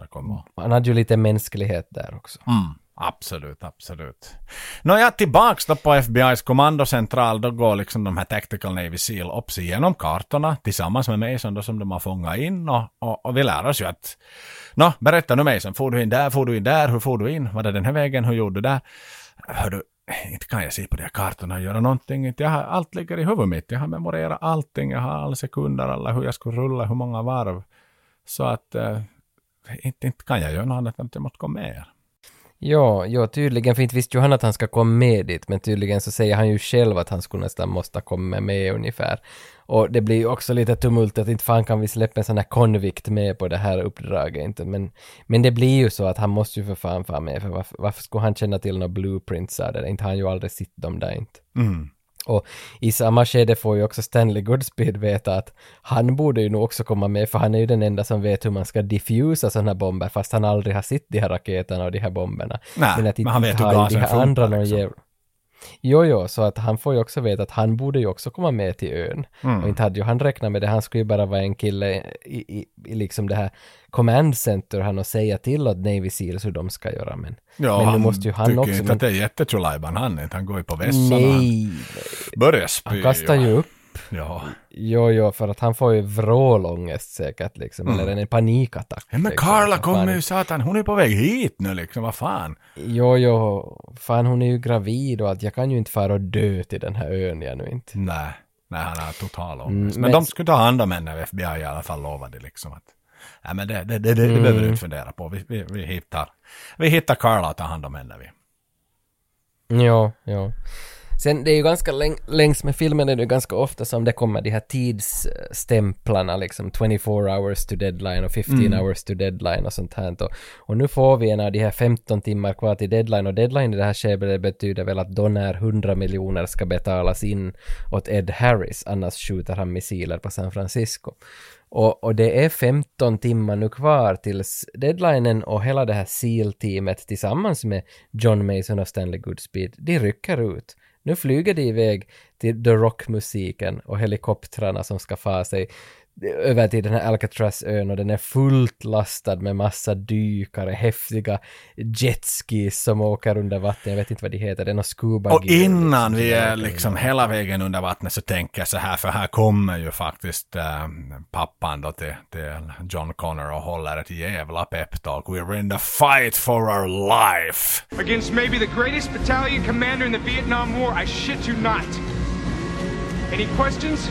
han hade ju lite mänsklighet där också. Mm, absolut, absolut. Nåja, tillbaks då på FBI's kommandocentral, då går liksom de här Tactical Navy SEAL Ops igenom kartorna tillsammans med Mason då som de har fångat in och, och, och vi lär oss ju att Nå, berätta nu Mason, får du in där, får du in där, hur får du in, var det den här vägen, hur gjorde du där? Hördu, inte kan jag se på de här kartorna och göra någonting, inte jag har, allt ligger i huvudet mitt, jag har memorerat allting, jag har alla sekunder, alla hur jag skulle rulla, hur många varv. Så att, eh, inte, inte kan jag göra något annat än att jag måste gå med er. Ja, ja, tydligen, för inte visste ju han att han ska komma med dit, men tydligen så säger han ju själv att han skulle nästan måste komma med ungefär. Och det blir ju också lite tumult att inte fan kan vi släppa en sån här konvikt med på det här uppdraget inte, men, men det blir ju så att han måste ju för fan vara med, för varför, varför skulle han känna till några blueprints av det? Inte har han ju aldrig sett dem där inte. Mm. Och i samma skede får ju också Stanley Goodspeed veta att han borde ju nog också komma med, för han är ju den enda som vet hur man ska diffusa sådana här bomber, fast han aldrig har sett de här raketerna och de här bomberna. Nej, att men han vet inte hur gasen funkar, andra liksom. Jo, jo, så att han får ju också veta att han borde ju också komma med till ön. Mm. Och inte hade ju han räknat med det, han skulle ju bara vara en kille i, i, i liksom det här command center han och säga till åt Navy Seals hur de ska göra, men, Ja, men nu han måste ju han tycker också... inte att det är jättetjolajban han inte. Han går ju på vässan och han nej, börjar spy. han kastar ju upp Ja. Jo, jo, för att han får ju vrålångest säkert liksom, Mm. eller en panikattack. Ja, men liksom. Carla kommer ju satan, hon är på väg hit nu liksom, vad fan. Jo, jo, fan hon är ju gravid och att jag kan ju inte fara och dö till den här ön jag nu inte. Nej, nej han har total ångest. Mm, men, men- de skulle ta hand om henne, FBI i alla fall lovade liksom att Nej men det, det, det, det, Mm. behöver du inte fundera på. Vi, vi, vi hittar, vi hittar Carla och tar hand om henne vi. Jo, jo. Sen det är ju ganska läng- längs med filmen är det ganska ofta som det kommer de här tidsstämplarna liksom 24 hours to deadline och 15 Mm. hours to deadline och sånt här. Och, och nu får vi en av de här 15 timmar kvar till deadline och deadline i det här skedet betyder väl att då när 100 miljoner ska betalas in åt Ed Harris annars skjuter han missiler på San Francisco. Och, och det är 15 timmar nu kvar tills deadlinen och hela det här SEAL-teamet tillsammans med John Mason och Stanley Goodspeed, de rycker ut. Nu flyger de iväg till The Rock-musiken och helikoptrarna som ska få sig över till den här Alcatraz-ön och den är fullt lastad med massa dykare, häftiga jetskis som åker under vatten, jag vet inte vad de heter, det är någon scuba Och innan vi är liksom hela vägen under vattnet så tänker jag så här, för här kommer ju faktiskt äh, pappan då till, till John Connor och håller ett jävla peptalk. We're in the fight for our life. Against maybe the greatest battalion commander in the Vietnam War, I shit you not. Any questions?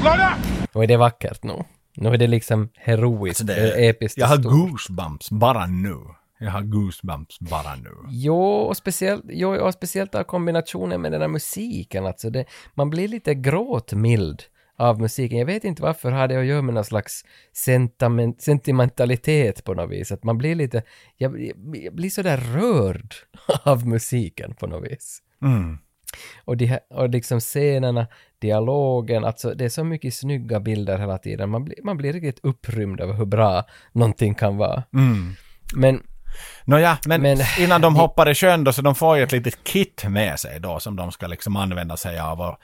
Slow down! Och är det vackert nu? Nu är det liksom heroiskt, Alltså det episkt jag har stort. goosebumps bara nu. Jag har goosebumps bara nu. Jo, och speciellt, jo, och speciellt av kombinationen med den här musiken, alltså det, man blir lite gråtmild av musiken. Jag vet inte varför har det att göra med någon slags sentiment, sentimentalitet på något vis. Att man blir lite, jag, jag blir sådär rörd av musiken på något vis. Mm. Och, de här, och liksom scenerna, dialogen, alltså det är så mycket snygga bilder hela tiden. Man blir, man blir riktigt upprymd över hur bra någonting kan vara. Mm. Men Nåja, men, Men- innan de hoppar i sjön då, så de får ju ett litet kit med sig då som de ska liksom använda sig av. Och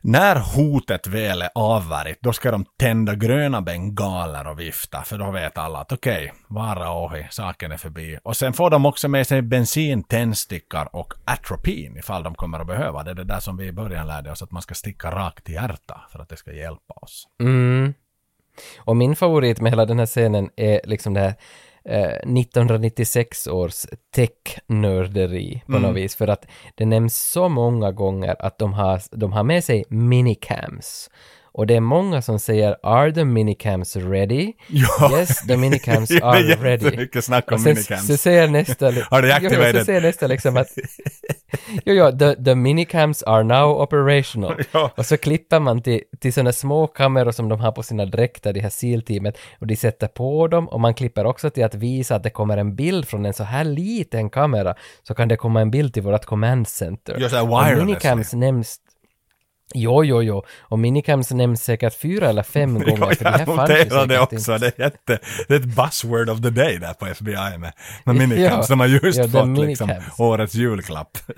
när hotet väl är avvärjt, då ska de tända gröna bengaler och vifta, för då vet alla att okej, vara ohi, saken är förbi. Och sen får de också med sig bensin, tändstickor och atropin ifall de kommer att behöva. Det är det där som vi i början lärde oss, att man ska sticka rakt i hjärtat för att det ska hjälpa oss. Mm. Och min favorit med hela den här scenen är liksom det här eh, 1996 års tech-nörderi på Mm. något vis. För att det nämns så många gånger att de har, de har med sig minicams. Och det är många som säger “Are the minicams ready?” Ja. “Yes, the minicams Det är are ready”. jättemycket snack om sen, minicams. Så säger nästa... Har du Jo, jo, så säger nästa liksom att Jo, jo, the, the minicams are now operational. Ja. Och så klipper man till, till sådana små kameror som de har på sina dräkter, det här SEAL-teamet, och de sätter på dem och man klipper också till att visa att det kommer en bild från en så här liten kamera, så kan det komma en bild till vårt command center. Ja, så här och minicams nämns Jo, jo, jo. Och minicams nämns säkert fyra eller fem gånger, för det här jag noterar det också. inte. Det är, jätte, det är ett buzzword of the day där på FBI med, med minicams. Ja, de har just ja, fått liksom årets julklapp.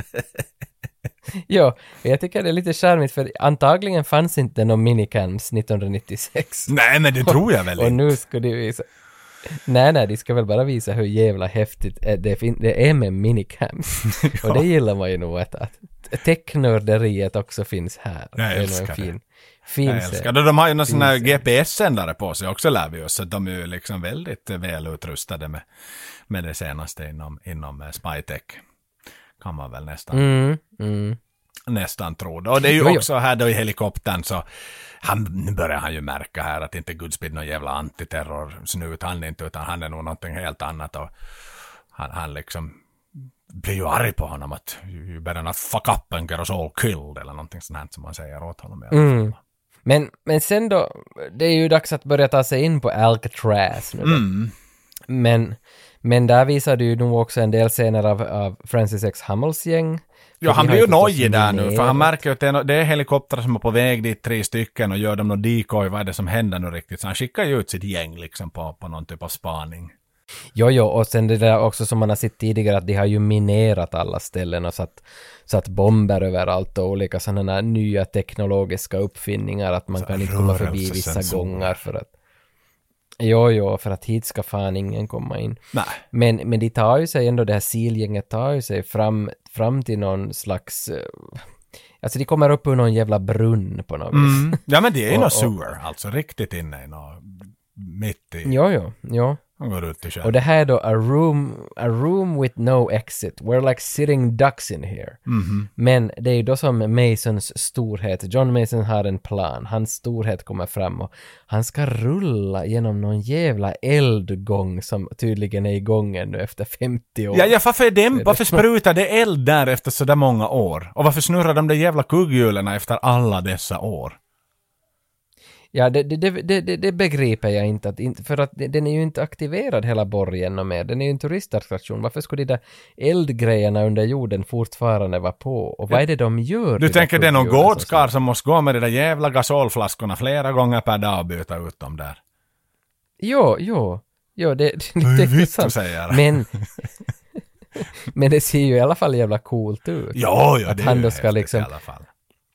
Jo, jag tycker det är lite charmigt, för antagligen fanns inte någon minicams 1996. Nej, men det tror jag väl Och inte. nu ska de visa... Nej, nej, de ska väl bara visa hur jävla häftigt eh, det, är med minicams. Och det gillar man ju nog att, att technörderiet också finns här. Jag det älskar en fin, det. fin Jag älskar det. De har ju någon sån här. GPS-sändare på sig också lär vi oss. Så de är ju liksom väldigt väl utrustade med, med det senaste inom, inom eh, Spytech. Kan man väl nästan, Mm, mm. nästan tro. det. Och det är ju också här då i helikoptern så han, nu börjar han ju märka här att inte Goodspeed någon jävla antiterrorsnut han inte utan han är nog någonting helt annat och han, han liksom blir ju arg på honom att you better not fuck up and get us all killed eller någonting sånt här som man säger åt honom. i alla fall. Mm. Men, men sen då, det är ju dags att börja ta sig in på Alcatraz nu. Mm. Men, men där visar du ju nog också en del scener av, av Francis X. Hummels gäng. Ja, han blir ju nojig där nu, för han märker ju att det är, det är helikoptrar som är på väg dit, tre stycken, och gör dem något decoy, vad är det som händer nu riktigt? Så han skickar ju ut sitt gäng liksom på, på någon typ av spaning. Jo, jo, och sen det där också som man har sett tidigare att de har ju minerat alla ställen och satt, satt bomber överallt och olika sådana här nya teknologiska uppfinningar att man Så kan inte komma förbi vissa gånger för att Jo, jo, för att hit ska fan ingen komma in. Nej. Men, men de tar ju sig ändå, det här SEAL-gänget tar ju sig fram, fram till någon slags... eh, Alltså de kommer upp ur någon jävla brunn på något vis. Mm. Ja, men det är ju och- sewer, alltså riktigt inne i något, mitt i. Jo, jo, jo. Han går ut i sjön. Och det här är då a room, a room with no exit. We're like sitting ducks in here. Mhm. Men det är ju då som Masons storhet, John Mason har en plan, hans storhet kommer fram och han ska rulla genom någon jävla eldgång som tydligen är igång ännu efter 50 år. Ja, ja, varför är det, det- varför sprutar det eld där efter så där många år? Och varför snurrar de där jävla kugghjulen efter alla dessa år? Ja, det, det, det, det, det begriper jag inte, att, för att det- den är ju inte aktiverad hela borgen och mer. Den är ju en turistattraktion. Varför skulle de där eldgrejerna under jorden fortfarande vara på? Och vad är det de gör? Du tänker det är någon gårdskar som måste gå med de där jävla gasolflaskorna flera gånger per dag och byta ut dem där? Jo, jo, jo, det, det, är det är sant. Men, men det ser ju i alla fall jävla coolt ut. Ja, ja, det är han ju då ska liksom, i alla fall.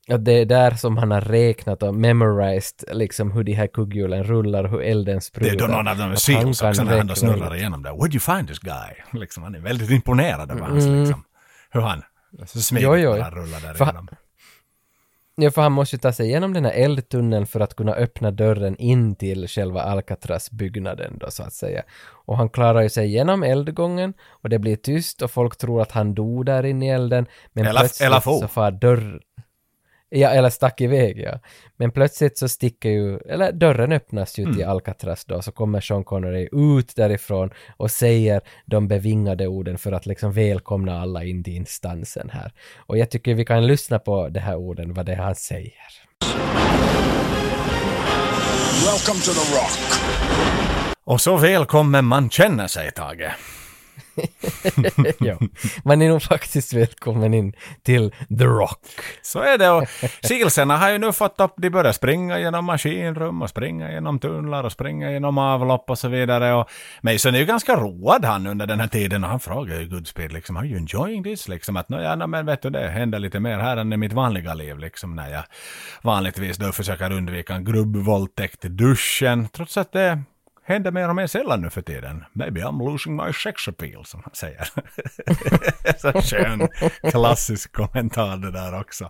Att det är där som han har räknat och memorized liksom hur de här kugghjulen rullar hur elden Det sprutar. är då någon av dem är seals också när han då snurrar igenom där. Where'd you find this guy? Liksom, han är väldigt imponerad över hans Mm. liksom, hur han så smidigt bara rullar där För- igenom. Ja, för han måste ju ta sig igenom den här eldtunneln för att kunna öppna dörren in till själva Alcatraz-byggnaden då så att säga. Och han klarar ju sig igenom eldgången och det blir tyst och folk tror att han dog där inne i elden. Men Eller- plötsligt eller så far dörr... Ja, eller stack iväg ja. Men plötsligt så sticker ju, eller dörren öppnas ju till Mm. Alcatraz då, så kommer Sean Connery ut därifrån och säger de bevingade orden för att liksom välkomna alla in till instansen här. Och jag tycker vi kan lyssna på de här orden, vad det är han säger. Welcome to the Rock. Och så välkommen man känner sig, Tage. ja. Man är nog faktiskt välkommen in till The Rock. Så är det och Silsarna har ju nu fått upp, de börjar springa genom maskinrum och springa genom tunnlar och springa genom avlopp och så vidare. Och Mason är ju ganska road han under den här tiden och han frågar ju Goodspeed liksom, are you enjoying this? Liksom att, ja, no, men vet du det händer lite mer här än i mitt vanliga liv liksom när jag vanligtvis då försöker undvika en grubbvåldtäkt i duschen. Trots att det händer mer och mer sällan nu för tiden. Maybe I'm losing my sex appeal, som han säger. Så skön klassisk kommentar det där också.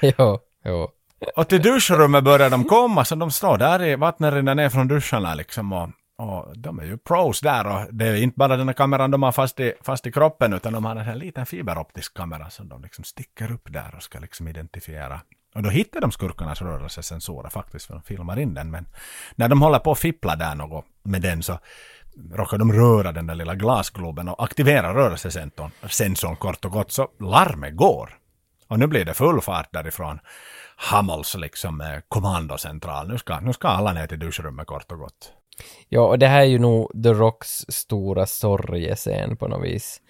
jo, jo. Och till duschrummet börjar de komma, så de står där i vattnet rinner ner från duscharna liksom. Och, och de är ju pros där och det är inte bara den här kameran de har fast i, fast i kroppen utan de har en liten fiberoptisk kamera som de liksom sticker upp där och ska liksom identifiera och då hittar de skurkarnas rörelsesensorer faktiskt, för de filmar in den. Men när de håller på att fippla där något med den så råkar de röra den där lilla glasgloben och aktivera rörelsesensorn sensorn kort och gott så larmet går. Och nu blir det full fart därifrån Hamels liksom eh, kommandocentral. Nu ska, nu ska alla ner till duschrummet kort och gott. Ja, och det här är ju nog The Rocks stora sorgescen på något vis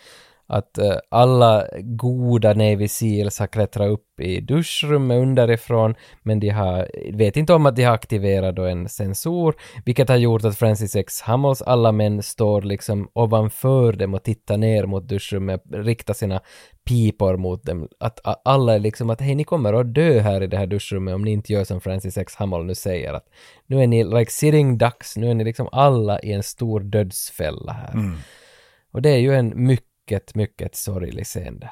att uh, alla goda Navy Seals har klättrat upp i duschrummet underifrån, men de har, vet inte om att de har aktiverat då en sensor, vilket har gjort att Francis X. Hummels alla män står liksom ovanför dem och tittar ner mot duschrummet, riktar sina pipor mot dem. Att, alla är liksom att hej, ni kommer att dö här i det här duschrummet om ni inte gör som Francis X. Hummel nu säger att nu är ni like sitting ducks, nu är ni liksom alla i en stor dödsfälla här. Mm. Och det är ju en mycket mycket, mycket sorglig scen där.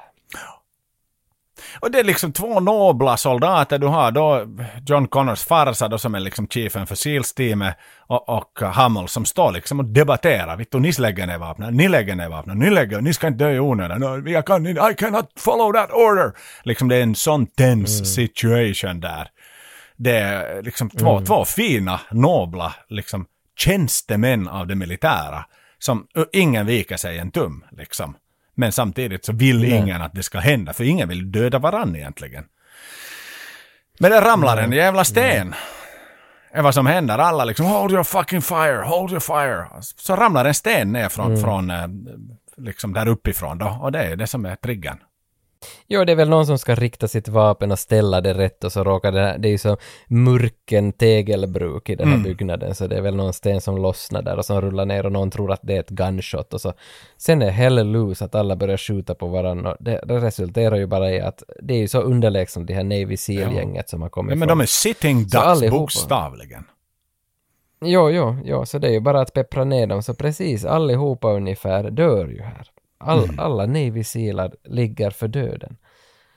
Och det är liksom två nobla soldater. Du har då John Connors farsa då som är liksom chefen för SEALs-teamet och, och Hummel som står liksom och debatterar. Vittu, ni lägger ner vapnen, ni lägger ner vapnen, ni lägger, ni ska inte dö i onödan. No, jag kan I cannot follow that order. Liksom det är en sån tense mm. situation där. Det är liksom två, mm. två fina, nobla, liksom tjänstemän av det militära som ingen viker sig en tum liksom. Men samtidigt så vill Nej. ingen att det ska hända, för ingen vill döda varann egentligen. Men det ramlar en jävla sten. är vad som händer. Alla liksom hold your fucking fire, hold your fire. Så ramlar en sten ner från, mm. från eh, liksom där uppifrån då. Och det är det som är triggern. Jo, det är väl någon som ska rikta sitt vapen och ställa det rätt och så råkar det, det är ju så murken tegelbruk i den här mm. byggnaden så det är väl någon sten som lossnar där och som rullar ner och någon tror att det är ett gunshot och så sen är hell loose att alla börjar skjuta på varandra det, det resulterar ju bara i att det är ju så underlägset det här Navy Seal-gänget som har kommit ja, men de är sitting ducks bokstavligen. Jo, jo, jo, så det är ju bara att peppra ner dem så precis allihopa ungefär dör ju här. All, mm. Alla Navy Sealar ligger för döden.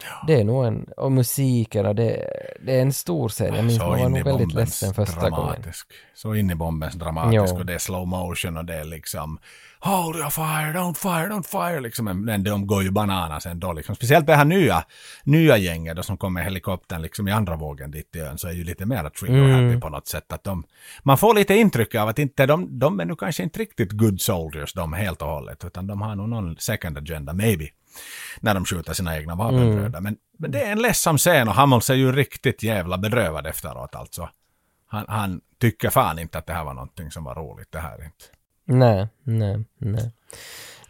Ja. Det är nog en, och musiken och det, det är en stor scen. Jag minns man var nog väldigt ledsen första dramatisk. gången. Så in i bombens dramatisk jo. och det är slow motion och det är liksom Hold your fire, don't fire, don't fire liksom. Men de går ju bananas ändå liksom. Speciellt det här nya, nya gänget då som kommer med helikoptern liksom i andra vågen dit till ön så är ju lite mer trigger mm. på något sätt. Att de, man får lite intryck av att inte de, de är nu kanske inte riktigt good soldiers de helt och hållet utan de har nog någon second agenda, maybe när de skjuter sina egna vapenbröder. Mm. Men, men, det är en ledsam scen och Hamels är ju riktigt jävla bedrövad efteråt alltså. Han, han tycker fan inte att det här var någonting som var roligt, det här inte. Nej, nej, nej.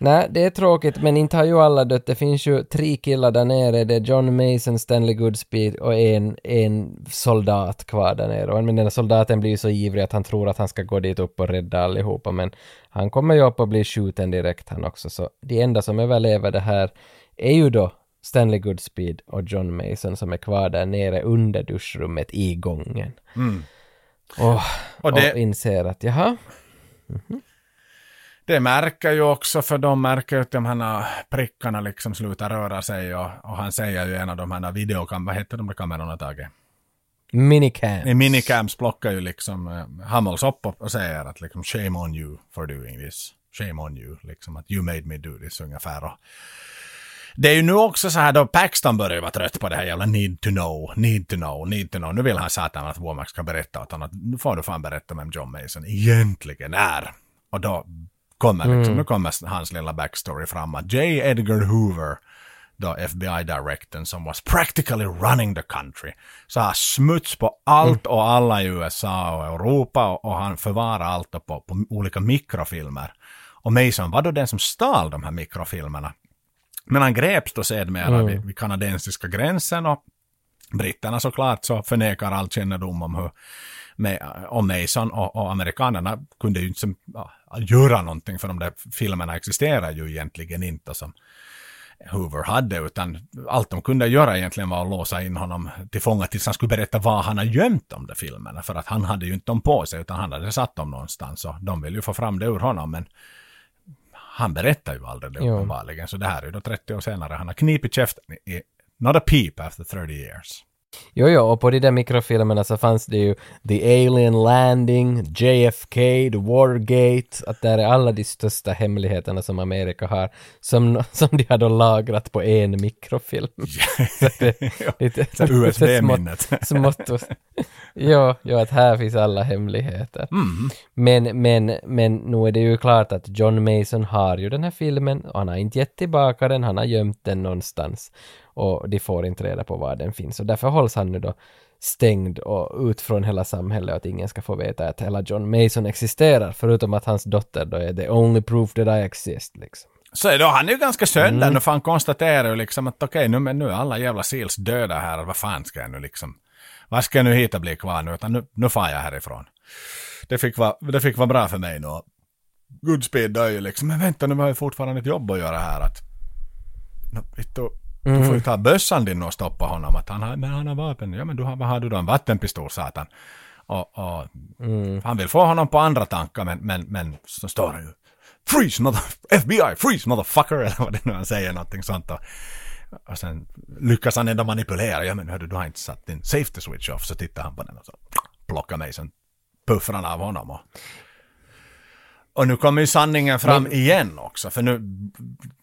Nej, det är tråkigt, men inte har ju alla dött. Det finns ju tre killar där nere. Det är John Mason, Stanley Goodspeed och en, en soldat kvar där nere. Och den där soldaten blir ju så ivrig att han tror att han ska gå dit upp och rädda allihopa, men han kommer ju upp och blir skjuten direkt han också. Så de enda som överlever det här är ju då Stanley Goodspeed och John Mason som är kvar där nere under duschrummet i gången. Mm. Och, och, det... och inser att jaha. Mm -hmm det märker ju också för de märker ju att de här prickarna liksom slutar röra sig och, och han säger ju en av de här videokam, vad heter de där kamerorna Tage? Minicams. I minicams plockar ju liksom uh, Hummels upp och säger att liksom shame on you for doing this. Shame on you, liksom att you made me do this ungefär. Och det är ju nu också så här då Paxton börjar ju vara trött på det här jävla need to know, need to know, need to know. Nu vill han satan att Womack ska berätta åt honom att nu får du fan berätta vem John Mason egentligen är. Och då kommer liksom, mm. nu kommer hans lilla backstory fram att J. Edgar Hoover då FBI-directorn som was practically running the country. Så har smuts på allt och alla i USA och Europa och, och han förvarar allt på, på olika mikrofilmer. Och Mason var då den som stal de här mikrofilmerna. Men han greps då sedermera Mm. vid, vid kanadensiska gränsen och britterna såklart så förnekar all kännedom om hur med, om Mason och, och amerikanerna kunde ju inte göra någonting för de där filmerna existerar ju egentligen inte som Hoover hade utan allt de kunde göra egentligen var att låsa in honom till fånga tills han skulle berätta vad han har gömt de där filmerna för att han hade ju inte dem på sig utan han hade satt dem någonstans och de vill ju få fram det ur honom men han berättar ju aldrig det uppenbarligen. Så det här är ju då 30 år senare. Han har knipit käften i not a peep after 30 years. Jo, jo, och på de där mikrofilmerna så fanns det ju The Alien Landing, JFK, The Wargate, att där är alla de största hemligheterna som Amerika har, som, som de har då lagrat på en mikrofilm. så det, är lite, USB-minnet. smått- smått Jo, jo, att här finns alla hemligheter. Mm. Men, men, men nu är det ju klart att John Mason har ju den här filmen och han har inte gett tillbaka den, han har gömt den någonstans. Och de får inte reda på var den finns. Och därför hålls han nu då stängd och ut från hela samhället och att ingen ska få veta att hela John Mason existerar, förutom att hans dotter då är the only proof that I exist liksom. Så det, han är ju ganska sönder Mm. för han konstaterar ju liksom att okej nu, men nu är alla jävla seals döda här, vad fan ska jag nu liksom, vad ska jag nu hitta bli kvar nu, utan nu, nu far jag härifrån. Det fick vara, det fick vara bra för mig nu. Goodspeed dör ju liksom, men vänta nu har jag fortfarande ett jobb att göra här att, no, vittu, du får ju Mm. ta bössan din och stoppa honom, att han har, men han har vapen, ja men du har, vad har du då, en vattenpistol satan. Och, och Mm. han vill få honom på andra tankar men, men, men så står han ju Freeze mother... FBI! Freeze motherfucker! Eller vad det nu han säger, någonting sånt. Och, och sen lyckas han ändå manipulera. Ja men hördu, du har inte satt din safety switch off. Så tittar han på den och så plockar mig. Sen puffar han av honom. Och, och nu kommer ju sanningen fram Men- igen också. För nu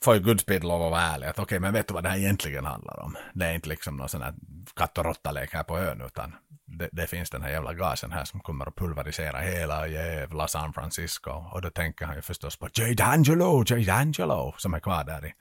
får ju Goodspeed lov att vara ärlig. Att okej, men vet du vad det här egentligen handlar om? Det är inte liksom någon sån här katt och råtta-lek här på ön. Utan det, det finns den här jävla gasen här som kommer att pulverisera hela jävla San Francisco. Och då tänker han ju förstås på J. D'Angelo, J. D'Angelo som är kvar där i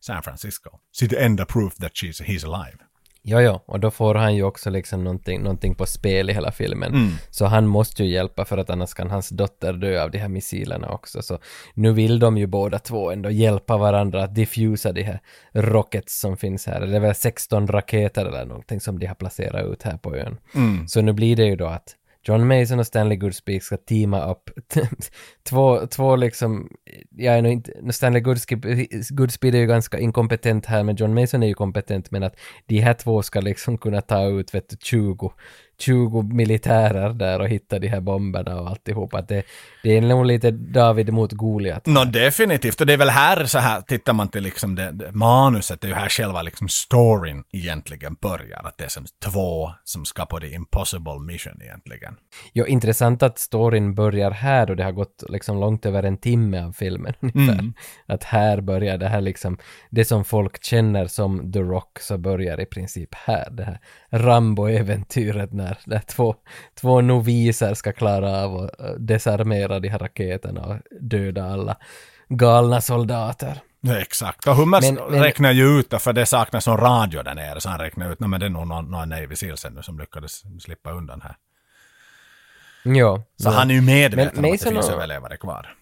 San Francisco. See the end of proof that she's, he's alive. Jo, jo, och då får han ju också liksom någonting, någonting på spel i hela filmen. Mm. Så han måste ju hjälpa för att annars kan hans dotter dö av de här missilerna också. Så nu vill de ju båda två ändå hjälpa varandra att diffusa de här rockets som finns här. Det är väl 16 raketer eller någonting som de har placerat ut här på ön. Mm. Så nu blir det ju då att John Mason och Stanley Goodspeed ska teama upp. två, två liksom, jag är nog inte, Stanley Goodspeed, Goodspeed är ju ganska inkompetent här, men John Mason är ju kompetent, men att de här två ska liksom kunna ta ut, vet du, 20, 20 militärer där och hitta de här bomberna och alltihopa. Att det, det är nog lite David mot Goliat. Nå definitivt, och det är väl här så här, tittar man till liksom det, det, manuset, det är ju här själva liksom storyn egentligen börjar. Att det är som två som ska på the impossible mission egentligen. Jo, intressant att storyn börjar här och det har gått liksom långt över en timme av filmen ungefär. Mm. Att här börjar det här liksom, det som folk känner som The Rock så börjar i princip här, det här Rambo-äventyret när, när två, två noviser ska klara av att eh, desarmera de här raketerna och döda alla galna soldater. Ja, exakt, och Hummers Men- men- räknar ju ut för det saknas någon radio där nere, så han räknar ut, nej men det är nog någon, någon Navy Seals nu som lyckades slippa undan här. Jo. Så jo. han är ju medveten Men om att det finns överlevare kvar.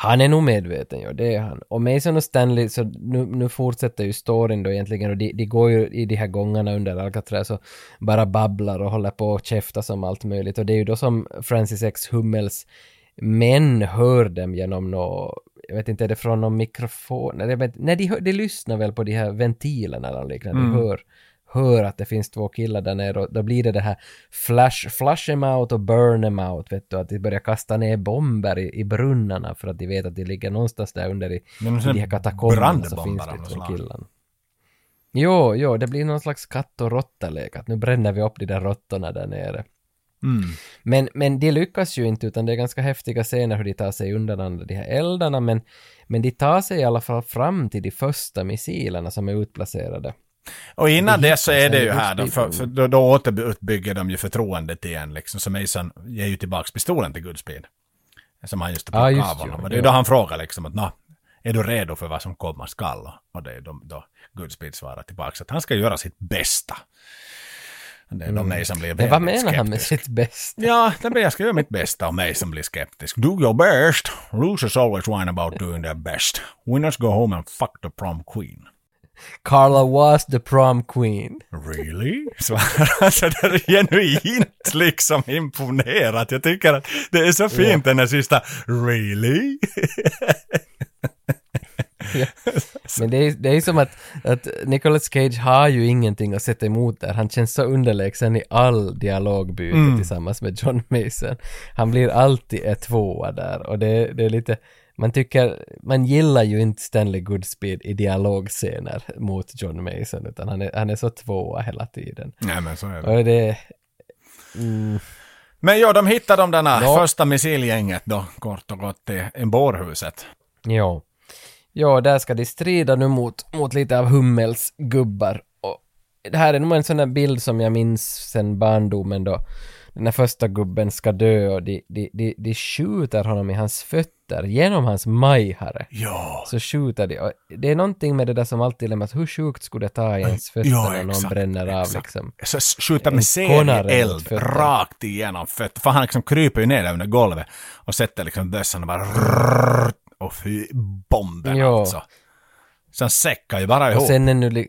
Han är nog medveten, ja, det är han. Och Mason och Stanley, så nu, nu fortsätter ju storyn då egentligen och de, de går ju i de här gångarna under Alcatraz och bara babblar och håller på och käftar som allt möjligt. Och det är ju då som Francis X. Hummels män hör dem genom nå jag vet inte, är det från någon mikrofon? Nej, vet, nej de, hör, de lyssnar väl på de här ventilerna eller liknande. Mm. De hör, hör att det finns två killar där nere och då blir det det här flash, flush em out och burn em out, vet du, att de börjar kasta ner bomber i, i brunnarna för att de vet att de ligger någonstans där under i, i de här katakomberna så finns det två slag. killarna. Jo, jo, det blir någon slags katt och råtta-lek, att nu bränner vi upp de där råttorna där nere. Mm. Men, men de lyckas ju inte utan det är ganska häftiga scener hur de tar sig undan de här eldarna men, men de tar sig i alla fall fram till de första missilerna som är utplacerade. Och innan Det så är det ju här då, för, för då, då återuppbygger de ju förtroendet igen liksom. Så Mason ger ju tillbaks pistolen till Goodspeed. Som han just plockat just av honom. Och det är då han frågar liksom att nå, är du redo för vad som komma skall? Och det är då, då Goodspeed svarar tillbaka att han ska göra sitt bästa. Det är då mig som blir Mm. Men vad menar han med skeptisk. sitt bästa? Ja, det blir jag ska göra mitt bästa och mig som blir skeptisk. Do your best. Losers always whine about doing their best. Winners go home and fuck the prom queen. Carla was the prom queen. Really? Svarar han så där genuint liksom imponerat. Jag tycker att det är så fint den där sista really? Men det är, det är som att, att Nicolas Cage har ju ingenting att sätta emot där. Han känns så underlägsen i all dialogbyte Mm. tillsammans med John Mason. Han blir alltid ett tvåa där och det, det är lite, man tycker, man gillar ju inte Stanley Goodspeed i dialogscener mot John Mason utan han är, han är så tvåa hela tiden. Nej men så är det. Och det, mm, Men ja, de hittar de där Ja. första missilgänget då, kort och gott, i, bårhuset. Ja. Ja, där ska de strida nu mot, mot lite av Hummels gubbar. Och det här är nog en sån där bild som jag minns sen barndomen då den här första gubben ska dö och de, de, de, de skjuter honom i hans fötter genom hans majhare. Ja. Så skjuter de. Och det är någonting med det där som alltid lämnas, hur sjukt skulle det ta i ens fötter Ja, när någon bränner av exakt. liksom? Så skjuter med serieeld rakt igenom fötterna. För han liksom kryper ju ner där under golvet och sätter liksom bössan och bara rrrr, och fy bomben Ja. alltså. Så han säckar ju bara Och ihop. sen är nu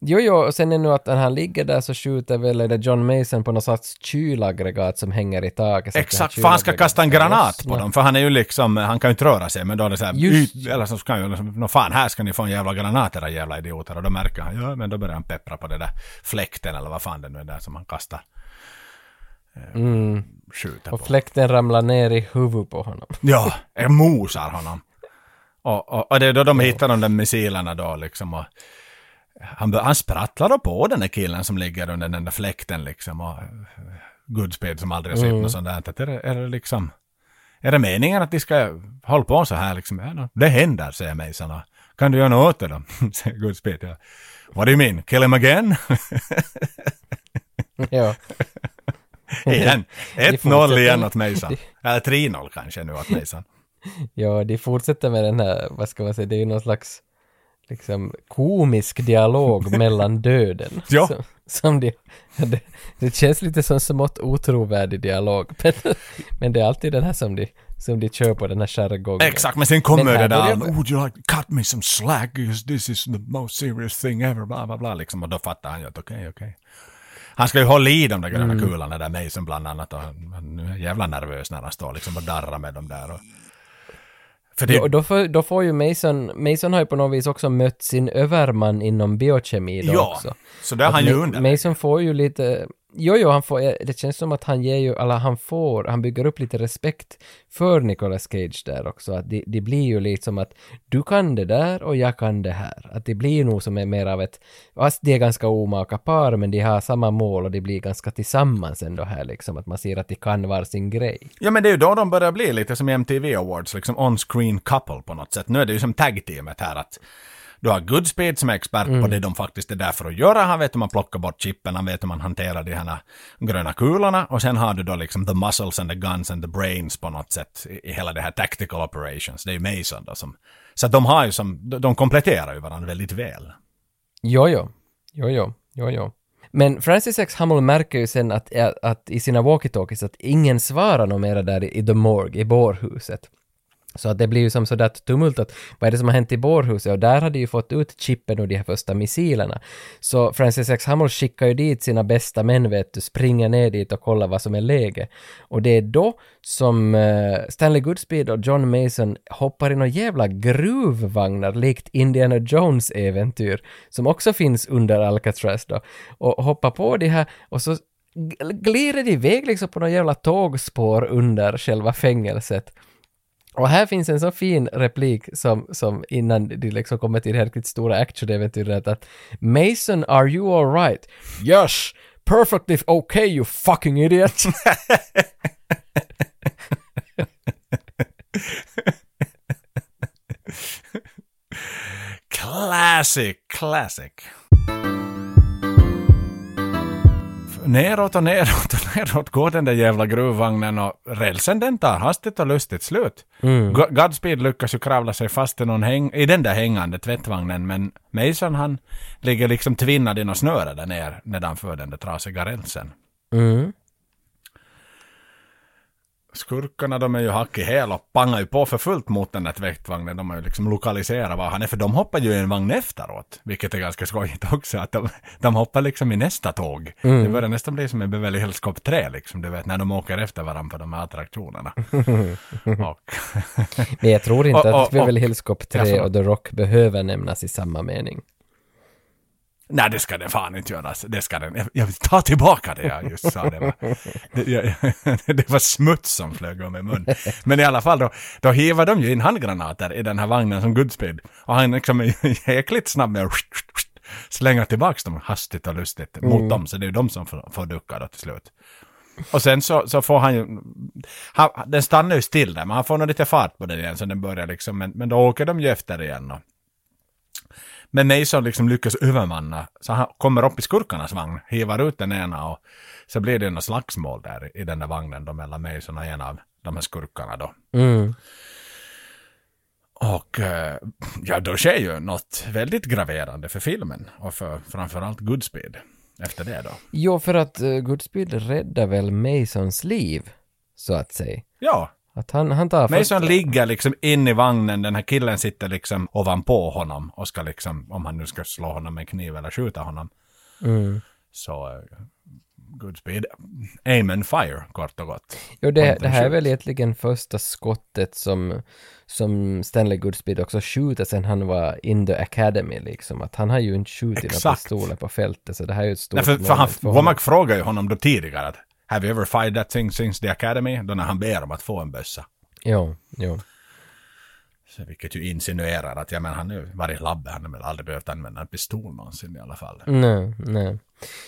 Jo, jo, och sen är nu att när han ligger där så skjuter väl är det John Mason på något slags kylaggregat som hänger i taket. Exakt, för han ska kasta en granat på dem. För han är ju liksom, han kan ju inte röra sig. Men då är det så här, ut, eller så ska han ju liksom, nå fan här ska ni få en jävla granat era jävla idioter. Och då märker han, ja men då börjar han peppra på det där fläkten eller vad fan det nu är där som han kastar. Eh, Mm. Skjuter Och på. fläkten ramlar ner i huvudet på honom. Ja, mosar honom. Och, och, och det är då de hittar de där missilerna då liksom. Och han, han sprattlar på den där killen som ligger under den där fläkten liksom. Och Goodspeed som aldrig har sett Mm. något sånt där. Att är, det, är det liksom... Är det meningen att de ska hålla på så här liksom? Ja, no, det händer, säger. Och, Kan du göra något åt det då? säger Goodspeed. Ja. What do you mean? Kill him again? ja. igen. De 1-0 fortsätter- igen åt de- Eller 3-0 kanske nu åt Mason. Ja, de fortsätter med den här, vad ska man säga, det är ju någon slags liksom komisk dialog mellan döden. Ja. Som, som de, det, det känns lite som smått otrovärdig dialog. Men, men det är alltid den här som de, som de kör på den här jargongen. Exakt, men sen kommer Men det där, would you like to cut me some slack, because this is the most serious thing ever, bla bla bla, liksom. Och då fattar han ju att okej, okej. Han ska ju hålla i de där gröna Mm. kulorna där, Mason bland annat, och han är jävla nervös när han står liksom och darrar med dem där. Och, för det, och då, får, då får ju Mason, Mason har ju på något vis också mött sin överman inom biokemi då Ja, också. så där är Att han ju under. Mason får ju lite, jo jo, han får, eh, det känns som att han ger ju, eller han får, han bygger upp lite respekt för Nicolas Cage där också. Att det, det blir ju liksom att du kan det där och jag kan det här. Att det blir nog som är mer av ett, fast det är ganska omaka par men de har samma mål och de blir ganska tillsammans ändå här liksom. Att man ser att de kan var sin grej. Ja men det är ju då de börjar bli lite som i MTV Awards, liksom on-screen couple på något sätt. Nu är det ju som tag-teamet här att du har Goodspeed som är expert Mm. på det de faktiskt är där för att göra. Han vet hur man plockar bort chippen, han vet hur man hanterar de här gröna kulorna. Och sen har du då liksom the muscles and the guns and the brains på något sätt i, i hela det här tactical operations. Det är ju Mason då som... Så att de har ju som, de kompletterar ju varandra väldigt väl. Jo, jo. Jo, jo. Jo, jo. Men Francis X. Hummel märker ju sen att, att i sina walkie-talkies att ingen svarar något mera där i, i The Morgue, i bårhuset. Så att det blir ju som sådär tumult att vad är det som har hänt i bårhuset och där hade ju fått ut chippen och de här första missilerna. Så Francis X. Hammond skickar ju dit sina bästa män vet du, springer ner dit och kollar vad som är läge. Och det är då som eh, Stanley Goodspeed och John Mason hoppar i några jävla gruvvagnar likt Indiana Jones äventyr som också finns under Alcatraz då och hoppar på de här och så glider de iväg liksom på några jävla tågspår under själva fängelset. Och här finns en så fin replik som, som innan de liksom kommer till det här riktigt stora actionäventyret att Mason, are you alright? Yes! Perfectly okay you fucking idiot! Classic, classic. Neråt och neråt och neråt går den där jävla gruvvagnen och rälsen den tar hastigt och lustigt slut. Mm. Go- Godspeed lyckas ju kravla sig fast i, någon häng, i den där hängande tvättvagnen men Mason han ligger liksom tvinnad i något snöre där ner nedanför den där trasiga rälsen. Mm. Skurkarna de är ju hack i häl och pangar ju på för fullt mot den där tvättvagnen. De har ju liksom lokaliserat var han är för de hoppar ju i en vagn efteråt. Vilket är ganska skojigt också att de, de hoppar liksom i nästa tåg. Mm. Det börjar nästan bli som en Beverly Hills Cop 3 liksom. Du vet när de åker efter varandra på de här attraktionerna. och, Men jag tror inte Och- och- att Beverly Hills Cop Ja, 3 förlåt. och The Rock behöver nämnas i samma mening. Nej, det ska den fan inte göras. Det ska den. Jag, jag vill ta tillbaka det jag just sa. Det var, det, jag, det var smuts som flög om i mun. Men i alla fall då, då hivar de ju in handgranater i den här vagnen som Goodspeed. Och han liksom är jäkligt snabb med att slänga tillbaka dem hastigt och lustigt Mm. mot dem. Så det är ju de som får, får ducka då till slut. Och sen så, så får han ju, han, den stannar ju still där, men han får nog lite fart på den igen så den börjar liksom, men, men då åker de ju efter igen. Och, men Mason liksom lyckas övermanna, så han kommer upp i skurkarnas vagn, hivar ut den ena och så blir det något slagsmål där i den där vagnen då mellan Mason och en av de här skurkarna då. Mm. Och eh, ja, då sker ju något väldigt graverande för filmen och för framförallt Goodspeed efter det då. Jo, för att uh, Goodspeed räddar väl Masons liv, så att säga. Ja, Att han, han tar Mason första- ligger liksom in i vagnen, den här killen sitter liksom ovanpå honom och ska liksom, om han nu ska slå honom med kniv eller skjuta honom. Mm. Så, uh, Goodspeed, aim and fire, kort och gott. Jo, det, det här är väl egentligen första skottet som, som Stanley Goodspeed också skjuter sen han var in the academy liksom. Att han har ju inte skjutit några pistoler på fältet, så det här är ju ett stort Nej, för, för han, för. Womack frågar ju honom då tidigare att Have you ever fired that thing since the academy? Då när han ber om att få en bössa. Jo, jo. Så vilket ju insinuerar att, ja men han har varit i labbet, han har väl aldrig behövt använda en pistol någonsin i alla fall. Nej, nej.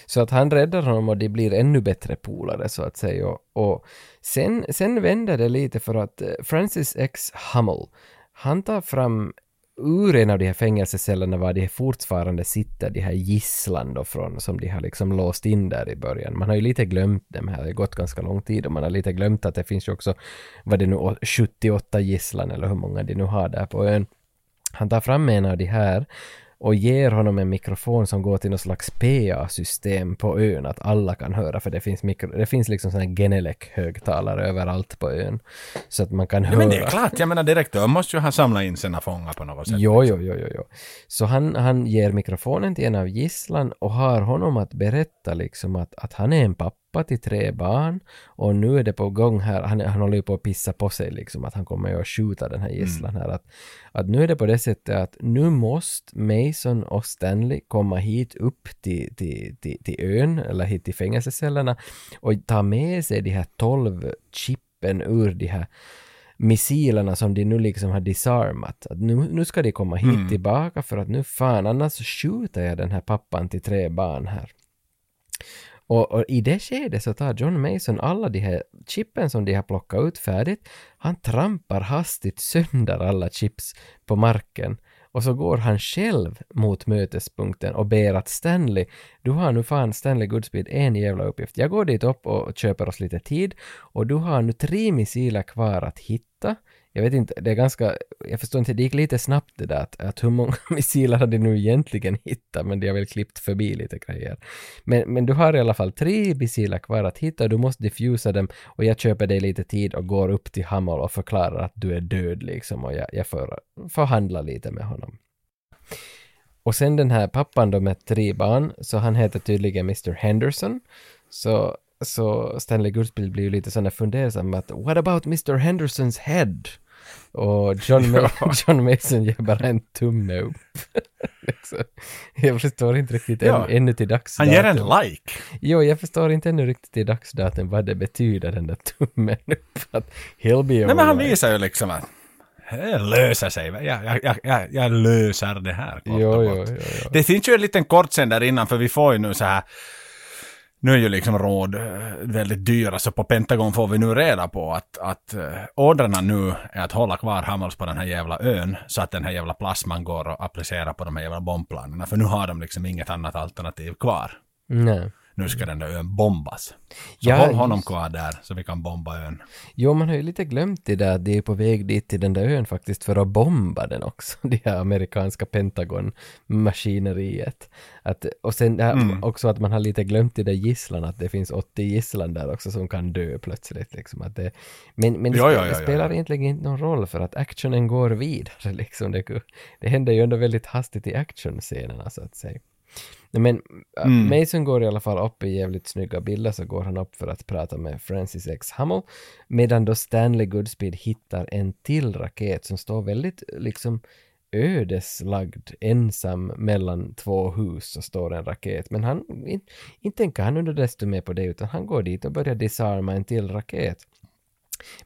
Så att han räddar honom och de blir ännu bättre polare så att säga. Och, och sen, sen vänder det lite för att eh, Francis X. Hummel, han tar fram ur en av de här fängelsecellerna var de fortfarande sitter, de här gisslan då från, som de har liksom låst in där i början. Man har ju lite glömt dem här, det har gått ganska lång tid och man har lite glömt att det finns ju också, vad det nu, 78 gisslan eller hur många de nu har där på ön. Han tar fram en av de här och ger honom en mikrofon som går till något slags PA-system på ön, att alla kan höra, för det finns, mikro, det finns liksom sådana Genelec-högtalare överallt på ön. Så att man kan Ja, höra. men det är klart, jag menar direktör måste ju ha samlat in sina fångar på något sätt. Jo, jo, jo, jo, jo. Så han, han ger mikrofonen till en av gisslan och har honom att berätta liksom att, att han är en pappa till tre barn och nu är det på gång här, han, han håller ju på att pissa på sig liksom att han kommer ju att skjuta den här gisslan här. Att, att nu är det på det sättet att nu måste Mason och Stanley komma hit upp till, till, till, till ön eller hit till fängelsecellerna och ta med sig de här tolv chippen ur de här missilerna som de nu liksom har disarmat. Att nu, nu ska de komma hit Mm. tillbaka för att nu fan annars skjuter jag den här pappan till tre barn här. Och, och i det skedet så tar John Mason alla de här chippen som de har plockat ut färdigt, han trampar hastigt sönder alla chips på marken och så går han själv mot mötespunkten och ber att Stanley, du har nu fan Stanley Goodspeed en jävla uppgift. Jag går dit upp och köper oss lite tid och du har nu tre missiler kvar att hitta. Jag vet inte, det är ganska, jag förstår inte, det gick lite snabbt det där att, att hur många missiler hade nu egentligen hittat, men de har väl klippt förbi lite grejer. Men, men du har i alla fall tre missiler kvar att hitta och du måste diffusa dem och jag köper dig lite tid och går upp till Hummel och förklarar att du är död liksom och jag, jag får förhandla lite med honom. Och sen den här pappan då med tre barn, så han heter tydligen Mr. Henderson. Så, så Stanley Goodspeed blir ju lite sådär fundersam att What about Mr. Hendersons head? Och John, Ma- John Mason ger bara en tumme upp. Liksom. jag förstår inte riktigt än, Ja. ännu till dags Han ger en like. Jo, jag förstår inte ännu riktigt i dagsdatum vad det betyder den där tummen upp. Att he'll be Nej men han alright. visar ju liksom att det löser sig. Jag, jag, jag, jag, löser det här. kort Jo, jo, jo, jo. Det finns ju en liten kort sen där innan för vi får ju nu så här nu är ju liksom råd eh, väldigt dyra så på Pentagon får vi nu reda på att, att eh, ordrarna nu är att hålla kvar Hamels på den här jävla ön så att den här jävla plasman går att applicera på de här jävla bombplanerna för nu har de liksom inget annat alternativ kvar. Nej nu ska den där ön bombas. Så Ja, håll honom just- kvar där så vi kan bomba ön. Jo, man har ju lite glömt det där att de är på väg dit till den där ön faktiskt för att bomba den också, det här amerikanska Pentagon-maskineriet. Att, och sen här, Mm. också att man har lite glömt det där gisslan, att det finns 80 gisslan där också som kan dö plötsligt. Liksom, att det, men men det, Ja, spe- ja, det spelar egentligen inte någon roll för att actionen går vidare. Liksom. Det, det händer ju ändå väldigt hastigt i actionscenerna så att säga. Men äh, Mm. Mason går i alla fall upp i jävligt snygga bilder så går han upp för att prata med Francis X. Hummel medan då Stanley Goodspeed hittar en till raket som står väldigt liksom ödeslagd ensam mellan två hus så står en raket men han in, inte tänker han under desto mer på det utan han går dit och börjar disarma en till raket.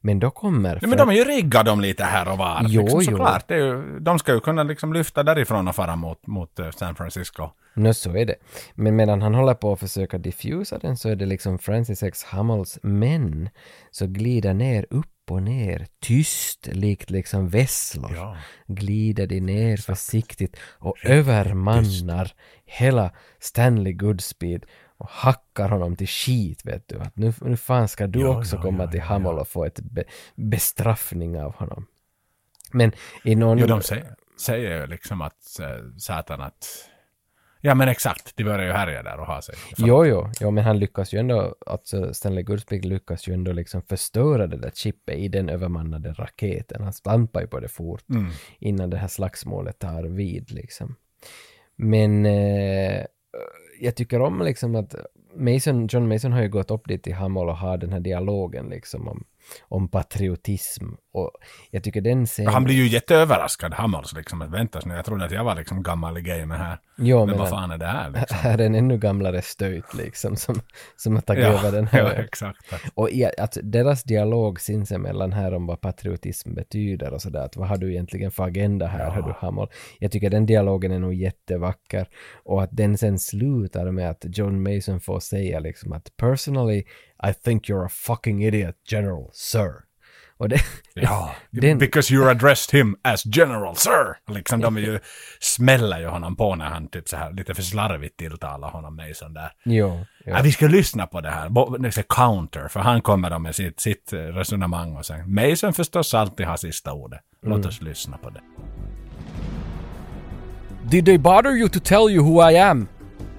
Men då kommer... Ja, men de är ju riggade dem lite här och var. Jo, liksom, jo. såklart. Det är ju, de ska ju kunna liksom lyfta därifrån och fara mot, mot eh, San Francisco. Nå, så är det. Men medan han håller på att försöka diffusa den så är det liksom Francis X. Hummels män så glider ner upp och ner tyst likt liksom vesslor. Ja. Glider de ner försiktigt och övermannar hela Stanley Goodspeed och hackar honom till skit vet du. Att nu, nu fan ska du Ja, också ja, komma ja, till ja, Hummel och få ett be, bestraffning av honom. Men i någon... Jo, de säger, säger ju liksom att Satan att... Ja, men exakt. De börjar ju härja där och ha sig. Jo, jo, jo, men han lyckas ju ändå, alltså Stanley Goodspeed lyckas ju ändå liksom förstöra det där chippet i den övermannade raketen. Han stampar ju på det fort Mm. innan det här slagsmålet tar vid liksom. Men eh, jag tycker om liksom att Mason, John Mason har ju gått upp dit till Hammel och har den här dialogen liksom om, om patriotism och jag tycker den scenen... Han blir ju jätteöverraskad, Hammels, liksom. Att väntas nu, jag trodde att jag var liksom gammal i gamet här. Jo, men, vad fan är det här liksom? här är en ännu gamlare stöjt liksom som, som har tagit Ja, över den här. ja, exakt. Och i, att deras dialog sinsemellan här om vad patriotism betyder och sådär, att vad har du egentligen för agenda här, hör du Hammel? Jag tycker den dialogen är nog jättevacker och att den sen slutar med att John Mason får säga liksom att personally I think you're a fucking idiot general, sir. Och det, Ja, den, because you addressed him as general sir. Liksom de ju, smäller ju honom på när han typ så här lite för slarvigt tilltalar honom Mason där. jo, jo. Ja, vi ska lyssna på det här, är counter, för han kommer då med sitt, sitt eh, resonemang och sen Mason förstås alltid har sista ordet. Låt Mm. oss lyssna på det. Did they bother you to tell you who I am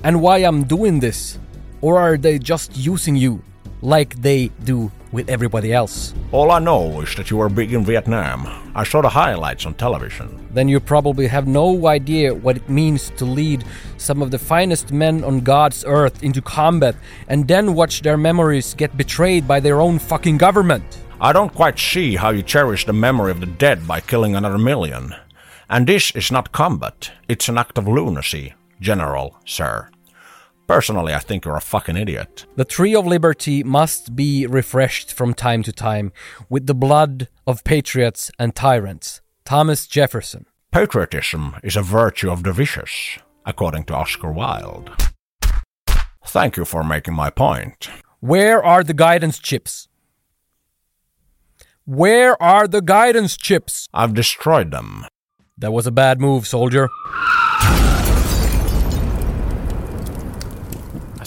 and why I'm doing this? Or are they just using you like they do with everybody else? All I know is that you were big in Vietnam. I saw the highlights on television. Then you probably have no idea what it means to lead some of the finest men on God's earth into combat and then watch their memories get betrayed by their own fucking government. I don't quite see how you cherish the memory of the dead by killing another million. And this is not combat, it's an act of lunacy, General, sir. Personally, I think you're a fucking idiot. The tree of liberty must be refreshed from time to time with the blood of patriots and tyrants. Thomas Jefferson. Patriotism is a virtue of the vicious, according to Oscar Wilde. Thank you for making my point. Where are the guidance chips? Where are the guidance chips? I've destroyed them. That was a bad move, soldier.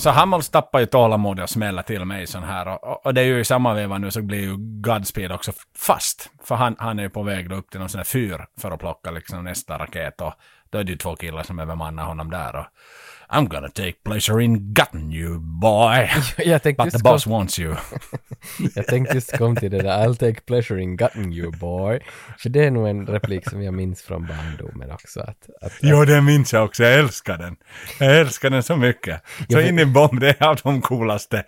Så Hammels tappar ju tålamodet och smäller till Mason här och, och, och det är ju i samma veva nu så blir ju Godspeed också fast. För han, han är ju på väg då upp till någon sån här fyr för att plocka liksom nästa raket och då är det ju två killar som övermannar honom där och I'm gonna take pleasure in gutting you boy. jag tänkte But the boss kom- wants you. Jag tänkte just kom till det där I'll take pleasure in gutting you boy. För det är nog en replik som jag minns från barndomen också. Att, att, Jo, det minns jag också. Jag älskar den. Jag älskar den så mycket. Så in i bomb, det är av de coolaste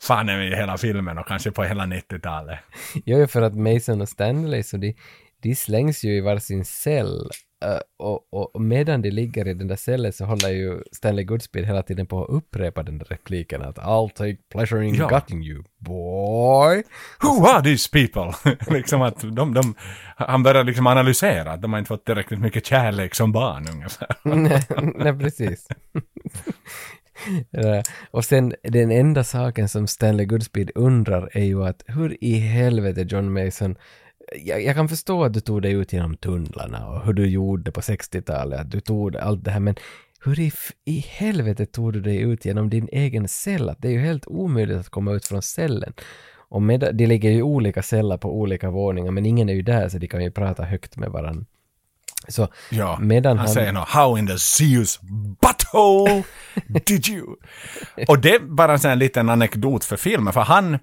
fanen i hela filmen och kanske på hela 90-talet. Jo, för att Mason och Stanley så de, de slängs ju i varsin cell. Eh, och, och, och medan de ligger i den där cellen så håller ju Stanley Goodspeed hela tiden på att upprepa den där repliken att I'll take pleasure in Ja. gutting you boy. Who are these people? liksom att de, de, han börjar liksom analysera att de har inte fått tillräckligt mycket kärlek som barn ungefär. nej, nej, precis. Eh, och sen den enda saken som Stanley Goodspeed undrar är ju att hur i helvete John Mason jag, jag kan förstå att du tog dig ut genom tunnlarna och hur du gjorde på 60-talet, att du tog allt det här men hur i, i helvete tog du dig ut genom din egen cell? Att det är ju helt omöjligt att komma ut från cellen. Och med, de ligger ju olika celler på olika våningar, men ingen är ju där så de kan ju prata högt med varandra. Så Ja, medan han, han... säger nog “How in the Zeus butthole did you?” Och det är bara en sån här liten anekdot för filmen, för han,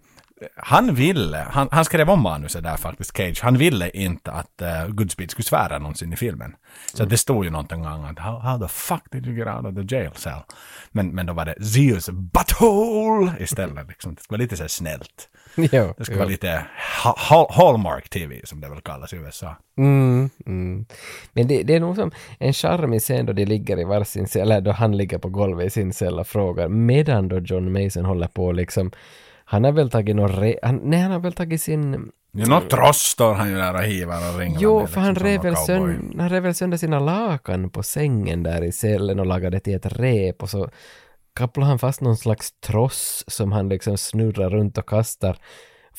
han ville, han, han skrev om manuset där faktiskt, Cage, han ville inte att uh, Goodspeed skulle svära någonsin i filmen. Så det stod ju någonting annat, how, “How the fuck did you get out of the jail cell?” Men, men då var det “Zeus butthole” istället, liksom. det skulle vara lite så snällt. Jo, Det jo. vara lite ha, ha, Hallmark TV som det väl kallas i USA. Mm, mm. Men det, det är nog som en charmig scen då de ligger i varsin cell, eller då han ligger på golvet i sin cell och frågar, medan då John Mason håller på liksom, han har väl tagit någon re, han, nej han har väl tagit sin, Ja, något tross står han ju där och hivar och ringer. jo med, för han liksom, rev väl sönder, han rev väl sönder sina lakan på sängen där i cellen och lagade till ett rep och så kapplade han fast någon slags tross som han liksom snurrar runt och kastar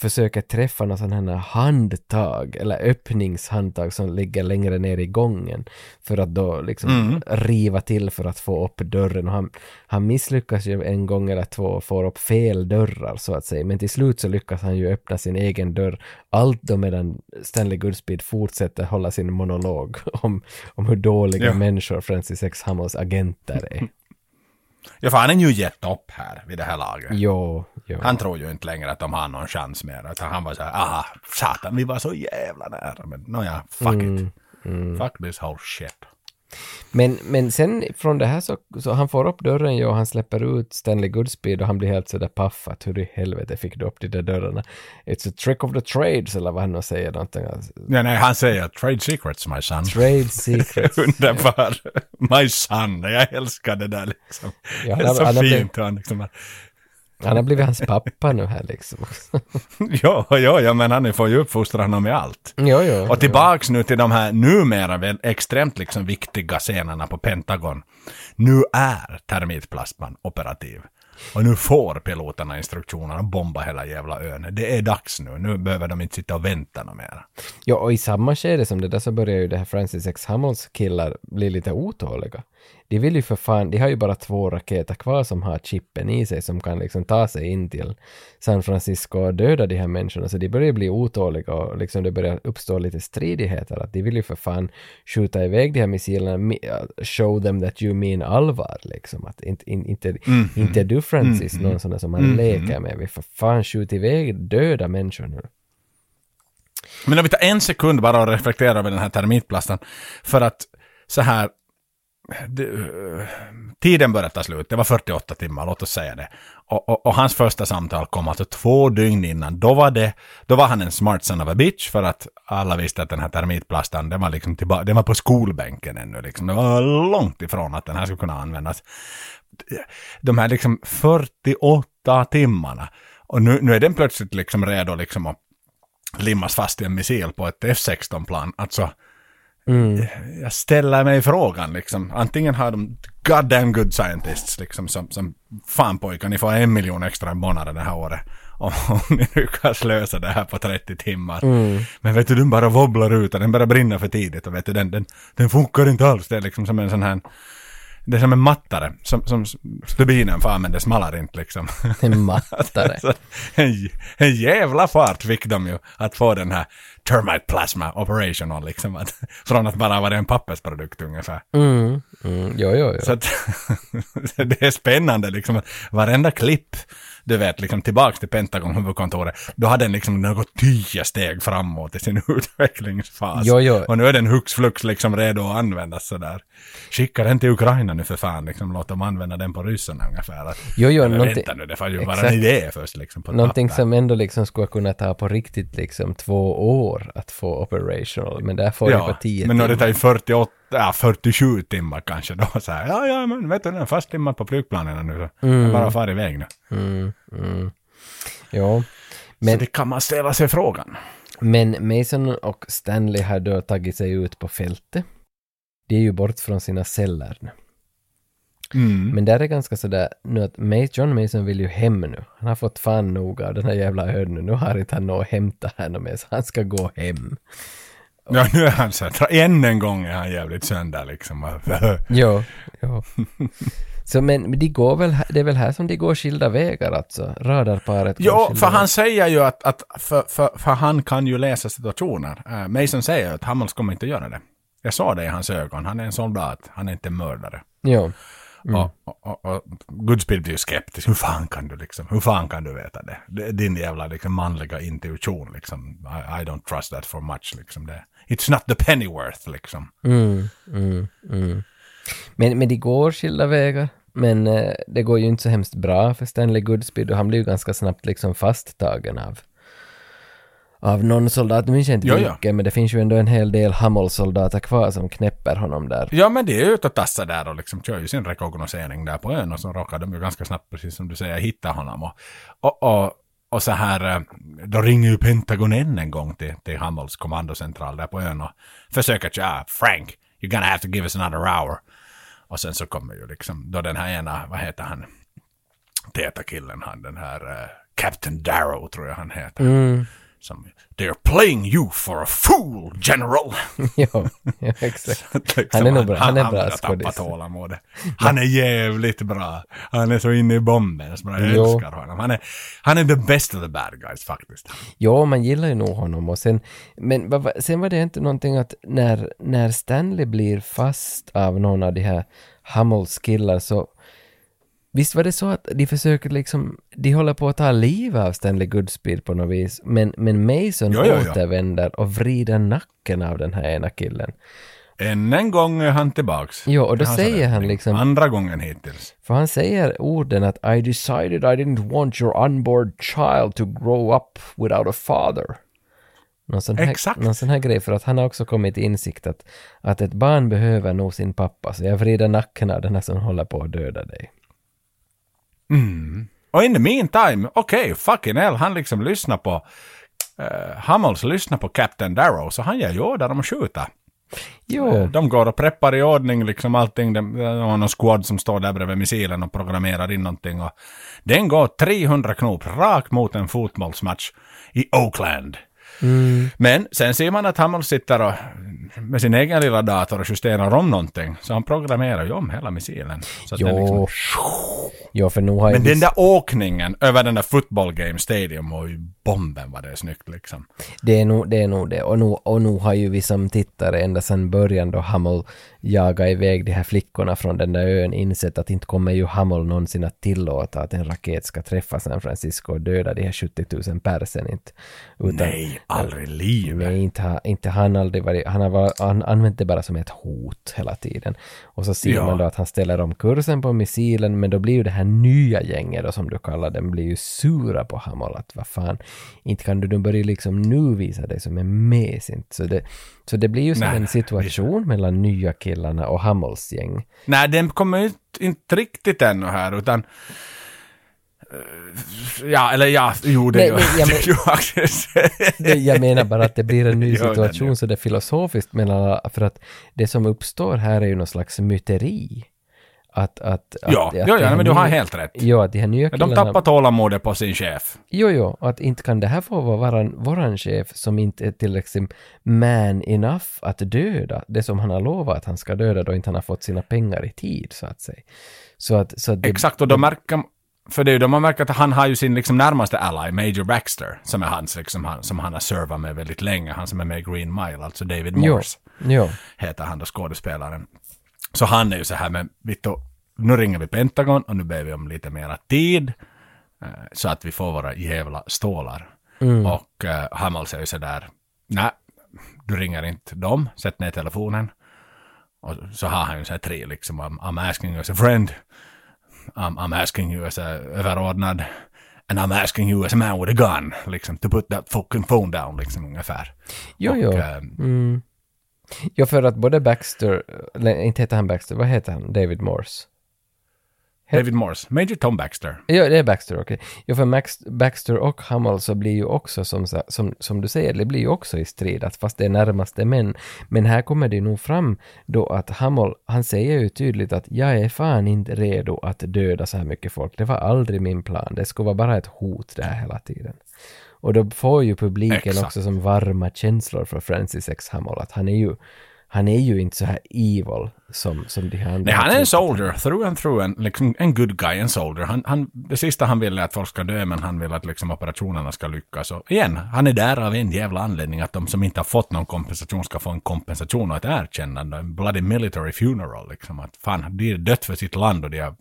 försöker träffa någon sån här handtag eller öppningshandtag som ligger längre ner i gången för att då liksom Mm. riva till för att få upp dörren och han, han misslyckas ju en gång eller två och får upp fel dörrar så att säga men till slut så lyckas han ju öppna sin egen dörr allt då medan Stanley Goodspeed fortsätter hålla sin monolog om, om hur dåliga Ja. människor Francis X. Hammons agenter är. Ja, för han är ju gett upp här vid det här laget. jo, jo. Han tror ju inte längre att de har någon chans mer. Utan han var så här, aha, satan, vi var så jävla nära. Men nåja, fuck it. Fuck this whole shit. Men, men sen från det här så, så han får upp dörren ju och han släpper ut Stanley Goodspeed och han blir helt sådär paff att hur i helvete fick du upp de där dörrarna? It's a trick of the trades eller vad han nu säger någonting. Ja, nej, han säger trade secrets my son. Trade secrets. Underbar. My son. Jag älskar det där liksom. Ja, det är så han fint. Han liksom, Han har blivit hans pappa nu här liksom. ja, ja, ja, men han får ju uppfostra honom med allt. jo, jo. Och tillbaks nu till de här numera väl extremt liksom viktiga scenerna på Pentagon. Nu är termitplasman operativ. Och nu får piloterna instruktioner att bomba hela jävla ön. Det är dags nu. Nu behöver de inte sitta och vänta något mer. Ja, och i samma skede som det där så börjar ju det här Francis X. Hammonds killar bli lite otåliga. De vill ju för fan, de har ju bara två raketer kvar som har chippen i sig som kan liksom ta sig in till San Francisco och döda de här människorna. Så de börjar bli otåliga och liksom det börjar uppstå lite stridigheter. Att de vill ju för fan skjuta iväg de här missilerna, mi- uh, show them that you mean allvar liksom. Att inte, in, inte, inte du Francis, någon sån där som man leker med. Vi för fan skjut iväg döda människor nu. Men om vi tar en sekund bara och reflekterar över den här termitplastan. För att så här, det, eh, tiden började ta slut. Det var 48 timmar, låt oss säga det. Och, och, och hans första samtal kom alltså två dygn innan. Då var, det, då var han en smart son of a bitch för att alla visste att den här termitplastan, den var, liksom tillba- den var på skolbänken ännu. Liksom. Det var långt ifrån att den här skulle kunna användas. De här liksom 48 timmarna. Och nu, nu är den plötsligt liksom redo liksom att limmas fast i en missil på ett F16-plan. Alltså, jag ställer mig frågan liksom. Antingen har de goddamn good scientists liksom som, som fan pojkar, ni får en miljon extra månader det här året. Om, om ni lyckas lösa det här på 30 timmar. Men vet du, den bara wobblar ut och den börjar brinna för tidigt och vet du, den, den, den funkar inte alls. Det är liksom som en sån här det är som en mattare, som, som stubinen far men det smallar inte liksom. En mattare. Så en, en jävla fart fick de ju att få den här termite plasma operational liksom. Att, från att bara vara en pappersprodukt ungefär. Mm, mm, jo, jo, jo. Så att det är spännande liksom. att Varenda klipp, du vet, liksom tillbaks till Pentagon huvudkontoret, då hade den liksom något tio steg framåt i sin utvecklingsfas. Jo, jo. Och nu är den hux flux liksom redo att användas sådär. Skicka den till Ukraina nu för fan, liksom låt dem använda den på ryssarna ungefär. Att, Jo, jo, men någonting- vänta nu, det får ju vara Exakt. en idé först liksom. På Någonting som ändå liksom skulle kunna ta på riktigt liksom två år att få operational, men där får jag på tio men nu har det timmar. tagit 48, ja, 47 timmar kanske då. Så här, ja, ja, men vet du, den är fast timmar på flygplanen nu. Så Mm. jag bara far iväg nu. Mm, mm. Ja, Så men, det kan man ställa sig frågan. men Mason och Stanley har då tagit sig ut på fältet. De är ju bort från sina celler nu. Mm. Men där är ganska sådär nu att John Mason vill ju hem nu. Han har fått fan nog av den här jävla ön nu. Nu har inte han något att hämta här något mer, så han ska gå hem. Ja, nu är han så här, än en gång är han jävligt sönder liksom. Jo, jo. Så men de går väl, det är väl här som de går skilda vägar alltså? Radarparet går skilda för vägar. han säger ju att, att för, för, för han kan ju läsa situationer. Uh, Mason säger att Hammels kommer inte göra det. Jag sa det i hans ögon. Han är en soldat, han är inte en mördare. Jo. Och, och, och, och Goodspeed blir ju skeptisk. Hur fan kan du liksom, hur fan kan du veta det? det din jävla liksom manliga intuition liksom. I, I don't trust that for much liksom. Det, it's not the pennyworth liksom. Mm, mm, mm. Men, men de går skilda vägar. Men eh, det går ju inte så hemskt bra för Stanley Goodspeed och han blir ju ganska snabbt liksom fasttagen av av någon soldat, nu minns jag inte Ja, ja. vilken, men det finns ju ändå en hel del Hammel-soldater kvar som knäpper honom där. Ja men det är ju ute och tassa där och liksom kör ju sin rekognosering där på ön och så råkar de ju ganska snabbt, precis som du säger, hitta honom. Och, och, och, och så här, eh, då ringer ju Pentagon än en gång till, till Hammels kommandocentral där på ön och försöker tja, Frank, you're gonna have to give us another hour. Och sen så kommer ju liksom, då den här ena, vad heter han, täta killen, han den här uh, Captain Darrow tror jag han heter. Mm. Som, They're playing you for a fool, general. jo, ja, exakt. Liksom, Han är nog bra, han är bra skådis. Han är jävligt bra. Han är så inne i bomben. Så jag Jo. älskar honom. Han är, han är the best of the bad guys faktiskt. Jo, man gillar ju nog honom och sen, men sen var det inte någonting att när, när Stanley blir fast av någon av de här Hammels killar så Visst var det så att de försöker liksom, de håller på att ta livet av Stanley Goodspeed på något vis, men, men Mason Jo, jo, jo. återvänder och vrider nacken av den här ena killen. Än en gång är han tillbaks. Jo, och då hans säger han liksom- Andra gången hittills. För han säger orden att I decided I didn't want your unborn child to grow up without a father. Någon sån, här, Exakt. någon sån här grej, för att han har också kommit till insikt att, att ett barn behöver nog sin pappa, så jag vrider nacken av den här som håller på att döda dig. Och in the meantime, okej, fucking hell, han liksom lyssnar på... Uh, Hammels lyssnar på Captain Darrow, så han ger ju order om att skjuta. Jo, De går och preppar i ordning liksom allting. De, de har någon squad som står där bredvid missilen och programmerar in någonting. Och den går 300 knop rakt mot en fotbollsmatch i Oakland. Men sen ser man att Hammel sitter och, med sin egen lilla dator och justerar om någonting. Så han programmerar ju om hela missilen. Så att jo. liksom, jo, för nu har men den där åkningen över den där football game stadium var ju bomben vad det snyggt liksom. Det är nog det. Är nog det. Och, nu, och nu har ju vi som tittare ända sedan början då Hummel jagade iväg de här flickorna från den där ön insett att inte kommer ju Hummel någonsin att tillåta att en raket ska träffa San Francisco och döda de här 70 000 persen inte. Utan, Nej, aldrig i livet. Nej, inte, inte han aldrig varit, han har var, han använt det bara som ett hot hela tiden. Och så ser Ja. man då att han ställer om kursen på missilen, men då blir ju det här nya gänget då som du kallar dem, blir ju sura på Hammel att vad fan, inte kan du nu börja liksom nu visa dig som en mes inte. Så det, så det blir ju som Nej, en nej, situation mellan nya killarna och Hammels gäng. Nej, den kommer ju inte riktigt ännu här, utan... Ja, eller ja, jo det ju... jag men- jag menar bara att det blir en ny Jo, situation ja. så det är filosofiskt mellan alla, för att det som uppstår här är ju någon slags myteri. Att, att, att, Ja, att ja, de ja, men du har helt rätt. Jo, att de här nya De killarna... tappar tålamodet på sin chef. Jo, jo, att inte kan det här få vara våran, våran chef som inte är tillräckligt man enough att döda det som han har lovat att han ska döda då inte han har fått sina pengar i tid, så att säga. Så att, så att det, Exakt, och då märker för det är ju då man märker att han har ju sin liksom närmaste ally, Major Baxter, som är hans liksom, han, som han har servat med väldigt länge, han som är med i Green Mile, alltså David Jo, Morse. jo. heter han då skådespelaren. Så han är ju så här med, Vittu, nu ringer vi Pentagon och nu ber vi om lite mera tid. eh, Så att vi får våra jävla stålar. Och uh, Hammel säger så där, nej, du ringer inte dem, sätt ner telefonen. Och så har han ju så här tre liksom, I'm, I'm asking as a friend. I'm, I'm asking you as a överordnad. And I'm asking you as a man with a gun, liksom, to put that fucking phone down, liksom ungefär. Jo, Och, jo. eh, Mm. Jo, för att både Baxter, eller inte heter han Baxter, vad heter han? David Morse? David Morse, Major Tom Baxter. Ja, det är Baxter, okej. Jo, för Max, Baxter och Hummel så blir ju också, som, som, som du säger, det blir ju också i strid, att fast det är närmaste män. Men här kommer det nog fram då att Hummel, han säger ju tydligt att jag är fan inte redo att döda så här mycket folk. Det var aldrig min plan. Det skulle vara bara ett hot det här hela tiden. Och då får ju publiken Exakt. också som varma känslor för Francis X. Hamill, att han är ju, han är ju inte så här evil som, som de här andra. Nej, han är en soldier, through and through, en, liksom, en good guy, en soldier. Han, han, det sista han vill är att folk ska dö, men han vill att liksom, operationerna ska lyckas. Och igen, han är där av en jävla anledning att de som inte har fått någon kompensation ska få en kompensation och ett erkännande. En bloody military funeral. Liksom. Att fan, de är dött för sitt land och de har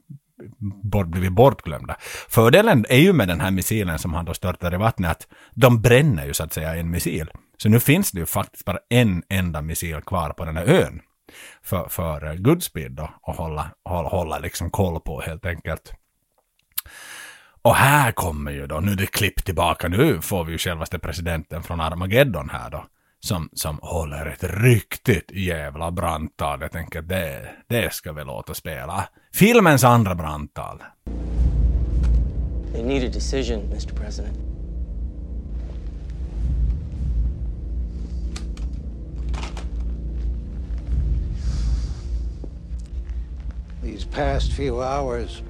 bort, blivit bortglömda. Fördelen är ju med den här missilen som han då störtar i vattnet att de bränner ju så att säga en missil. Så nu finns det ju faktiskt bara en enda missil kvar på den här ön för, för eh, Goodspeed då att hålla, hålla, hålla liksom koll på helt enkelt. Och här kommer ju då, nu är det klipp tillbaka, nu får vi ju självaste presidenten från Armageddon här då. Som, som håller ett riktigt jävla brandtal. Jag tänker det, det ska vi låta spela. Filmens andra brandtal. They need a decision, Mr. President. These past few hours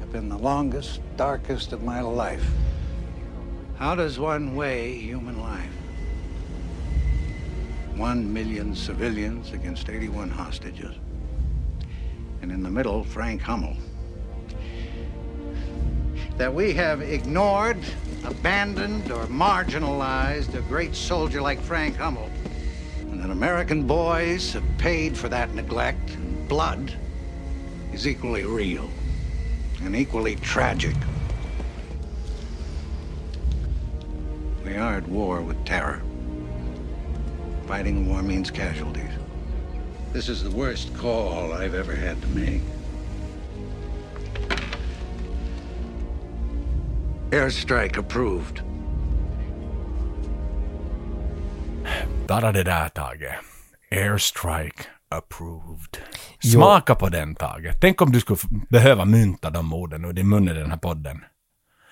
have been the longest, darkest of my life. How does one weigh human life? One million civilians against 81 hostages. And in the middle, Frank Hummel. That we have ignored, abandoned, or marginalized a great soldier like Frank Hummel. And that American boys have paid for that neglect in blood is equally real and equally tragic. We are at war with terror. Fighting war means casualties. This is the worst call I've ever had to make. Airstrike approved. Bara det där Tage. Airstrike approved. Jo. Smaka på den Tage. Tänk om du skulle behöva mynta de orden ur din mun i den här podden.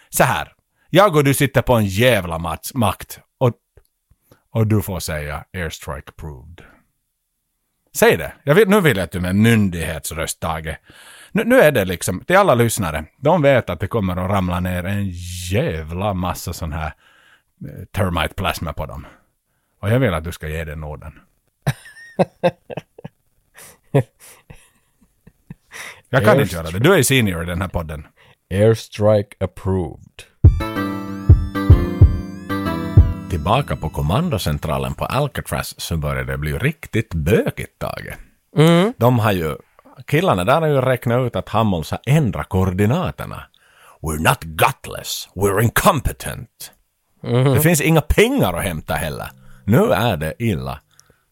Så här. Jag och du sitter på en jävla mats, makt och, och du får säga airstrike approved. Säg det. Jag vet, nu vill jag att du med myndighetsröst Tage. Nu, nu är det liksom, till alla lyssnare. De vet att det kommer att ramla ner en jävla massa sån här eh, termite plasma på dem. Och jag vill att du ska ge den orden. Jag kan inte göra det. Du är senior i den här podden. Airstrike approved. Tillbaka på kommandocentralen på Alcatraz så börjar det bli riktigt bökigt, Tage. Mm. De har ju, killarna där har ju räknat ut att Hammels har ändrat koordinaterna. We're not gutless, we're incompetent. Mhm. Det finns inga pengar att hämta heller. Nu är det illa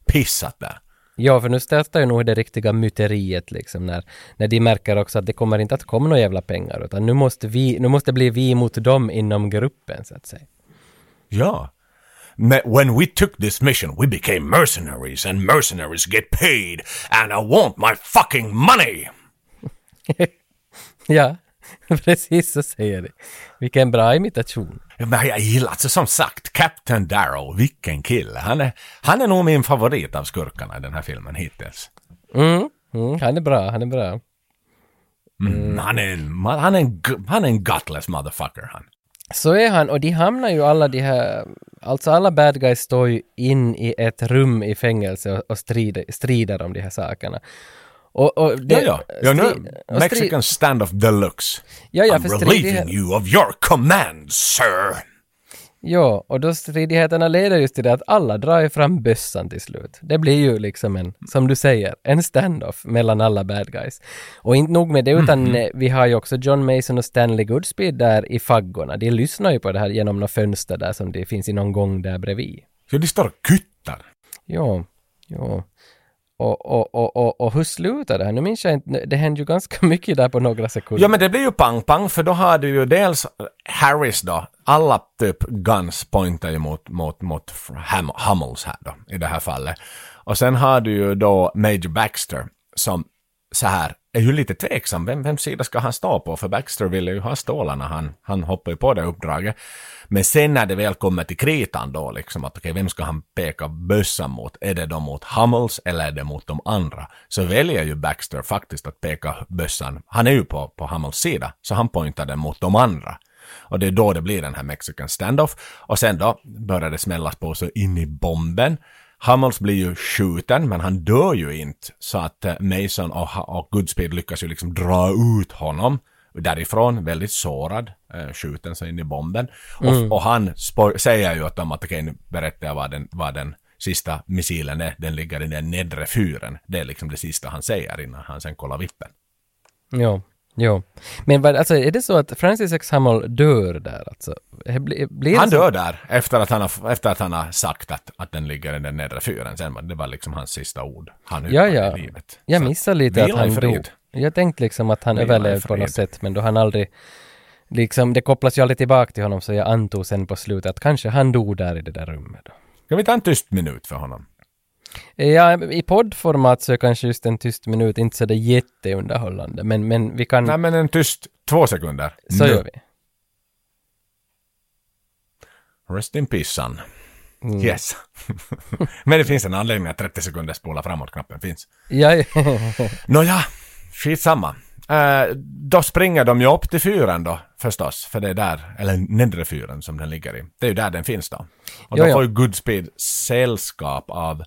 pissat där. Ja, för nu startar ju nog det riktiga myteriet liksom när, när de märker också att det kommer inte att komma några jävla pengar utan nu måste vi, nu måste det bli vi mot dem inom gruppen så att säga. Ja. When we took this mission we became mercenaries and mercenaries get paid and I want my fucking money! Ja, precis så säger de. Vilken bra imitation. Men jag gillar, alltså som sagt, Captain Darrow, vilken kille. Han är, han är nog min favorit av skurkarna i den här filmen hittills. Mm, mm, han är bra, han är bra. Mm. Han, är han, är en, han är en gutless motherfucker han. Så är han, och de hamnar ju alla de här, alltså alla bad guys står ju in i ett rum i fängelse och, och strider, strider om de här sakerna. Och, och det, ja, ja. ja nu, Mexican standoff deluxe. Ja, ja, I'm relieving you of your command, sir. Ja, och då stridigheterna leder just till det att alla drar ju fram bössan till slut. Det blir ju liksom en, som du säger, en standoff mellan alla bad guys. Och inte nog med det, utan eh, vi har ju också John Mason och Stanley Goodspeed där i faggorna. De lyssnar ju på det här genom något fönster där som det finns i någon gång där bredvid. Ja, de står och kyttar. Ja, ja. Och, och, och, och, och hur slutar det här? Nu minns jag inte, det hände ju ganska mycket där på några sekunder. Ja men det blir ju pang-pang för då har du ju dels Harris då, alla typ guns pointar ju mot, mot, mot Ham, Hummels här då i det här fallet. Och sen har du ju då Major Baxter som så här är ju lite tveksam, vem, vem sida ska han stå på? För Baxter ville ju ha stålarna, han, han hoppar ju på det uppdraget. Men sen när det väl kommer till kritan då liksom att okej, vem ska han peka bössan mot? Är det då mot Hummels eller är det mot de andra? Så väljer ju Baxter faktiskt att peka bössan, han är ju på, på Hummels sida, så han pointar den mot de andra. Och det är då det blir den här Mexican standoff. Och sen då börjar det smällas på så in i bomben. Hummels blir ju skjuten, men han dör ju inte. Så att eh, Mason och, och Goodspeed lyckas ju liksom dra ut honom därifrån, väldigt sårad, eh, skjuten så in i bomben. Mm. Och, och han säger ju åt dem att okej, nu berättar jag vad den, vad den sista missilen är. Den ligger i den nedre fyren. Det är liksom det sista han säger innan han sen kollar vippen. Jo, jo. Men vad, alltså är det så att Francis X. Hammel dör där alltså? Blir, blir Han så? dör där efter att han har, efter att han har sagt att, att den ligger i den nedre fyren. Sen det var liksom hans sista ord. Han Ja, ja. i livet. Jag missade lite att han dog. Jag tänkte liksom att han Vila överlevde på något sätt, men då han aldrig... Liksom, det kopplas ju aldrig tillbaka till honom, så jag antog sen på slutet att kanske han dog där i det där rummet då. Ska vi ta en tyst minut för honom? Ja, i poddformat så är kanske just en tyst minut inte så det jätteunderhållande, men, men vi kan... Nej men en tyst två sekunder. så Nu. gör vi. Rest in peace son. Mm. Yes. men det finns en anledning att 30 sekunder spola framåt-knappen finns. Ja, ja. Nåja, skitsamma. Uh, då springer de ju upp till fyren då förstås, för det är där, eller nedre fyren som den ligger i. Det är ju där den finns då. Och då får ju Goodspeed sällskap av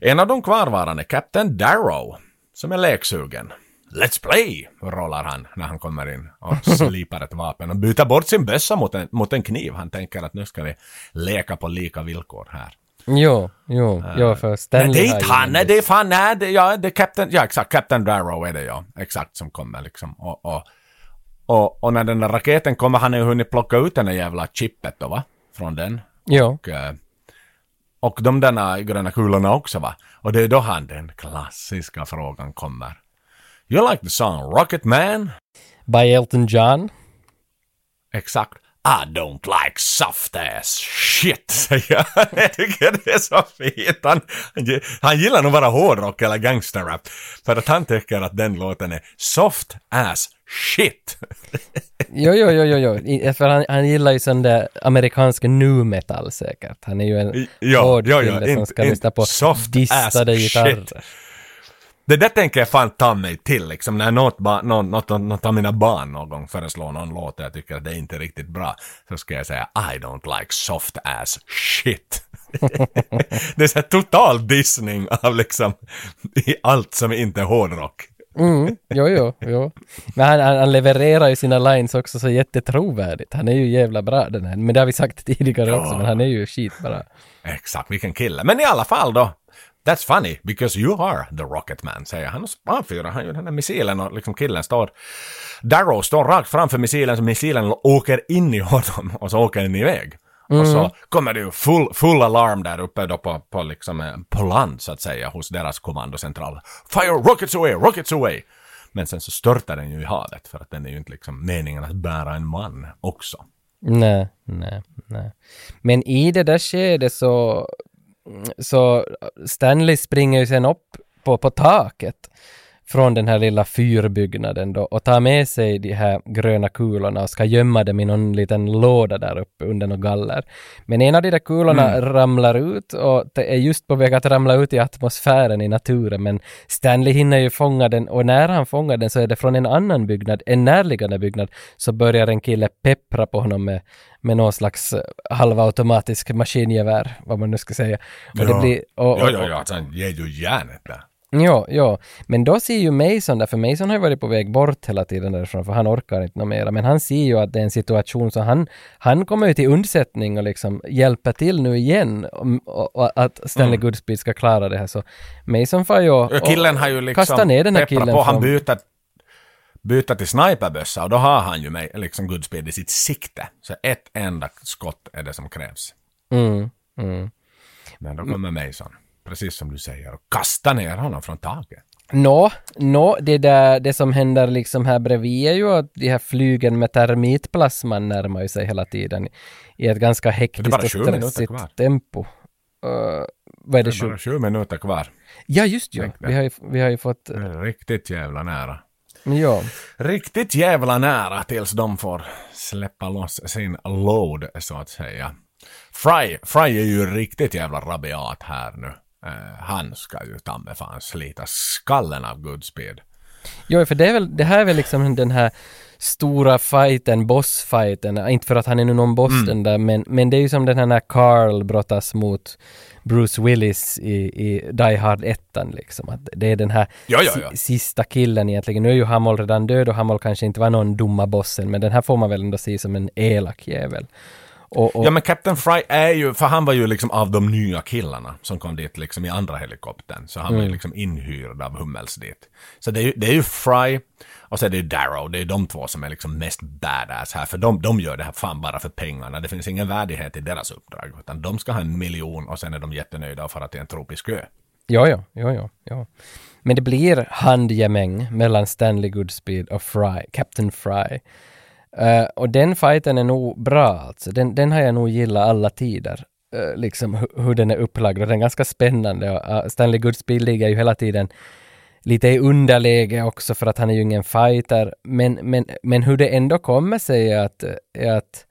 en av de kvarvarande, Captain Darrow, som är leksugen. Let's play, rollar han när han kommer in och slipar ett vapen och byter bort sin bössa mot en, mot en kniv. Han tänker att nu ska vi leka på lika villkor här. Jo, jo, jo, för Stanley Men det är inte han, nej, det är fan, nej, det, ja, det är Captain, ja exakt, Captain Darrow är det ja, exakt som kommer liksom. Och, och, och, och när den där raketen kommer, han har ju hunnit plocka ut den där jävla chippet då va? Från den. Jo. Och, eh, och de där gröna kulorna också va? Och det är då han, den klassiska frågan kommer. You like the song Rocket Man? By Elton John. Exakt. I don't like soft ass shit, säger han. Jag tycker det är så fint. Han, han gi- han gillar nog bara hårdrock eller gangsterrap. För att han tycker att den låten är soft ass shit. Jo, jo, jo, jo, jo. För han, han gillar ju sån där amerikansk nu metal säkert. Han är ju en ja, hård ja, ja, kille som ska lyssna på soft distade gitarrer. shit. Det där tänker jag fan ta mig till liksom när något, ba, något, något, något av mina barn någon gång föreslår någon låt och jag tycker att det är inte riktigt bra så ska jag säga I don't like soft ass shit. det är så här total dissning av liksom i allt som inte är hårdrock. Mm, jo, jo, jo. Men han, han, han levererar ju sina lines också så jättetrovärdigt. Han är ju jävla bra den här. Men det har vi sagt tidigare också, men han är ju skitbra. Exakt, vilken kille. Men i alla fall då. That's funny because you are the rocket man, säger han. Och avfyrar han ju den här missilen och liksom killen står... Darrow står rakt framför missilen så missilen åker in i honom och så åker den iväg. Och så Mm. kommer det ju full, full alarm där uppe då på, på, liksom, eh, på land så att säga hos deras kommandocentral. Fire rockets away, rockets away! Men sen så störtar den ju i havet för att den är ju inte liksom meningen att bära en man också. Nej, nej, nej. Men i det där skedet så, så Stanley springer ju sen upp på, på taket från den här lilla fyrbyggnaden då och tar med sig de här gröna kulorna och ska gömma dem i någon liten låda där uppe under något galler. Men en av de där kulorna Mm. ramlar ut och det är just på väg att ramla ut i atmosfären i naturen men Stanley hinner ju fånga den och när han fångar den så är det från en annan byggnad, en närliggande byggnad, så börjar en kille peppra på honom med, med någon slags eh, halvautomatisk maskingevär, vad man nu ska säga. Och det ja. blir, och, och, ja, ja, ja, alltså, han ger ju järnet där. Ja, ja, men då ser ju Mason där, för Mason har ju varit på väg bort hela tiden därifrån, för han orkar inte något mera, men han ser ju att det är en situation så han, han kommer ju till undsättning och liksom hjälper till nu igen och, och att Stanley Mm. Goodspeed ska klara det här, så Mason får ju och, killen har ju liksom kasta ner den här killen på, han byter, byter till sniperbössa och då har han ju liksom Goodspeed i sitt sikte. Så ett enda skott är det som krävs. Mm, mm. Men då kommer Mason, precis som du säger, och kastar ner honom från taket. Nå, nå, det där, det som händer liksom här bredvid är ju att de här flygen med termitplasman närmar sig hela tiden i ett ganska hektiskt och stressigt tempo. Uh, vad är det, Det är bara sju minuter kvar. Ja, just det. Vi har ju, vi har ju fått... Är Riktigt jävla nära. Ja. Riktigt jävla nära tills de får släppa loss sin load, så att säga. Fry, Fry är ju riktigt jävla rabiat här nu. Eh, han ska ju ta med fan slita skallen av Goodspeed. Jo, för det, är väl, det här är väl liksom den här stora fighten, bossfighten, inte för att han är nu någon boss Mm. den där, men, men det är ju som den här när Carl brottas mot Bruce Willis i, i Die Hard 1 liksom, att det är den här Ja, ja, ja. si- sista killen egentligen. Nu är ju Hammol redan död och Hammol kanske inte var någon dumma bossen, men den här får man väl ändå se som en elak jävel. Och, och, Ja men Captain Fry är ju, för han var ju liksom av de nya killarna som kom dit liksom i andra helikoptern. Så han var ju Mm. liksom inhyrd av Hummels dit. Så det är ju, det är ju Fry och så är det ju Darrow, det är de två som är liksom mest badass här. För de, de gör det här fan bara för pengarna. Det finns ingen värdighet i deras uppdrag. Utan de ska ha en miljon och sen är de jättenöjda och fara till en tropisk ö. Ja, ja, ja, ja, ja. Men det blir handgemäng mellan Stanley Goodspeed och Fry, Captain Fry. Eh, och den fighten är nog bra alltså. Den, den har jag nog gillat alla tider. Eh, liksom hu- hur den är upplagd och den är ganska spännande. Och, eh, Stanley Goodspeed ligger ju hela tiden lite i underläge också för att han är ju ingen fighter. Men, men, men hur det ändå kommer sig är att, är att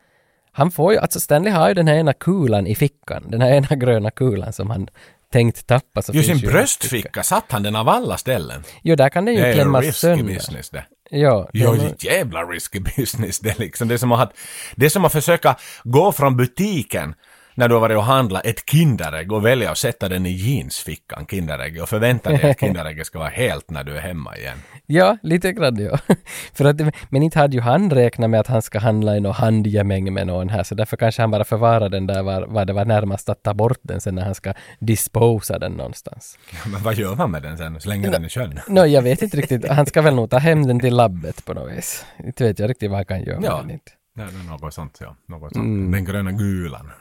han får ju, alltså Stanley har ju den här ena kulan i fickan, den här ena gröna kulan som han tänkt tappa. Så Ju finns sin bröstficka satt han den av alla ställen. Jo, där kan den ju Det är klämmas risky sönder. business det. Ja, Ja, den- jävla risky business det liksom. Det är som att, det är som att försöka gå från butiken när du har varit och handlat ett Kinderägg och välja att sätta den i jeansfickan, Kinderägg, och förvänta dig att Kinderägget ska vara helt när du är hemma igen. Ja, lite grann ja. För att, men inte hade ju han räknat med att han ska handla i någon handgemäng med någon här, så därför kanske han bara förvarar den där var, var det var närmast att ta bort den sen när han ska disposa den någonstans. Men vad gör man med den sen? Slänger den i sjön? Nå, jag vet inte riktigt. Han ska väl nog ta hem den till labbet på något vis. Inte vet jag riktigt vad han kan göra med Ja. den. Inte. Ja, det är något sånt, ja. Något sånt. Mm. Den gröna gulan.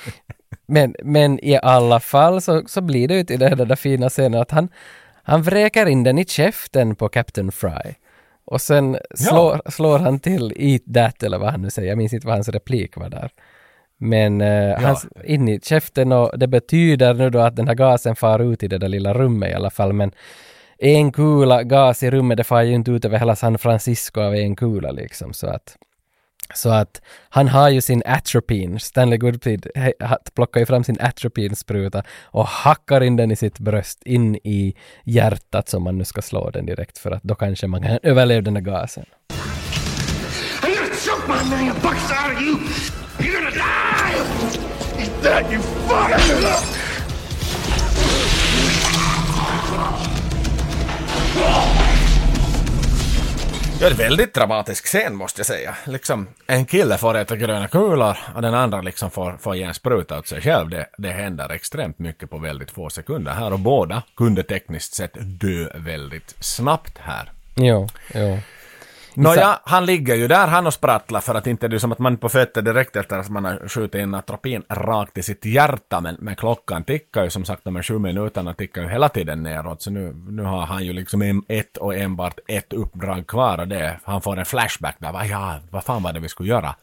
Men, men i alla fall så, så blir det ju till den där fina scenen att han, han vräker in den i käften på Captain Fry. Och sen slår, slår han till Eat That eller vad han nu säger. Jag minns inte vad hans replik var där. Men eh, han, in i käften och det betyder nu då att den här gasen far ut i det där lilla rummet i alla fall. Men en kula gas i rummet, det far ju inte ut över hela San Francisco av en kula liksom. Så att så att han har ju sin atropine, Stanley Goodfield plockar ju fram sin atropine-spruta och hackar in den i sitt bröst, in i hjärtat som man nu ska slå den direkt för att då kanske man kan överleva den där gasen. I'm gonna choke my million bucks out of you! You're gonna die! Eat that, you fuck! Ja, det är väldigt dramatisk scen måste jag säga. Liksom, en kille får äta gröna kulor och den andra liksom får, får ge en spruta åt sig själv. Det, det händer extremt mycket på väldigt få sekunder här och båda kunde tekniskt sett dö väldigt snabbt här. Ja, ja. Nåja, han ligger ju där han och sprattlar för att inte det är som att man är på fötter direkt efter att man har skjutit in atropin rakt i sitt hjärta men, men klockan tickar ju som sagt de här sju minuterna tickar ju hela tiden neråt så nu, nu har han ju liksom ett och enbart ett uppdrag kvar och det han får en flashback där, va, ja, vad fan var det vi skulle göra?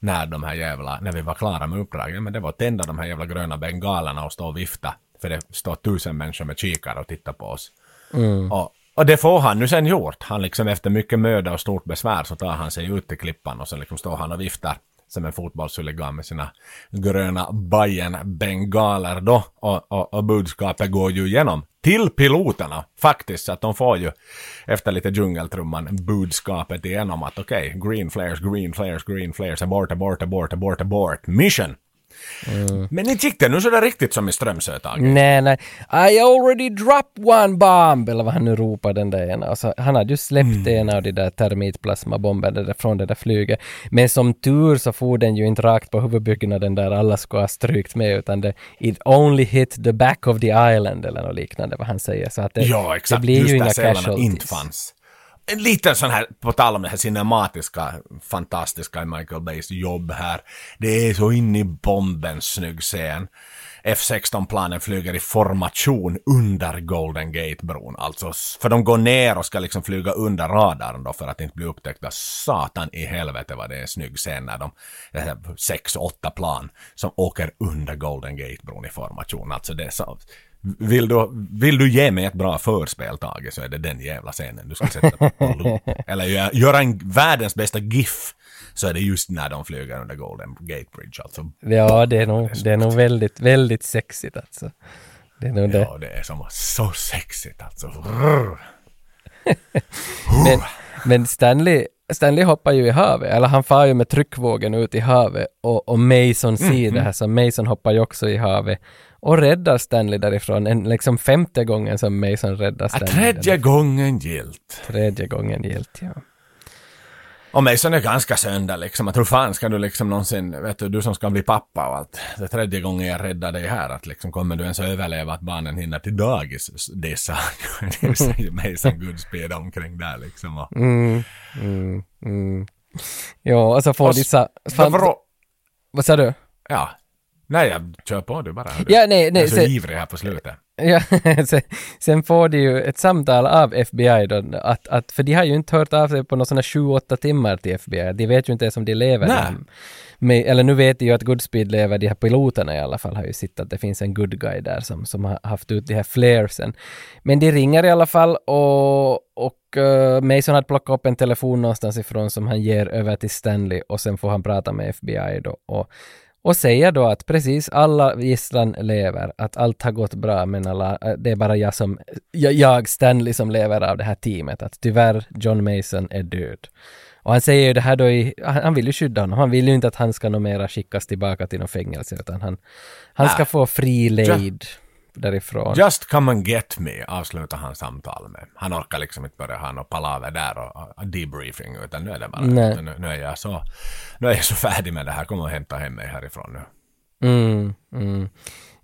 När de här jävla, när vi var klara med uppdraget, men det var att tända de här jävla gröna bengalerna och stå och vifta för det står tusen människor med kikare och tittar på oss. Mm. Och, och det får han nu sen gjort. Han liksom efter mycket möda och stort besvär så tar han sig ut till klippan och så liksom står han och viftar som en fotbollshuligan med sina gröna bajen bengaler då. Och, och, och budskapet går ju igenom till piloterna faktiskt. Så att de får ju efter lite djungeltrumman budskapet igenom att okej, green flares, green flares, green flares, abort, abort, abort, abort, abort, mission. Men inte gick det nu så där riktigt som i Strömsö Tage. Nej, nej. I already dropped one bomb! Eller vad han nu ropar den där ena. Alltså, han hade ju släppt Mm. en av de där termitplasmabomberna från det där flyget. Men som tur så for den ju inte rakt på huvudbyggnaden där alla skulle ha strykt med utan det it only hit the back of the island eller något liknande vad han säger. Så att det, ja, exakt. det blir Just ju inga casualties. inte fanns. En liten sån här, på tal om det här cinematiska, fantastiska i Michael Bays jobb här. Det är så in i bomben snygg scen. F-16-planen flyger i formation under Golden Gate-bron. Alltså, för de går ner och ska liksom flyga under radarn då för att inte bli upptäckta. Satan i helvete vad det är en snygg scen när de, det här sex, åtta plan som åker under Golden Gate-bron i formation. Alltså det är så, vill du, vill du ge mig ett bra förspel, Tage, så är det den jävla scenen du ska sätta på loop. Eller gö- göra en världens bästa GIF, så är det just när de flyger under Golden Gate Bridge. Alltså, Ja, det är nog, det är nog väldigt, väldigt sexigt alltså. Det är nog det. ja, det är som så sexigt alltså. Men, men Stanley, Stanley hoppar ju i havet, eller han far ju med tryckvågen ut i havet och, och Mason ser Mhm. det här, så Mason hoppar ju också i havet och räddar Stanley därifrån, en, liksom femte gången som Mason räddar Ja, Stanley. tredje gången gilt. Tredje gången gillt, ja. Och Mason är ganska sönder liksom. Att hur fan ska du liksom någonsin, vet du, du som ska bli pappa och allt. Det är tredje gången jag räddar dig här. Att liksom kommer du ens överleva att barnen hinner till dagis? Det sa det säger Mason Goodspeed omkring där liksom. Och, Mm, mm, mm. Ja, och så får Och de s- sa... Fan, vad sa du? Ja. Nej, jag kör på du bara. Du. Ja, nej, nej, Jag är så så- ivrig här på slutet. Ja, sen, sen får de ju ett samtal av FBI då, att, att, för de har ju inte hört av sig på några sådana 7-8 timmar till FBI. De vet ju inte ens om de lever. Nej. De- Med, eller nu vet de ju att Goodspeed lever, de här piloterna i alla fall har ju sett att det finns en good guy där som, som har haft ut de här flaresen. Men de ringer i alla fall och, och eh, Mason hade plockat upp en telefon någonstans ifrån som han ger över till Stanley och sen får han prata med FBI då. Och, och säger då att precis alla gisslan lever, att allt har gått bra men alla, äh, det är bara jag som, jag, jag Stanley som lever av det här teamet, att tyvärr John Mason är död. Och han säger ju det här då i, han vill ju skydda honom, han vill ju inte att han ska nog mera skickas tillbaka till något fängelse utan han, han ska Nej. få fri lejd därifrån. Just come and get me, avslutar han samtal med. Han orkar liksom inte börja ha något palaver där och, debriefing, utan nu är det bara, nu, nu är jag så, nu är jag så färdig med det här, kom och hämta hem mig härifrån nu. Mm, mm.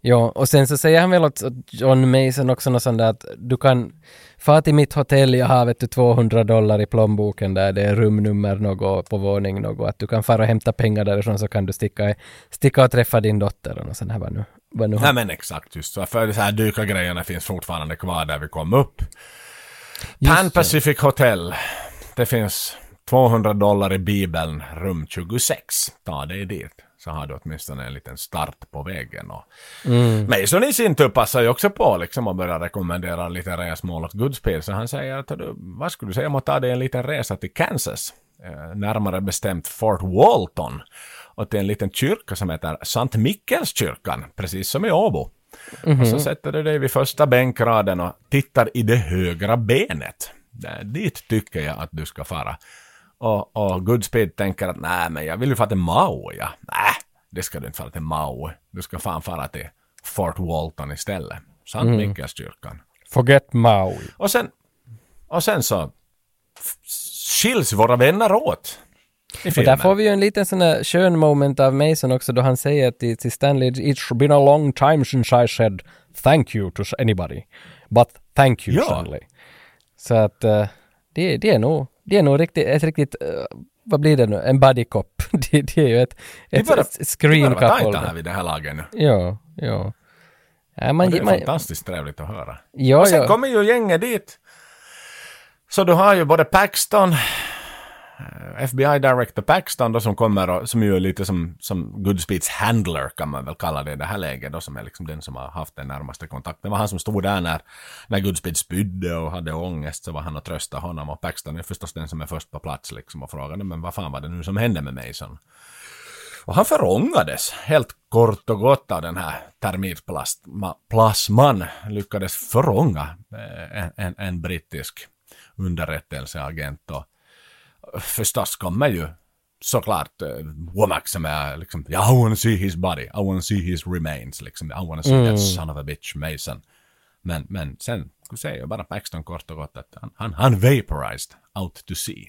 Ja, och sen så säger han väl åt John Mason också något sånt där att du kan få till mitt hotell, jag har vet du 200 dollar i plånboken där, det är rumnummer något på våning något, att du kan fara och hämta pengar därifrån så kan du sticka, sticka och träffa din dotter och sånt här vad nu, vad nu Nej men exakt, just så. För de här dykargrejerna finns fortfarande kvar där vi kom upp. Just Pan det. Pacific Hotel. Det finns 200 dollar i Bibeln, rum 26. Ta dig dit. Så har du åtminstone en liten start på vägen. Och Mm. Mason i sin tur passar ju också på liksom att börja rekommendera lite resmål åt Goodspeed. Så han säger att du, vad skulle du säga om att ta dig en liten resa till Kansas? Eh, närmare bestämt Fort Walton. Och till en liten kyrka som heter Sankt Mikkelskyrkan, precis som i Åbo. Och så sätter du dig vid första bänkraden och tittar i det högra benet. Där, dit tycker jag att du ska fara. Och, och Goodspeed tänker att nej men jag vill ju fara till Maui ja. Nej, det ska du inte fara till Maui. Du ska fan fara till Fort Walton istället. Sankt Mm. Mikkelskyrkan. Forget Maui. Och sen, och sen så skiljs våra vänner åt. Och där får vi ju en liten sån där skön moment av Mason också då han säger till, till Stanley It's been a long time since I said thank you to anybody. But thank you Ja. Stanley. Så att eh, det, det är nog, det är nog riktigt, ett riktigt, eh, vad blir det nu, en buddy cop. det, det är ju ett, ett, börjar- ett screen börjar vara tajta couple. här vid det här laget nu. Ja, ja. ja man, det är man, fantastiskt trevligt att höra. ja, och sen ja. kommer ju gänget dit. Så du har ju både Paxton, Eh, FBI Director Paxton då som kommer och som ju är lite som, som Goodspeeds handler kan man väl kalla det i det här läget då som är liksom den som har haft den närmaste kontakten. Det var han som stod där när, när Goodspeed spydde och hade ångest så var han och tröstade honom och Paxton är förstås den som är först på plats liksom och frågade men vad fan var det nu som hände med Mason? Och han förångades helt kort och gott av den här termitplasman. Lyckades förånga eh, en, en, en brittisk underrättelseagent. Och förstås kommer ju såklart uh, Womack som är liksom I wanna see his body, I wanna see his remains liksom. I wanna see Mm. that son of a bitch Mason. Men, men sen säger ju bara Paxton kort och gott att han, han, han vaporized out to sea.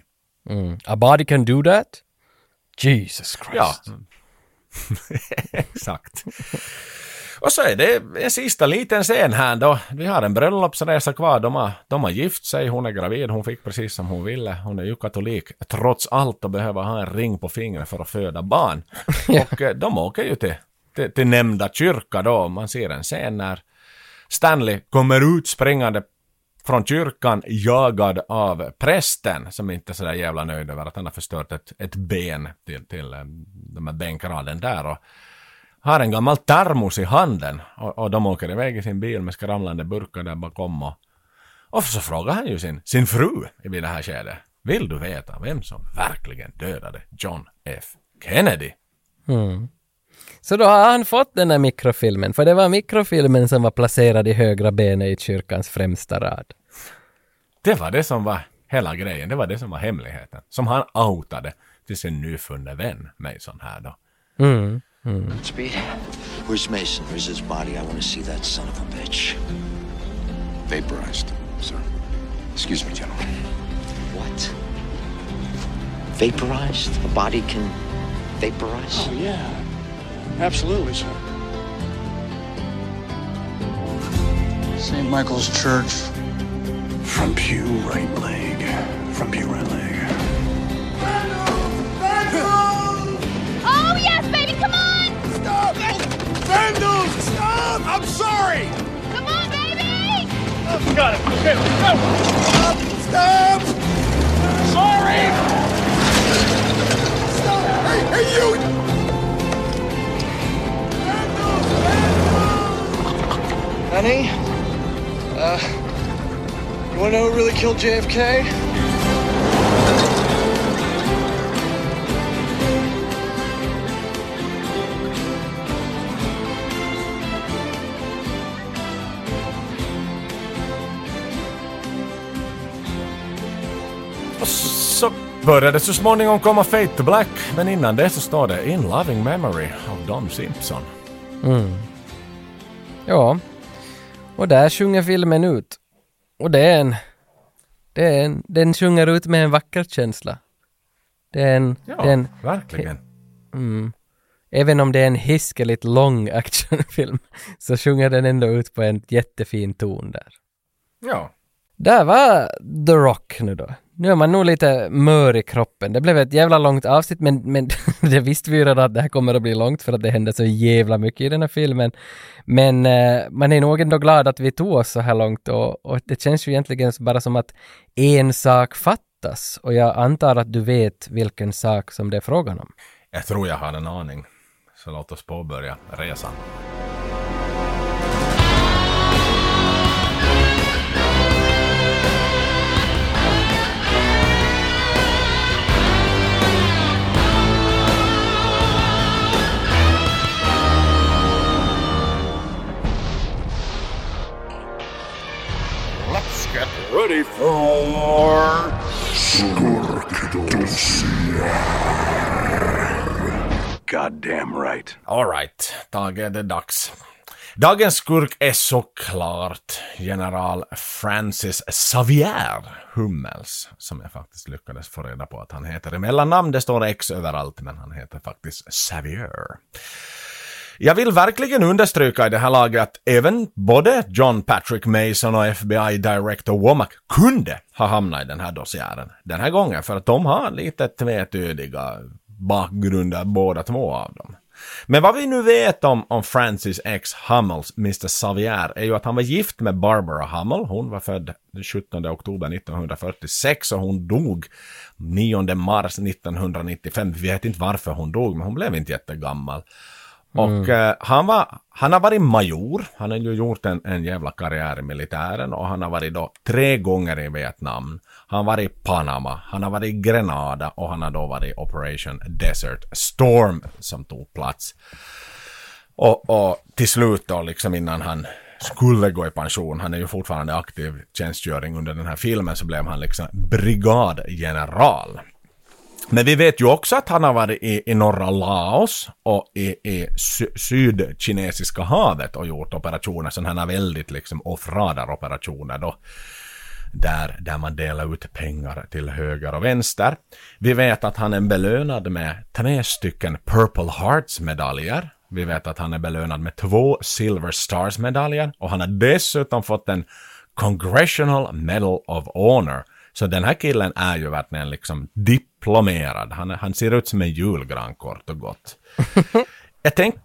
Mm. A body can do that? Jesus Christ. Ja. Exakt. Och så är det en sista liten scen här då. Vi har en bröllopsresa kvar. De har, de har gift sig. Hon är gravid. Hon fick precis som hon ville. Hon är ju katolik trots allt och behöver ha en ring på fingret för att föda barn. Och eh, de åker ju till, till, till nämnda kyrka då. Man ser en scen när Stanley kommer ut springande från kyrkan jagad av prästen som inte är sådär jävla nöjd över att han har förstört ett, ett ben till, till eh, de här bänkraden där och har en gammal termos i handen och, och de åker iväg i sin bil med skramlande burkar där bakom och, och så frågar han ju sin, sin fru vid det här skedet. Vill du veta vem som verkligen dödade John F. Kennedy? Mm. Så då har han fått den där mikrofilmen, för det var mikrofilmen som var placerad i högra benet i kyrkans främsta rad. Det var det som var Hela grejen, det var det som var hemligheten. Som han outade till sin nyfunne vän Mason här då. Mm. Mm. Speed, where's Mason? Where's his body? I want to see that son of a bitch. Vaporized, sir. Excuse me, gentlemen. What? Vaporized? A body can vaporize? Oh, yeah. Absolutely, sir. St. Michael's Church. From Pew, right leg. From Pew, right leg. Oh, yes, baby, come on! Stop! Vandals! Stop! I'm sorry! Come on, baby! Oh, got it. Okay, let's go! Stop! Stop! Sorry! Stop! Hey, hey, you! Vandals! Vandals! Honey? Uh, you wanna know who really killed JFK? Började så småningom komma Fate to Black, men innan det så står det In Loving Memory av Don Simpson. Mm. Ja. Och där sjunger filmen ut. Och det är en... Det är en den sjunger ut med en vacker känsla. Det är en... Ja, är en verkligen. Mm. Även om det är en hiskeligt lång actionfilm så sjunger den ändå ut på en jättefin ton där. Ja. Där var The Rock nu då. Nu är man nog lite mör i kroppen. Det blev ett jävla långt avsnitt men, men det visste vi ju redan att det här kommer att bli långt för att det hände så jävla mycket i den här filmen. Men eh, man är nog ändå glad att vi tog oss så här långt och, och det känns ju egentligen bara som att en sak fattas och jag antar att du vet vilken sak som det är frågan om. Jag tror jag har en aning. Så låt oss påbörja resan. Let's get ready for... Goddamn right. Alright, Tage, det är dags. Dagens skurk är såklart general Francis Xavier Hummels, som jag faktiskt lyckades få reda på att han heter i mellannamn. Det står X överallt, men han heter faktiskt Xavier. Jag vill verkligen understryka i det här laget att även både John Patrick Mason och FBI Director Womack kunde ha hamnat i den här dossiären den här gången för att de har lite tvetydiga bakgrunder båda två av dem. Men vad vi nu vet om, om Francis X. Hummels, Mr. Xavier, är ju att han var gift med Barbara Hummel. Hon var född den 17 oktober 1946 och hon dog 9 mars 1995. Vi vet inte varför hon dog, men hon blev inte jättegammal. Och eh, han, var, han har varit major, han har ju gjort en, en jävla karriär i militären och han har varit då tre gånger i Vietnam. Han har varit i Panama, han har varit i Grenada och han har då varit i Operation Desert Storm som tog plats. Och, och till slut då liksom innan han skulle gå i pension, han är ju fortfarande aktiv tjänstgöring under den här filmen, så blev han liksom brigadgeneral. Men vi vet ju också att han har varit i, i norra Laos och i, i sy sydkinesiska havet och gjort operationer, sådana här väldigt liksom off-radar-operationer då. Där, där man delar ut pengar till höger och vänster. Vi vet att han är belönad med tre stycken Purple Hearts-medaljer. Vi vet att han är belönad med två Silver Stars-medaljer och han har dessutom fått en Congressional Medal of Honor så den här killen är ju verkligen liksom diplomerad. Han, han ser ut som en julgran kort och gott. Jag tänk,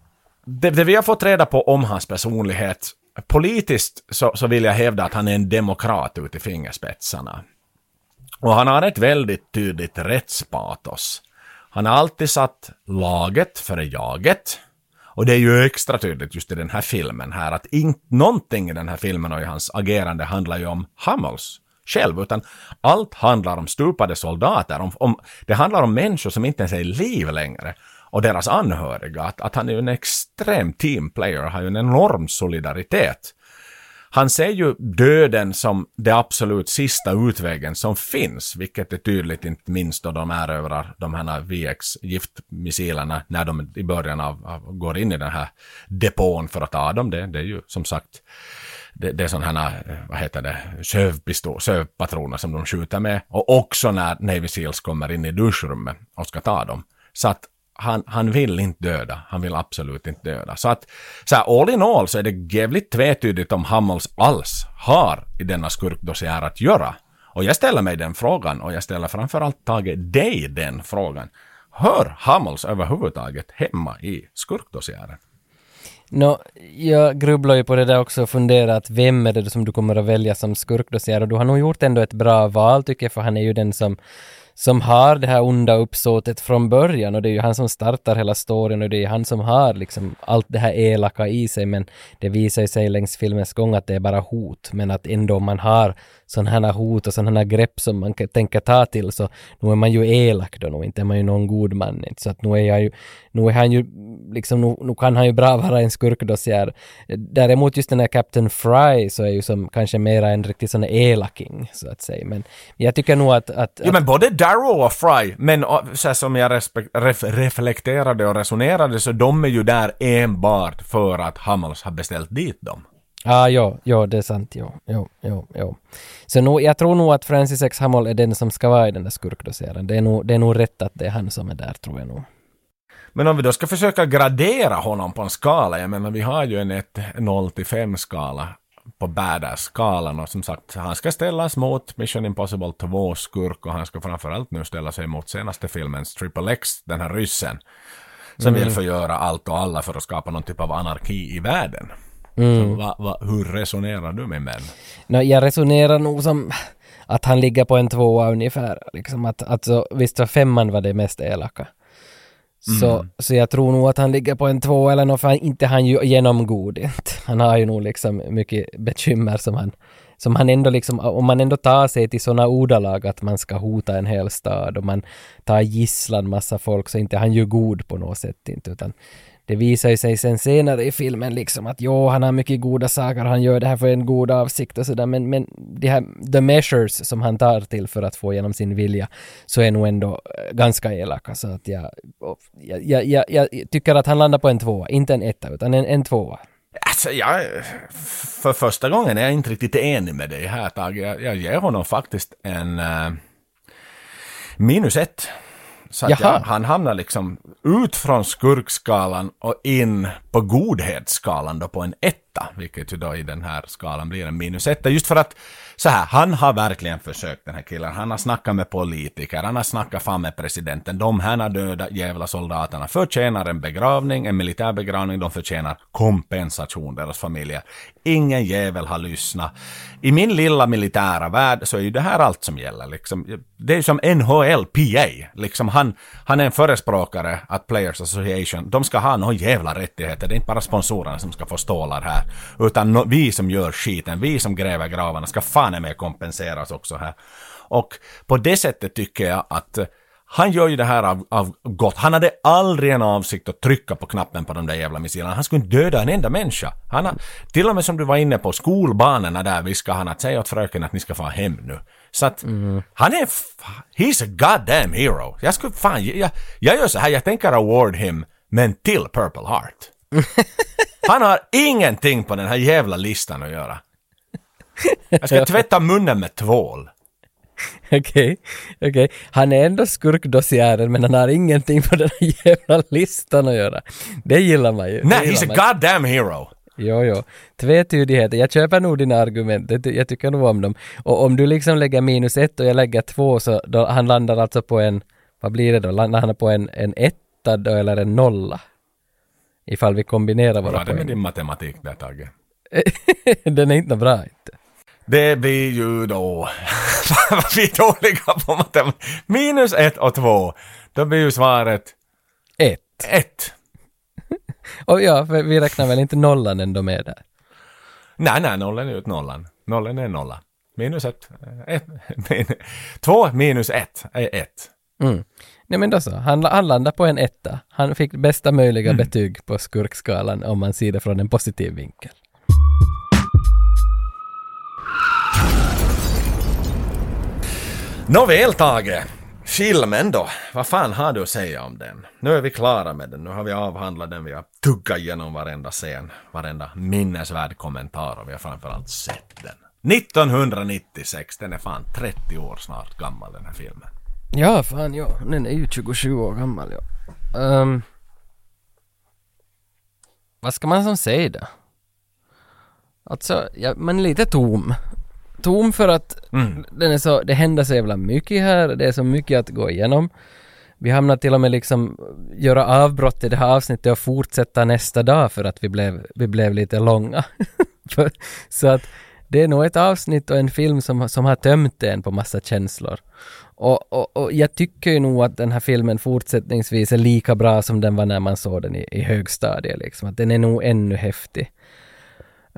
det, det vi har fått reda på om hans personlighet, politiskt så, så vill jag hävda att han är en demokrat ut i fingerspetsarna. Och han har ett väldigt tydligt rättspatos. Han har alltid satt laget före jaget. Och det är ju extra tydligt just i den här filmen här att in, någonting i den här filmen och i hans agerande handlar ju om Hamels själv, utan allt handlar om stupade soldater. Om, om, det handlar om människor som inte ens är i liv längre och deras anhöriga. Att, att han är ju en extrem teamplayer, har ju en enorm solidaritet. han ser ju döden som det absolut sista utvägen som finns, vilket är tydligt inte minst då de erövrar de här VX-giftmissilerna när de i början av, av, går in i den här depån för att ta dem. Det, det är ju som sagt det, det är sådana här, eh, vad heter det, sövpistol, sövpatroner som de skjuter med. Och också när Navy Seals kommer in i duschrummet och ska ta dem. Så att han, han vill inte döda. Han vill absolut inte döda. Så att, så här, all in all så är det jävligt tvetydigt om Hammels alls har i denna skurkdossiär att göra. Och jag ställer mig den frågan och jag ställer framförallt Tage dig den frågan. Hör Hammels överhuvudtaget hemma i skurkdossiären? Nå, jag grubblar ju på det där också och funderar att vem är det som du kommer att välja som skurkdossiär och du har nog gjort ändå ett bra val tycker jag för han är ju den som som har det här onda uppsåtet från början. Och det är ju han som startar hela storyn och det är han som har liksom allt det här elaka i sig. Men det visar ju sig längs filmens gång att det är bara hot. Men att ändå man har sådana här hot och sådana här grepp som man tänker ta till så nu är man ju elak då, nu inte är man ju någon god man inte. Så att nu är jag ju, nu är han ju liksom, nu, nu kan han ju bra vara en skurkdossiär. Däremot just den här Captain Fry så är ju som kanske mera en riktig sån elaking så att säga. Men jag tycker nog att... att, Jo men både Darrow och Fry, men så som jag respek- ref reflekterade och resonerade så de är ju där enbart för att Hummels har beställt dit dem. Ja, ja, ja, det är sant, ja, ja, ja, ja. Så nu, jag tror nog att Francis X. Hammel är den som ska vara i den där skurkdossiären. Det är nog, det är nog rätt att det är han som är där, tror jag nog. Men om vi då ska försöka gradera honom på en skala, jag menar vi har ju en 1, 0 till 5 skala på badass-skalan och som sagt, han ska ställas mot Mission Impossible 2 skurk och han ska framförallt nu ställa sig mot senaste filmens Triple X, den här ryssen, som Mm. vill förgöra allt och alla för att skapa någon typ av anarki i världen. Mm. Så va, va, hur resonerar du med män? Nå, jag resonerar nog som att han ligger på en tvåa ungefär. Liksom att, alltså, visst var femman var det mest elaka. Så, Mm. så jag tror nog att han ligger på en tvåa eller något, för inte han ju genomgod. Han har ju nog liksom mycket bekymmer som han, som han ändå liksom, om man ändå tar sig till sådana ordalag att man ska hota en hel stad och man tar gisslan massa folk så inte han ju god på något sätt inte utan det visar ju sig sen senare i filmen liksom att jo, han har mycket goda saker, han gör det här för en god avsikt och sådär, men, men de här the measures som han tar till för att få igenom sin vilja så är nog ändå eh, ganska elaka så att jag, och jag, jag, jag, jag tycker att han landar på en tvåa, inte en etta utan en, en tvåa. Alltså jag, för första gången är jag inte riktigt enig med dig här Tage. Jag, jag ger honom faktiskt en uh, minus ett. Så att jag, han hamnar liksom ut från skurkskalan och in på godhetsskalan då på en etta, vilket ju då i den här skalan blir en minus etta. Just för att så här, han har verkligen försökt den här killen. Han har snackat med politiker, han har snackat fan med presidenten. De här döda jävla soldaterna förtjänar en begravning, en militär begravning. De förtjänar kompensation, deras familjer. Ingen jävel har lyssnat. I min lilla militära värld så är ju det här allt som gäller. Liksom. Det är ju som NHL PA. Liksom han, han är en förespråkare att Players Association, de ska ha någon jävla rättigheter. Det är inte bara sponsorerna som ska få stålar här. Utan no, vi som gör skiten, vi som gräver gravarna ska fan med kompenseras också här. Och på det sättet tycker jag att han gör ju det här av, av gott. Han hade aldrig en avsikt att trycka på knappen på de där jävla missilerna. Han skulle inte döda en enda människa. Han har, till och med som du var inne på, skolbanorna där viskade han att säga åt fröken att ni ska få hem nu. Så att han är, he's a goddamn hero. Jag skulle fan, jag, jag gör så här, jag tänker award him, men till Purple Heart. Han har ingenting på den här jävla listan att göra. Jag ska tvätta munnen med tvål. Okej, okej. Han är ändå skurkdossiären men han har ingenting på den här jävla listan att göra. Det gillar man ju. Nej, he's a man. goddamn hero. Jo, jo. Tvetydigheter. Jag köper nog dina argument. Jag tycker nog om dem. Och om du liksom lägger minus ett och jag lägger två så då, han landar alltså på en, vad blir det då? Landar han på en, en etta då eller en nolla? Ifall vi kombinerar Vad våra var det med poäng. din matematik där Tage? Den är inte bra inte. Det blir ju då... vi är dåliga på matematik. Minus ett och två. Då blir ju svaret... Ett. Ett. Och ja, för vi räknar väl inte nollan ändå med där. Nej, nej, nollen är ut nollan. Nollen är nolla. Minus ett. eh, ett. min- Två minus ett är ett. Mm. Nej men då så, han, han landar på en etta. Han fick bästa möjliga Mm. betyg på skurkskalan om man ser det från en positiv vinkel. Nåväl Tage, filmen då. Vad fan har du att säga om den? Nu är vi klara med den. Nu har vi avhandlat den. Vi har tuggat igenom varenda scen, varenda minnesvärd kommentar och vi har framförallt sett den. 1996, den är fan 30 år snart gammal den här filmen. Ja, fan ja. Den är ju 27 år gammal ja. Um, vad ska man som säga då? Alltså, ja, men lite tom. Tom för att Mm. den är så, det händer så jävla mycket här, det är så mycket att gå igenom. Vi hamnar till och med liksom göra avbrott i det här avsnittet och fortsätta nästa dag för att vi blev, vi blev lite långa. Så att det är nog ett avsnitt och en film som, som har tömt en på massa känslor. Och, och, och jag tycker ju nog att den här filmen fortsättningsvis är lika bra som den var när man såg den i, i högstadiet liksom. Att den är nog ännu häftig.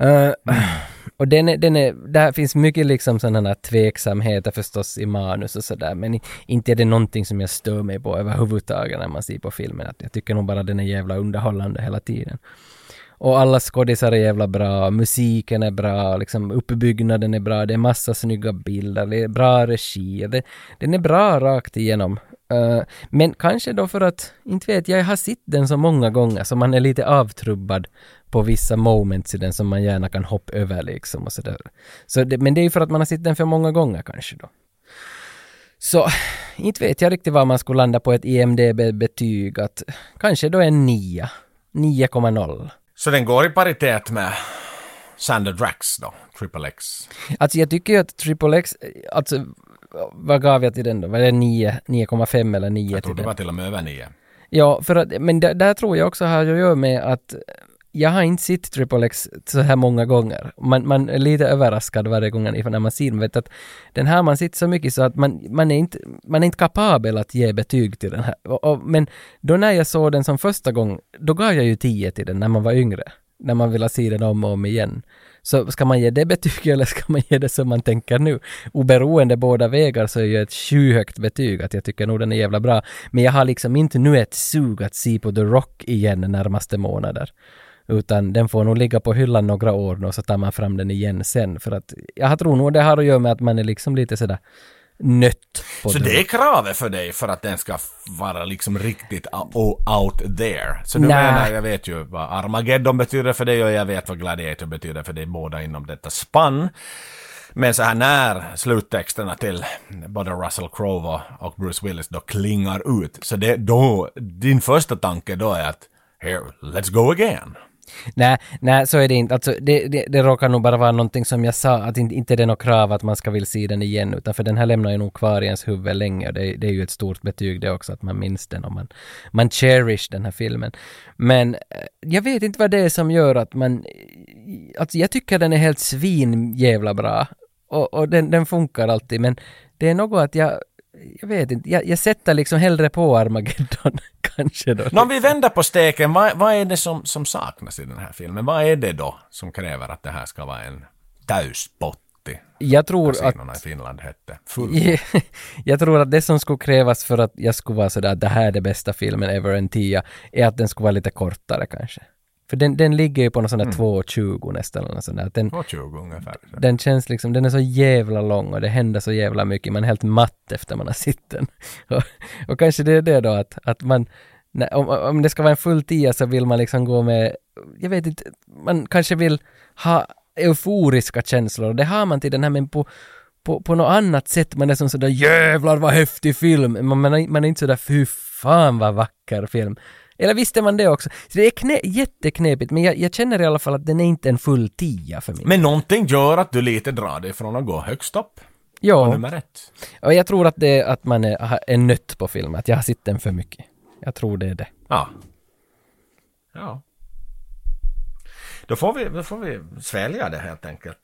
Uh, och den är, den är, där finns mycket liksom sådana här tveksamheter förstås i manus och sådär men inte är det någonting som jag stör mig på överhuvudtaget när man ser på filmen. Att jag tycker nog bara den är jävla underhållande hela tiden. Och alla skådisar är jävla bra, musiken är bra, liksom uppbyggnaden är bra, det är massa snygga bilder, det är bra regi, det, den är bra rakt igenom. Uh, men kanske då för att, inte vet jag, jag har sett den så många gånger så man är lite avtrubbad på vissa moments i den som man gärna kan hoppa över liksom och sådär. Så det, men det är ju för att man har sett den för många gånger kanske då. Så inte vet jag riktigt var man skulle landa på ett IMDB-betyg att kanske då en 9. 9,0. Så den går i paritet med Sander Drax då, Triple X. Alltså jag tycker ju att Triple X, alltså vad gav jag till den då? Var det 9, 9,5 eller 9 Jag till tror det den? var till och med över nio. Ja, för att, men där, där tror jag också har att göra med att jag har inte sett Triple X så här många gånger. Man, man är lite överraskad varje gång när man ser den. Vet att den här man sitter så mycket så att man, man, är inte, man är inte kapabel att ge betyg till den här. Och, och, men då när jag såg den som första gång, då gav jag ju 10 till den när man var yngre. När man ville se den om och om igen. Så ska man ge det betyg eller ska man ge det som man tänker nu? Oberoende båda vägar så är ju ett sjuhögt betyg att jag tycker nog den är jävla bra. Men jag har liksom inte nu ett sug att se på The Rock igen närmaste månader. Utan den får nog ligga på hyllan några år och så tar man fram den igen sen. För att jag tror nog det har att göra med att man är liksom lite sådär nött på Så det är kravet för dig för att den ska vara liksom riktigt out there. Så du Nä. menar, jag vet ju vad Armageddon betyder för dig och jag vet vad Gladiator betyder för dig båda inom detta spann. Men så här när sluttexterna till både Russell Crowe och- och Bruce Willis då klingar ut. Så det då, din första tanke då är att here, let's go again. Nej, nej så är det inte. Alltså, det, det, det råkar nog bara vara någonting som jag sa, att inte, inte det är något krav att man ska vilja se den igen, utan för den här lämnar ju nog kvar i ens huvud länge och det, det är ju ett stort betyg det också, att man minns den och man, man cherish den här filmen. Men eh, jag vet inte vad det är som gör att man, eh, alltså jag tycker den är helt svin jävla bra och, och den, den funkar alltid, men det är något att jag, jag vet inte, jag, jag sätter liksom hellre på Armageddon kanske då. Nå, om vi vänder på steken, vad, vad är det som, som saknas i den här filmen? Vad är det då som kräver att det här ska vara en täyspotti? Jag tror att i Finland hette. Full. jag tror att det som skulle krävas för att jag skulle vara sådär det här är det bästa filmen ever en tia, är att den skulle vara lite kortare kanske. För den, den ligger ju på någon sån där Mm. 2.20 nästan eller sånt där. Den, 2.20 ungefär. den känns liksom, den är så jävla lång och det händer så jävla mycket. Man är helt matt efter man har sett den. och, och kanske det är det då att, att man, när, om, om det ska vara en full tia så vill man liksom gå med, jag vet inte, man kanske vill ha euforiska känslor och det har man till den här men på på, på något annat sätt, man är som sådär jävlar vad häftig film, man, man, är, man är inte sådär fy fan vad vacker film. Eller visste man det också? Så det är knä, jätteknepigt, men jag, jag känner i alla fall att den är inte en full tia för mig. Men någonting gör att du lite drar dig från att gå högst upp. Ja. Nummer ett. Och jag tror att det är att man är, är nött på film, att jag har sett den för mycket. Jag tror det är det. Ja. Ja. Då får vi, då får vi svälja det helt enkelt.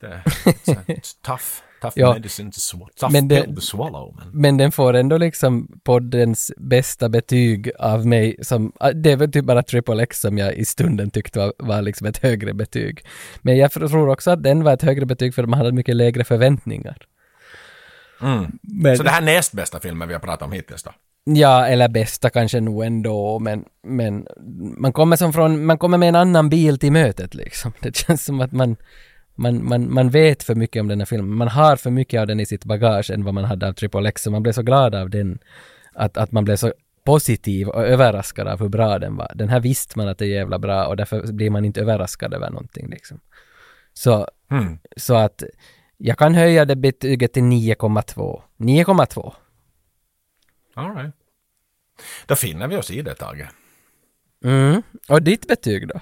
Tough, tough Ja. medicine to swallow. Tough Men pill to swallow. Men. Men den får ändå liksom poddens bästa betyg av mig som, ah, det är väl typ bara Triple X som jag i stunden tyckte var, var liksom ett högre betyg. Men jag tror också att den var ett högre betyg för att man hade mycket lägre förväntningar. Mm. Men- Så det här är näst bästa filmen vi har pratat om hittills då? Ja, eller bästa kanske nog ändå, men, men man kommer som från, man kommer med en annan bil till mötet liksom. Det känns som att man, man, man, man vet för mycket om den här filmen. Man har för mycket av den i sitt bagage än vad man hade av Triple X. Så man blev så glad av den att, att man blev så positiv och överraskad av hur bra den var. Den här visste man att det är jävla bra och därför blir man inte överraskad över någonting liksom. Så, Mm. så att jag kan höja det betyget till 9,2. 9,2. All right. Då finner vi oss i det, Tage. Mm. Och ditt betyg då?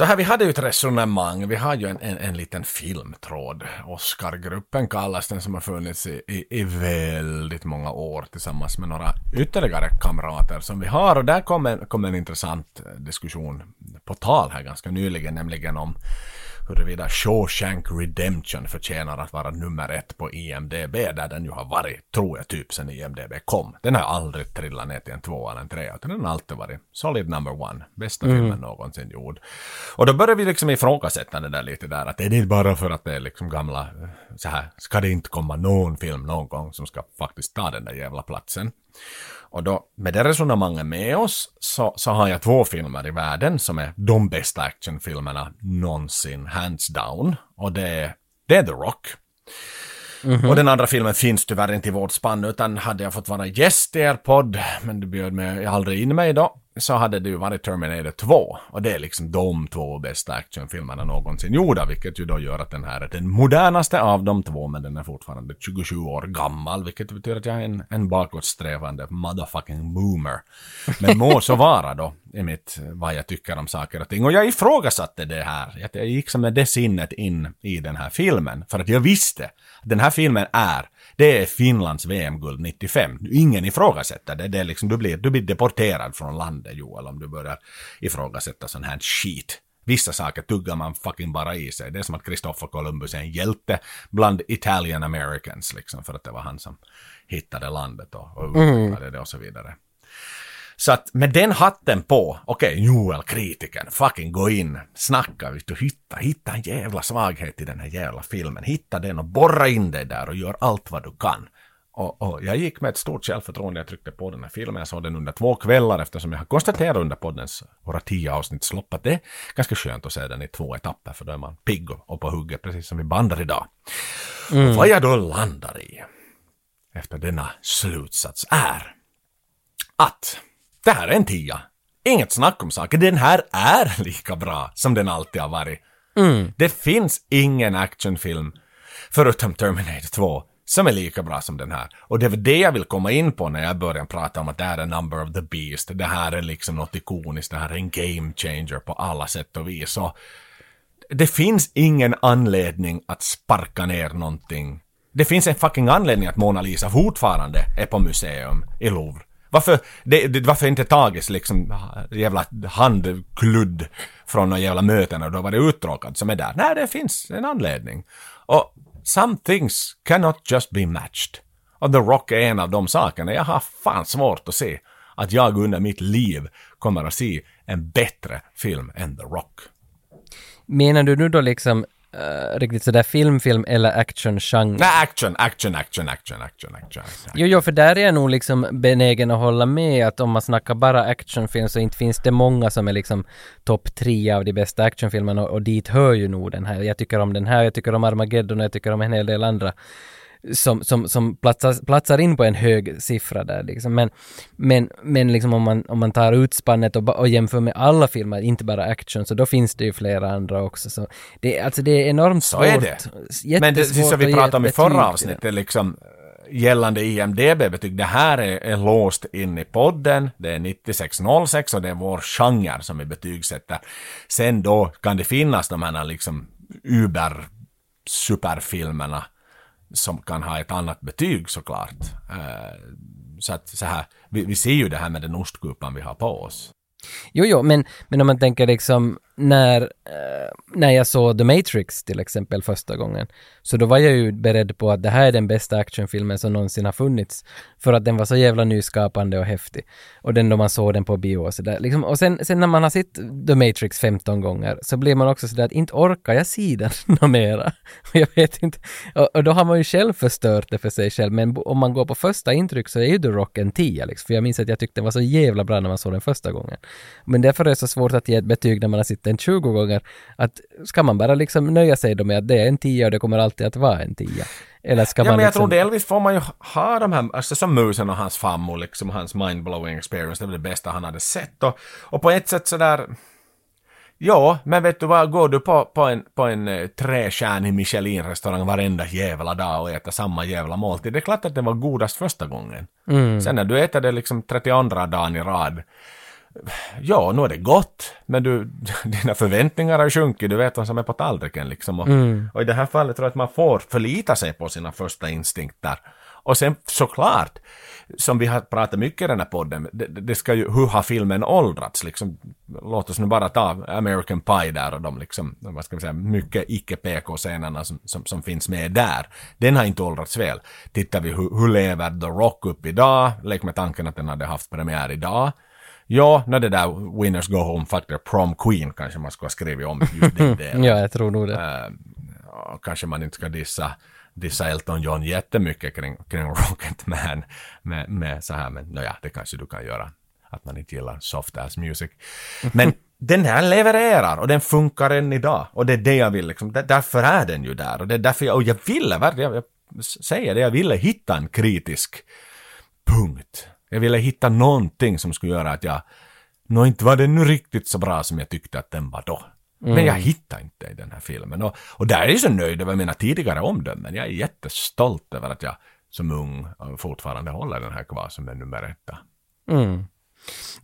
Så här, vi hade ju ett resonemang, vi har ju en, en, en liten filmtråd. Oscargruppen kallas den som har funnits i, i, i väldigt många år tillsammans med några ytterligare kamrater som vi har. Och där kom en, kom en intressant diskussion på tal här ganska nyligen, nämligen om huruvida Shawshank Redemption förtjänar att vara nummer ett på IMDB, där den ju har varit, tror jag, typ sen IMDB kom. Den har aldrig trillat ner till en två eller en tre, utan den har alltid varit solid number one, bästa Mm. filmen någonsin gjord. Och då börjar vi liksom ifrågasätta det där lite där, att är det bara för att det är liksom gamla, eh, så här, ska det inte komma någon film någon gång som ska faktiskt ta den där jävla platsen? Och då, med det resonemanget med oss, så, så har jag två filmer i världen som är de bästa actionfilmerna någonsin, hands down. Och det, är- det är The Rock. Mhm. Och den andra filmen finns tyvärr inte i vårt spann, utan hade jag fått vara gäst i er podd, men du bjöd mig aldrig in mig då, så hade det ju varit Terminator 2. Och det är liksom de två bästa actionfilmerna någonsin gjorda, vilket ju då gör att den här är den modernaste av de två, men den är fortfarande 27 år gammal, vilket betyder att jag är en, en bakåtsträvande motherfucking boomer. Men må så vara då, i mitt, vad jag tycker om saker och ting. Och jag ifrågasatte det här, att jag gick som med det sinnet in i den här filmen, för att jag visste att den här filmen är, det är Finlands VM-guld 95. Ingen ifrågasätter det. det är liksom, du, blir, du blir deporterad från landet Joel om du börjar ifrågasätta sån här skit. Vissa saker tuggar man fucking bara i sig. Det är som att Christopher Columbus är en hjälte bland Italian Americans liksom, för att det var han som hittade landet och, och utvecklade det och så vidare. Så att med den hatten på, okej, Joel, kritiken, fucking gå in, snacka, vet du, hitta, hitta en jävla svaghet i den här jävla filmen, hitta den och borra in dig där och gör allt vad du kan. Och, och jag gick med ett stort självförtroende, jag tryckte på den här filmen, jag såg den under två kvällar eftersom jag har konstaterat under poddens, våra tio avsnittslopp att det är ganska skönt att se den i två etapper för då är man pigg och, och på hugget precis som vi bandar idag. Mm. Och vad jag då landar i efter denna slutsats är att det här är en tia. Inget snack om saker. Den här är lika bra som den alltid har varit. Mm. Det finns ingen actionfilm, förutom Terminator 2, som är lika bra som den här. Och det är väl det jag vill komma in på när jag börjar prata om att det här är Number of the Beast. Det här är liksom något ikoniskt, det här är en game changer på alla sätt och vis. Så det finns ingen anledning att sparka ner någonting. Det finns en fucking anledning att Mona Lisa fortfarande är på museum i Louvre. Varför, det, det, varför inte tagits liksom jävla handkludd från några jävla möten och då var det uttråkad som är där? Nej, det finns en anledning. Och some things cannot just be matched. Och The Rock är en av de sakerna. Jag har fan svårt att se att jag under mitt liv kommer att se en bättre film än The Rock. Menar du nu då liksom uh, riktigt sådär filmfilm eller action-genre? Nej, action, action, action, action, action, action. Jo, jo, för där är jag nog liksom benägen att hålla med att om man snackar bara actionfilm så inte finns det många som är liksom topp tre av de bästa actionfilmerna och, och dit hör ju nog den här. Jag tycker om den här, jag tycker om Armageddon och jag tycker om en hel del andra som, som, som platsar, platsar in på en hög siffra där liksom. Men, men, men liksom om man, om man tar utspannet och, och jämför med alla filmer, inte bara action, så då finns det ju flera andra också. Så det, alltså det är enormt Så svårt. är det. Men det som vi pratade om i förra avsnittet, liksom eh, gällande IMDB-betyg, det här är, är låst in i podden, det är 9606 och det är vår genre som vi betygsätter. Sen då kan det finnas de här liksom uber superfilmerna som kan ha ett annat betyg såklart. Eh, så att så här, vi, vi ser ju det här med den ostkupan vi har på oss. Jo, jo, men, men om man tänker liksom när, eh, när jag såg The Matrix till exempel första gången, så då var jag ju beredd på att det här är den bästa actionfilmen som någonsin har funnits, för att den var så jävla nyskapande och häftig. Och den då man såg den på bio och sådär. Liksom, och sen, sen när man har sett The Matrix 15 gånger, så blir man också sådär att inte orkar jag se den något mera. Jag vet inte, och, och då har man ju själv förstört det för sig själv, men om man går på första intryck så är ju The Rock en tia liksom, för jag minns att jag tyckte den var så jävla bra när man såg den första gången. Men därför är det så svårt att ge ett betyg när man har sett den 20 gånger. Att ska man bara liksom nöja sig då med att det är en 10 och det kommer alltid att vara en 10? Eller ska Ja, man men jag liksom... tror delvis får man ju ha de här, alltså som musen och hans fammo, liksom hans mindblowing experience, det var det bästa han hade sett. Och, och på ett sätt sådär, ja, men vet du vad, går du på, på en, på en eh, trestjärnig Michelin-restaurang varenda jävla dag och äter samma jävla måltid, det är klart att det var godast första gången. Mm. Sen när du äter det liksom 32 dagen i rad, ja, nu är det gott, men du, dina förväntningar har ju sjunkit, du vet vad som är på tallriken liksom. Och, Mm. och i det här fallet tror jag att man får förlita sig på sina första instinkter. Och sen såklart, som vi har pratat mycket i den här podden, det, det ska ju, hur har filmen åldrats liksom? Låt oss nu bara ta American Pie där och de liksom, vad ska vi säga, mycket icke-PK-scenerna som, som, som finns med där. Den har inte åldrats väl. Tittar vi hur, hur lever The Rock upp idag? Lek med tanken att den hade haft premiär idag. Ja, när det där Winners Go Home Factor Prom Queen kanske man skulle ha skrivit om just den delen. ja, jag tror nog det. Ja, kanske man inte ska dissa, dissa Elton John jättemycket kring, kring Rocketman med, med så här, men nåja, det kanske du kan göra. Att man inte gillar soft ass music. Men den här levererar och den funkar än idag. Och det är det jag vill liksom, där- därför är den ju där. Och det är därför jag, och jag ville verkligen, jag, jag säger det, jag ville hitta en kritisk punkt. Jag ville hitta någonting som skulle göra att jag, nå inte var den nu riktigt så bra som jag tyckte att den var då. Men Mm. jag hittar inte i den här filmen. Och, och där är jag så nöjd över mina tidigare omdömen. Jag är jättestolt över att jag som ung fortfarande håller den här kvar som en nummer etta. Mm.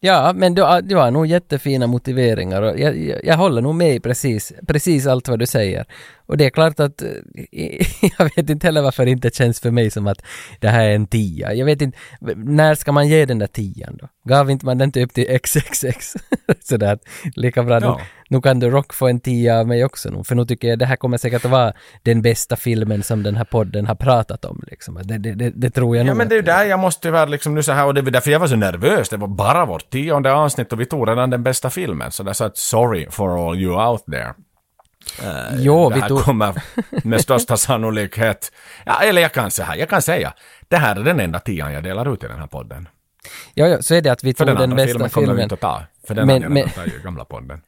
Ja, men du, du har nog jättefina motiveringar och jag, jag, jag håller nog med i precis, precis allt vad du säger. Och det är klart att eh, jag vet inte heller varför det inte känns för mig som att det här är en tia. Jag vet inte, när ska man ge den där tian då? Gav inte man den typ till XXX? Sådär, lika bra. Ja. Nu, kan The Rock få en tia av mig också nu, för nu tycker jag det här kommer säkert att vara den bästa filmen som den här podden har pratat om liksom. Det, det, det, det tror jag Ja men det är ju där jag måste vara liksom nu så här och det var därför jag var så nervös. Det var bara vårt tionde avsnitt och vi tog redan den bästa filmen. Så där så att sorry for all you out there. Eh, Jo, det vi här tog- kommer med största sannolikhet, ja eller jag kan säga, jag kan säga, det här är den enda tian jag delar ut i den här podden. Ja, ja, så är det att vi För tog den den, andra bästa filmen filmen. kommer vi inte att ta. För den Men- jag men- tagit i gamla podden.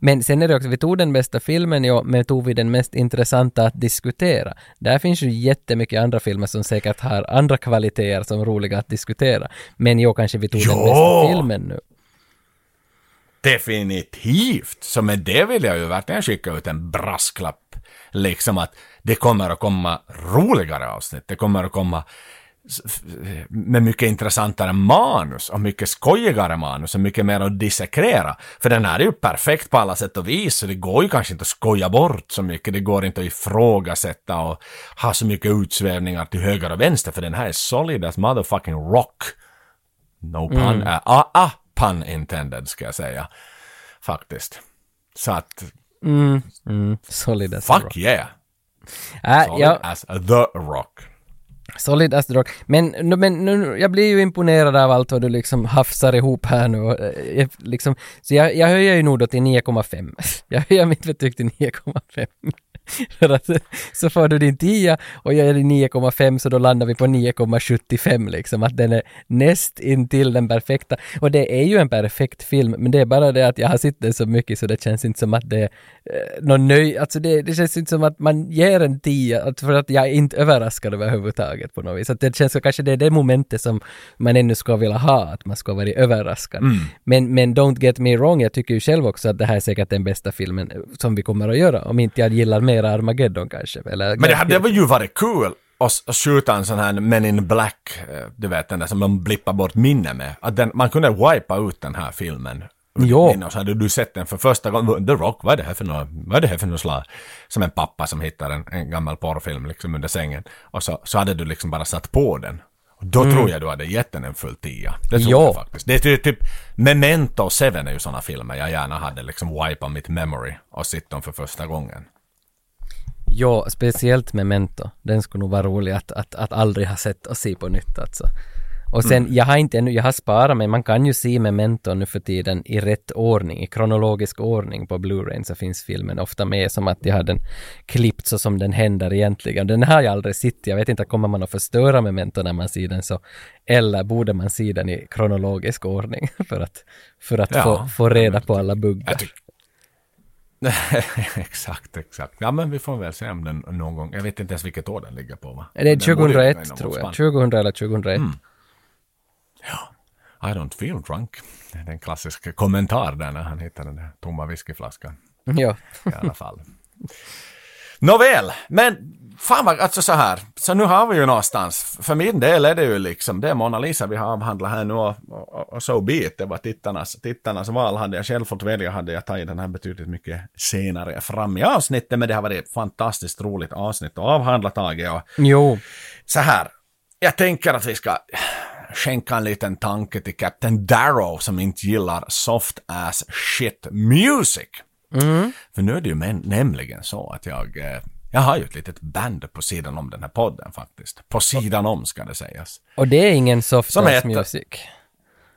Men sen är det också, vi tog den bästa filmen, ja, men tog vi den mest intressanta att diskutera. Där finns ju jättemycket andra filmer som säkert har andra kvaliteter som är roliga att diskutera. Men jo, kanske vi tog den Jo! bästa filmen nu. Definitivt! Så med det vill jag ju verkligen skicka ut en brasklapp. Liksom att det kommer att komma roligare avsnitt. Det kommer att komma med mycket intressantare manus och mycket skojigare manus och mycket mer att dissekrera. För den här är ju perfekt på alla sätt och vis så det går ju kanske inte att skoja bort så mycket. Det går inte att ifrågasätta och ha så mycket utsvävningar till höger och vänster för den här är solid as motherfucking rock. No pun, Mm. äh, ah, ah, pun intended ska jag säga. Faktiskt. Så att, Mm, mm, solid as fuck rock. yeah! Äh, Solid ja, as the rock solid as the rock. Men, men nu, jag blir ju imponerad av allt vad du liksom hafsar ihop här nu. och, eh, Liksom, så jag, jag höjer ju nog då till 9,5. Jag höjer mitt betyg till 9,5. För att så får du din 10 och jag är i 9,5 så då landar vi på 9,75 liksom. Att den är näst intill den perfekta. Och det är ju en perfekt film men det är bara det att jag har sett den så mycket så det känns inte som att det är eh, någon nöj... Alltså det, det känns inte som att man ger en 10 att- för att jag är inte överraskad överhuvudtaget på något vis. Att det känns som kanske det är det momentet som man ännu ska vilja ha, att man ska vara överraskad. Mm. Men, men don't get me wrong, jag tycker ju själv också att det här är säkert den bästa filmen som vi kommer att göra. Om inte jag gillar mer Armageddon kanske. Eller Men det hade väl ju varit kul att, att skjuta en sån här Men in Black, eh, du vet den där som de blippar bort minne med. Att den, man kunde wipa ut den här filmen. Jo. Och så hade du sett den för första gången. The Rock, vad är det här för något? Vad är det här för något slag? Som en pappa som hittar en, en gammal porrfilm liksom under sängen. Och så, så hade du liksom bara satt på den. Och då Mm. tror jag du hade gett den en full tia. Det tror Jo. jag faktiskt. Det är typ, typ Memento och Seven är ju sådana filmer jag gärna hade liksom wipa mitt memory och sett dem för första gången. Ja, speciellt Memento. Den skulle nog vara rolig att, att, att aldrig ha sett och se på nytt alltså. Och sen, Mm. jag har inte ännu, jag har sparat men man kan ju se Memento nu för tiden i rätt ordning, i kronologisk ordning på Blu-ray så finns filmen ofta med som att jag har den klippt så som den händer egentligen. Den har jag aldrig sett, jag vet inte, kommer man att förstöra Memento när man ser den så, eller borde man se den i kronologisk ordning för att, för att Ja. få, få reda på alla buggar. exakt, exakt. Ja, men vi får väl se om den någon gång. Jag vet inte ens vilket år den ligger på, va? Det är Men den borde ju ligga 2001 inom tror jag, spann. 2000 eller 2001. Mm. I don't feel drunk. Det är en klassisk kommentar där när han hittar den där tomma whiskyflaskan. Ja. I alla fall. Nåväl, men fan vad, alltså så här, så nu har vi ju någonstans, för min del är det ju liksom, det är Mona Lisa vi har avhandlat här nu och, och, och so be it, det var tittarnas, tittarnas val, hade jag själv fått välja hade jag tagit den här betydligt mycket senare fram i avsnittet, men det har varit ett fantastiskt roligt avsnitt att avhandla Tage och Jo. så här, jag tänker att vi ska skänka en liten tanke till Captain Darrow som inte gillar soft ass shit music. Mm. För nu är det ju men, nämligen så att jag, eh, jag har ju ett litet band på sidan om den här podden faktiskt. På sidan om ska det sägas. Och det är ingen soft Som heter- music.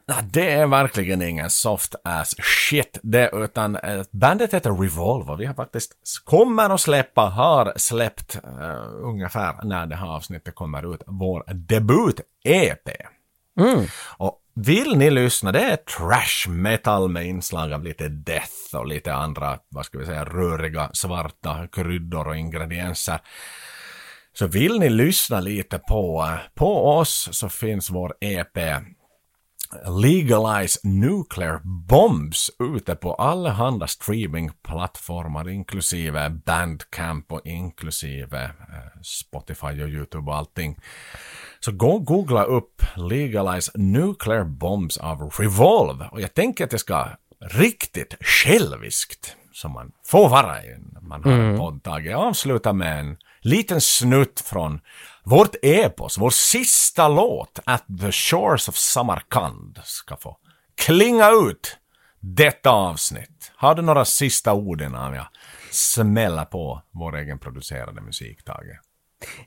Ja, det är verkligen ingen soft ass shit det, utan eh, bandet heter Revolver. Vi har faktiskt, kommer att släppa, har släppt eh, ungefär när det här avsnittet kommer ut, vår debut-EP. Mm. Och vill ni lyssna, det är trash metal med inslag av lite death och lite andra, vad ska vi säga, röriga svarta kryddor och ingredienser. Så vill ni lyssna lite på, på oss så finns vår EP Legalize Nuclear Bombs ute på allehanda streamingplattformar inklusive Bandcamp och inklusive eh, Spotify och YouTube och allting. Så gå och googla upp Legalize Nuclear Bombs av Revolve och jag tänker att det ska riktigt själviskt som man får vara i när man har en Mm. poddtag. Jag avslutar med en liten snutt från vårt epos, vår sista låt, At the Shores of Samarkand, ska få klinga ut detta avsnitt. Har du några sista ord innan jag smäller på vår egenproducerade musik, Tage?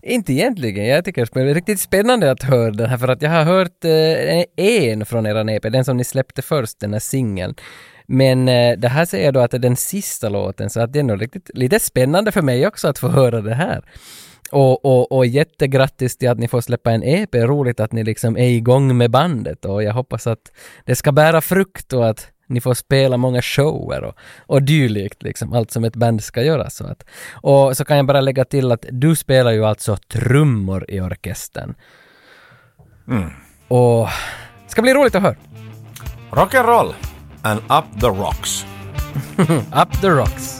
Inte egentligen, jag tycker det är riktigt spännande att höra den här för att jag har hört eh, en från era EP, den som ni släppte först, den här singeln. Men eh, det här säger jag då att det är den sista låten så att det är nog riktigt, lite spännande för mig också att få höra det här. Och, och, och jättegrattis till att ni får släppa en EP, roligt att ni liksom är igång med bandet och jag hoppas att det ska bära frukt och att ni får spela många shower och, och dylikt, liksom allt som ett band ska göra. Så att, och så kan jag bara lägga till att du spelar ju alltså trummor i orkestern. Mm. Och det ska bli roligt att höra. Rock'n'roll and up the rocks. Up the rocks.